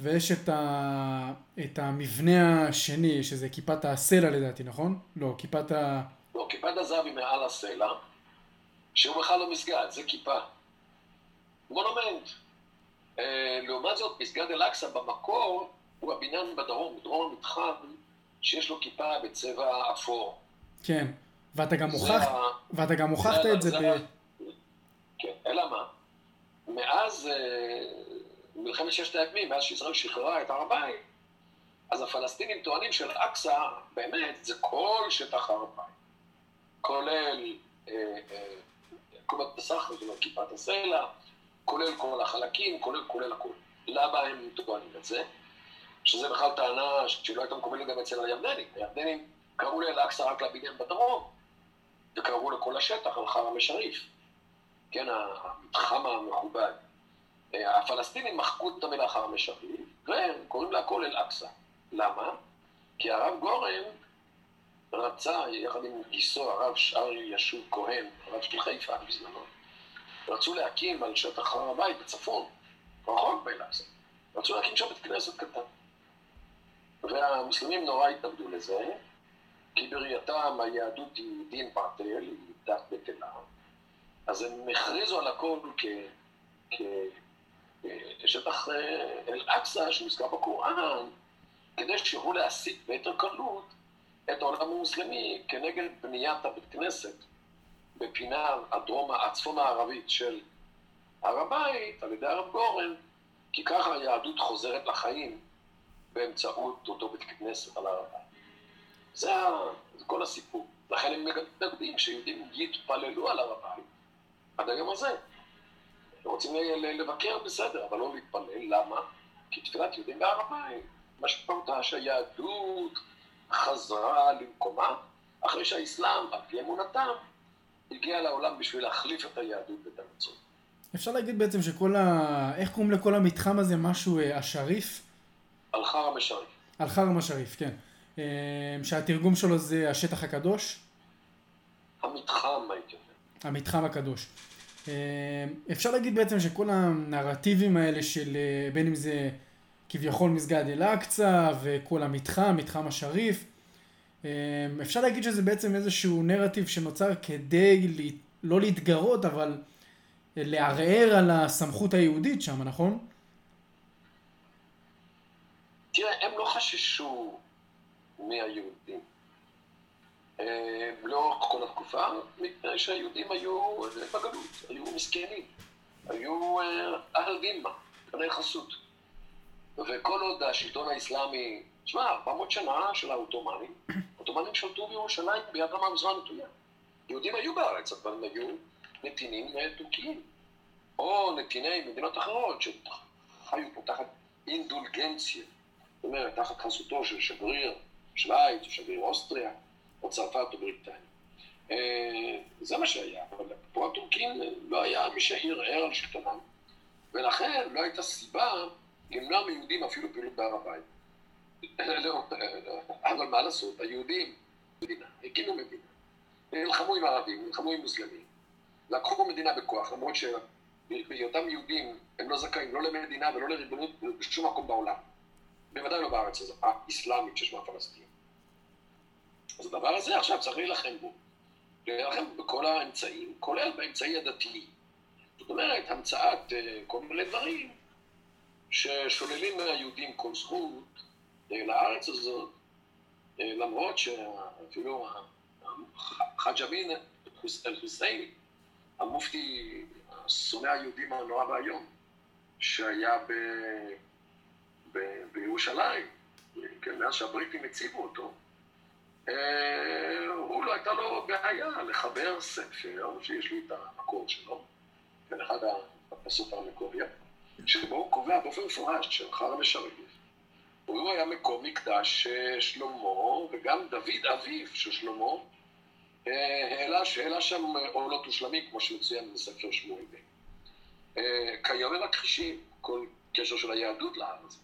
ויש את, ה, את המבנה השני שזה כיפת הסלע לדעתי, נכון? לא, כיפת ה... לא, כיפת הזהב היא מעל הסלע שהוא בכלל לא מסגד, זה כיפה. מונומנט. אה, לעומת זאת, מסגד אל-אקצא במקור הוא הבניין בדרום, דרום המתחם, שיש לו כיפה בצבע אפור. כן. ואתה גם הוכחת, ואתה גם הוכחת את זה ב... כן, אלא מה? מאז אה, מלחמת ששת הימים, מאז שישראל שחררה את הר הבית, אז הפלסטינים טוענים של אקצא, באמת, זה כל שטח הר הבית. כולל קומת פסח, זאת אומרת כיפת הסלע, כולל כל החלקים, כולל כולל הכול. למה הם טוענים את זה? שזה בכלל טענה שלא הייתה מקובלת גם אצל הירדנים. הירדנים קראו לאל-אקצא רק לבניין בדרום, וקראו לכל השטח על חרם א-שריף, כן, המתחם המכובד. אה, הפלסטינים מחקו את המילה חרם א-שריף, וקוראים להכל אל-אקצא. למה? כי הרב גורן רצה, יחד עם גיסו, הרב שארי ישוב כהן, הרב של חיפה בזמנו, רצו להקים על שטח הר הבית בצפון, רחוק באל-אקצא. רצו להקים שם בית כנסת קטן. והמוסלמים נורא התנגדו לזה, כי בראייתם היהדות היא דין פרטל, היא דת בטלה. אז הם הכריזו על הכל כשטח אה, אל-אקצא שמוזכר בקוראן, כדי שיוכלו להסיט ביתר קלות את העולם המוסלמי כנגד בניית הבית כנסת בפינה הדרום, הצפון הערבית של הר הבית, על ידי הרב גורן, כי ככה היהדות חוזרת לחיים באמצעות אותו בית כנסת על הר הבית. זה, זה כל הסיפור. לכן הם מתנגדים שיהודים יתפללו על הר הבית עד היום הזה. הם רוצים לבקר בסדר, אבל לא להתפלל. למה? כי תפילת יהודים בהר הבית משמעותה שהיהדות חזרה למקומה, אחרי שהאסלאם, על פי אמונתם, הגיע לעולם בשביל להחליף את היהדות ואת הנצרות. אפשר להגיד בעצם שכל ה... איך קוראים לכל המתחם הזה משהו אה, השריף? אל-חרם א-שריף. אל-חרם א-שריף, כן. אה, שהתרגום שלו זה השטח הקדוש? המתחם, הייתי אומר. המתחם הקדוש. אה, אפשר להגיד בעצם שכל הנרטיבים האלה של בין אם זה כביכול מסגד אל-אקצא וכל המתחם, מתחם השריף. אמ, אפשר להגיד שזה בעצם איזשהו נרטיב שנוצר כדי לא להתגרות, אבל לערער על הסמכות היהודית שם, נכון? תראה, הם לא חששו מהיהודים. אה, לאורך כל התקופה, מפני שהיהודים היו בגלות, היו מסכנים, היו אהל דימה, בני חסות. וכל עוד השלטון האסלאמי, תשמע, 400 שנה של העות'מאנים, (coughs) העות'מאנים שלטו בירושלים ביד רמה בזמן נטויה. יהודים היו בארץ, אבל הם היו נתינים טורקיים, או נתיני מדינות אחרות שחיו פה תחת אינדולגנציה, זאת אומרת, תחת חסותו של שגריר שווייץ, או שגריר אוסטריה, או צרפת או בריטניה. אה, זה מה שהיה, אבל פה הטורקים לא היה מי שערער על שלטונם, ולכן לא הייתה סיבה למנוע מיהודים אפילו פעילות בהר הבית. (laughs) לא, אבל מה לעשות, היהודים, מדינה, הקימו מדינה, נלחמו עם ערבים, נלחמו עם מוסלמים, לקחו מדינה בכוח, למרות שבהיותם יהודים הם לא זכאים לא למדינה ולא לריבונות בשום מקום בעולם. בוודאי לא בארץ הזאת, האסלאמית ששמה פלסטין. אז הדבר הזה עכשיו צריך להילחם בו. להילחם בכל האמצעים, כולל באמצעי הדתי. זאת אומרת, המצאת אה, כל מיני דברים ששוללים מהיהודים כל זכות אה, לארץ הזאת, אה, למרות שאפילו חאג' אמין אל-חוסייני, המופתי, שונא היהודים הנורא והיום, שהיה ב... בירושלים, כן, מאז שהבריטים הציבו אותו, אה, הוא לא הייתה לו בעיה לחבר ספר, שיש לי את המקור שלו, כן, אחד הפסוק המקוריות, שבו הוא קובע באופן מפורש שחר משרת. הוא היה מקום מקדש שלמה, וגם דוד אביו של שלמה, אה, העלה שאלה שם עולות ושלמים, כמו שמצוין בספר שמואל. אה, כיום הם מכחישים כל קשר של היהדות הזה.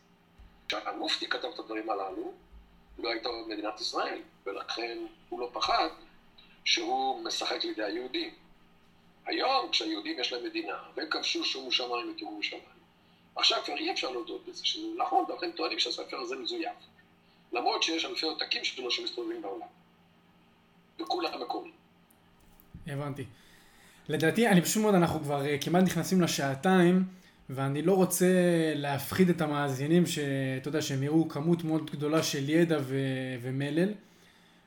כשהמופתי כתב את הדברים הללו, לא הייתה מדינת ישראל, ולכן הוא לא פחד שהוא משחק לידי היהודים. היום, כשהיהודים יש להם מדינה, והם כבשו שומו שמיים את ירושלים, עכשיו כבר אי אפשר להודות בזה, שזה נכון, ואתם טוענים שהספר הזה מזויף. למרות שיש אלפי עותקים שלו שמסתובבים בעולם. וכולם מקומיים. הבנתי. לדעתי, אני פשוט מאוד, אנחנו כבר אה, כמעט נכנסים לשעתיים, ואני לא רוצה להפחיד את המאזינים, שאתה יודע, שהם יראו כמות מאוד גדולה של ידע ו- ומלל,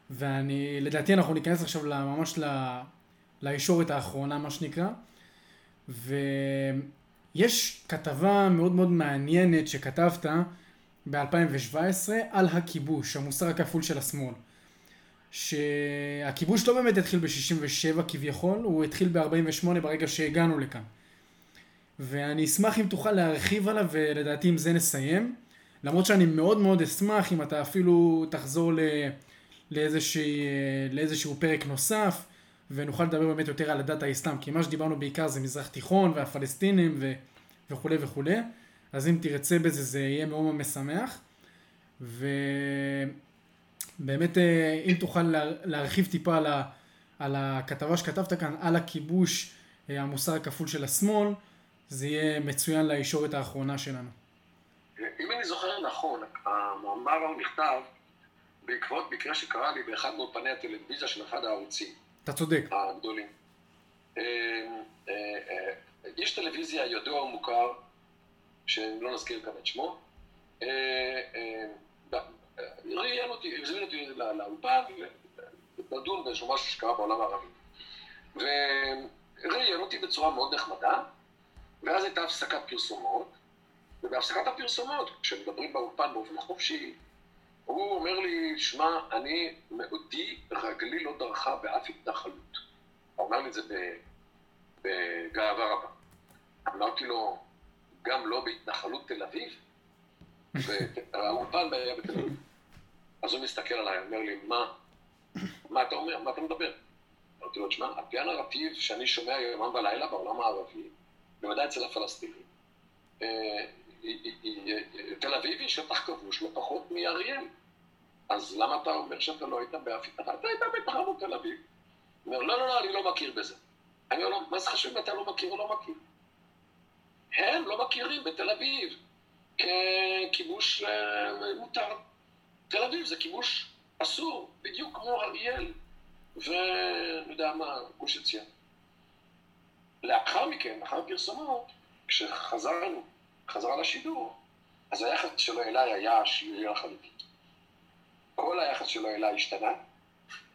ואני, לדעתי אנחנו ניכנס עכשיו ממש ל- לישורת האחרונה, מה שנקרא, ויש כתבה מאוד מאוד מעניינת שכתבת ב-2017 על הכיבוש, המוסר הכפול של השמאל. שהכיבוש לא באמת התחיל ב-67 כביכול, הוא התחיל ב-48 ברגע שהגענו לכאן. ואני אשמח אם תוכל להרחיב עליו, ולדעתי עם זה נסיים. למרות שאני מאוד מאוד אשמח אם אתה אפילו תחזור ל... לאיזשה... לאיזשהו פרק נוסף, ונוכל לדבר באמת יותר על הדת האסלאם, כי מה שדיברנו בעיקר זה מזרח תיכון והפלסטינים ו... וכולי וכולי. אז אם תרצה בזה זה יהיה מאוד משמח. ו... באמת, אה, אם תוכל להרחיב טיפה על, ה, על הכתבה שכתבת כאן, על הכיבוש, אה, המוסר הכפול של השמאל, זה יהיה מצוין לישורת האחרונה שלנו. אם אני זוכר נכון, המאמר הוא נכתב בעקבות מקרה שקרה לי באחד מאולפני הטלוויזיה של אחד הערוצים. אתה צודק. הגדולים. אה, יש טלוויזיה ידוע ומוכר, שלא נזכיר כאן את שמו, ראיין אותי, הזמין אותי לאולפן, לדון באיזשהו משהו שקרה בעולם הערבי. וראיין אותי בצורה מאוד נחמדה, ואז הייתה הפסקת פרסומות, ובהפסקת הפרסומות, כשמדברים באולפן באופן חופשי, הוא אומר לי, שמע, אני, מאודי רגלי לא דרכה באף התנחלות. הוא אמר לי את זה בגאווה רבה. אמרתי לו, גם לא בהתנחלות תל אביב? והאולפן היה בתל אביב. אז הוא מסתכל עליי, אומר לי, מה? מה אתה אומר? מה אתה מדבר? אמרתי לו, תשמע, על פי שאני שומע יומם ולילה בעולם הערבי, בוודאי אצל הפלסטינים, אה, תל אביב היא שטח כבוש לא פחות מאריאל. אז למה אתה אומר שאתה לא היית באף... אתה היית בתחרות תל אביב. אומר, לא, לא, לא, אני לא מכיר בזה. אני אומר מה זה חשוב אם אתה לא מכיר או לא מכיר? הם לא מכירים בתל אביב ככיבוש אה, מותר. תל אביב זה כיבוש אסור, בדיוק כמו אריאל ואני יודע מה, גוש עציון. לאחר מכן, לאחר הפרסומות, כשחזרנו, חזרה לשידור, אז היחס שלו אליי היה שלילי לחלוטין. כל היחס שלו אליי השתנה,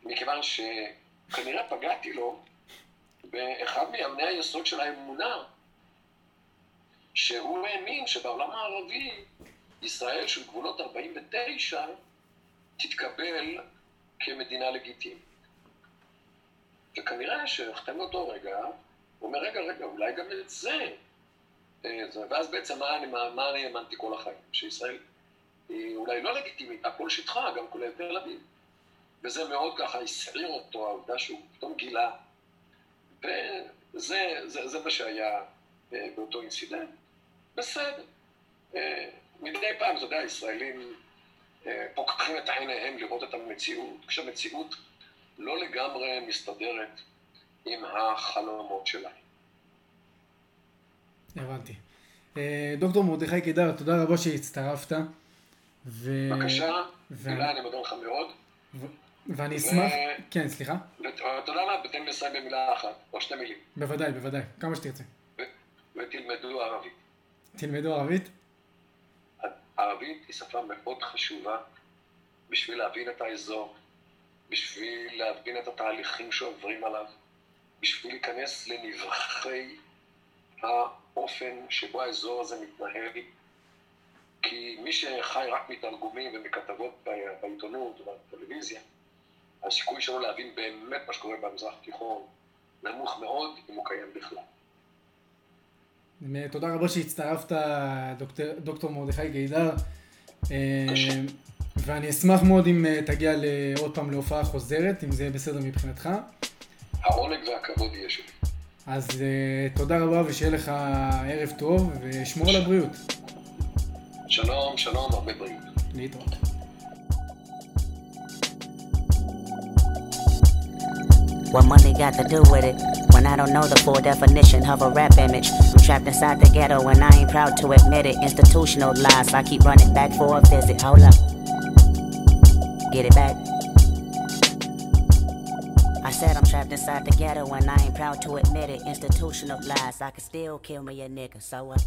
מכיוון שכנראה פגעתי לו באחד מאמני היסוד של האמונה, שהוא האמין שבעולם הערבי, ישראל של גבולות 49 תתקבל כמדינה לגיטימית. וכנראה שאחרי מאותו רגע, הוא אומר, רגע, רגע, אולי גם את זה. אה, ואז בעצם מה אני, מה, מה אני האמנתי כל החיים? שישראל היא אולי לא לגיטימית, הכל שטחה, גם כולל תל אביב. וזה מאוד ככה הסעיר אותו, העובדה שהוא פתאום גילה. וזה זה, זה מה שהיה אה, באותו אינסידנט. בסדר. אה, מדי פעם, אתה יודע, ישראלים פוקחים את עיניהם לראות את המציאות, כשהמציאות לא לגמרי מסתדרת עם החלומות שלהם. הבנתי. אה, דוקטור מרדכי קידר, תודה רבה שהצטרפת. ו... בבקשה, ו... מילה, אני מודה לך מאוד. ו... ואני אשמח, ו... כן, סליחה. אתה יודע מה, תן לי לסיים במילה אחת, או שתי מילים. בוודאי, בוודאי, כמה שתרצה. ו... ותלמדו ערבית. תלמדו ערבית? ערבית היא שפה מאוד חשובה בשביל להבין את האזור, בשביל להבין את התהליכים שעוברים עליו, בשביל להיכנס לנבחי האופן שבו האזור הזה מתנהל, כי מי שחי רק מתרגומים ומכתבות בעיתונות ובטלוויזיה, הסיכוי שלו להבין באמת מה שקורה במזרח התיכון נמוך מאוד, אם הוא קיים בכלל. תודה רבה שהצטרפת, דוקטור, דוקטור מרדכי גידר. אה, ואני אשמח מאוד אם אה, תגיע עוד פעם להופעה חוזרת, אם זה יהיה בסדר מבחינתך. העונג והכבוד יהיה שלי. אז uh, תודה רבה ושיהיה לך ערב טוב, ושמור על הבריאות. שלום, שלום, הרבה בריאות. להתראות. What money got to do with it? When I don't know the full definition of a rap image. I'm trapped inside the ghetto and I ain't proud to admit it. Institutional lies, I keep running back for a visit. Hold up. Get it back. I said I'm trapped inside the ghetto and I ain't proud to admit it. Institutional lies, I can still kill me a nigga, so what?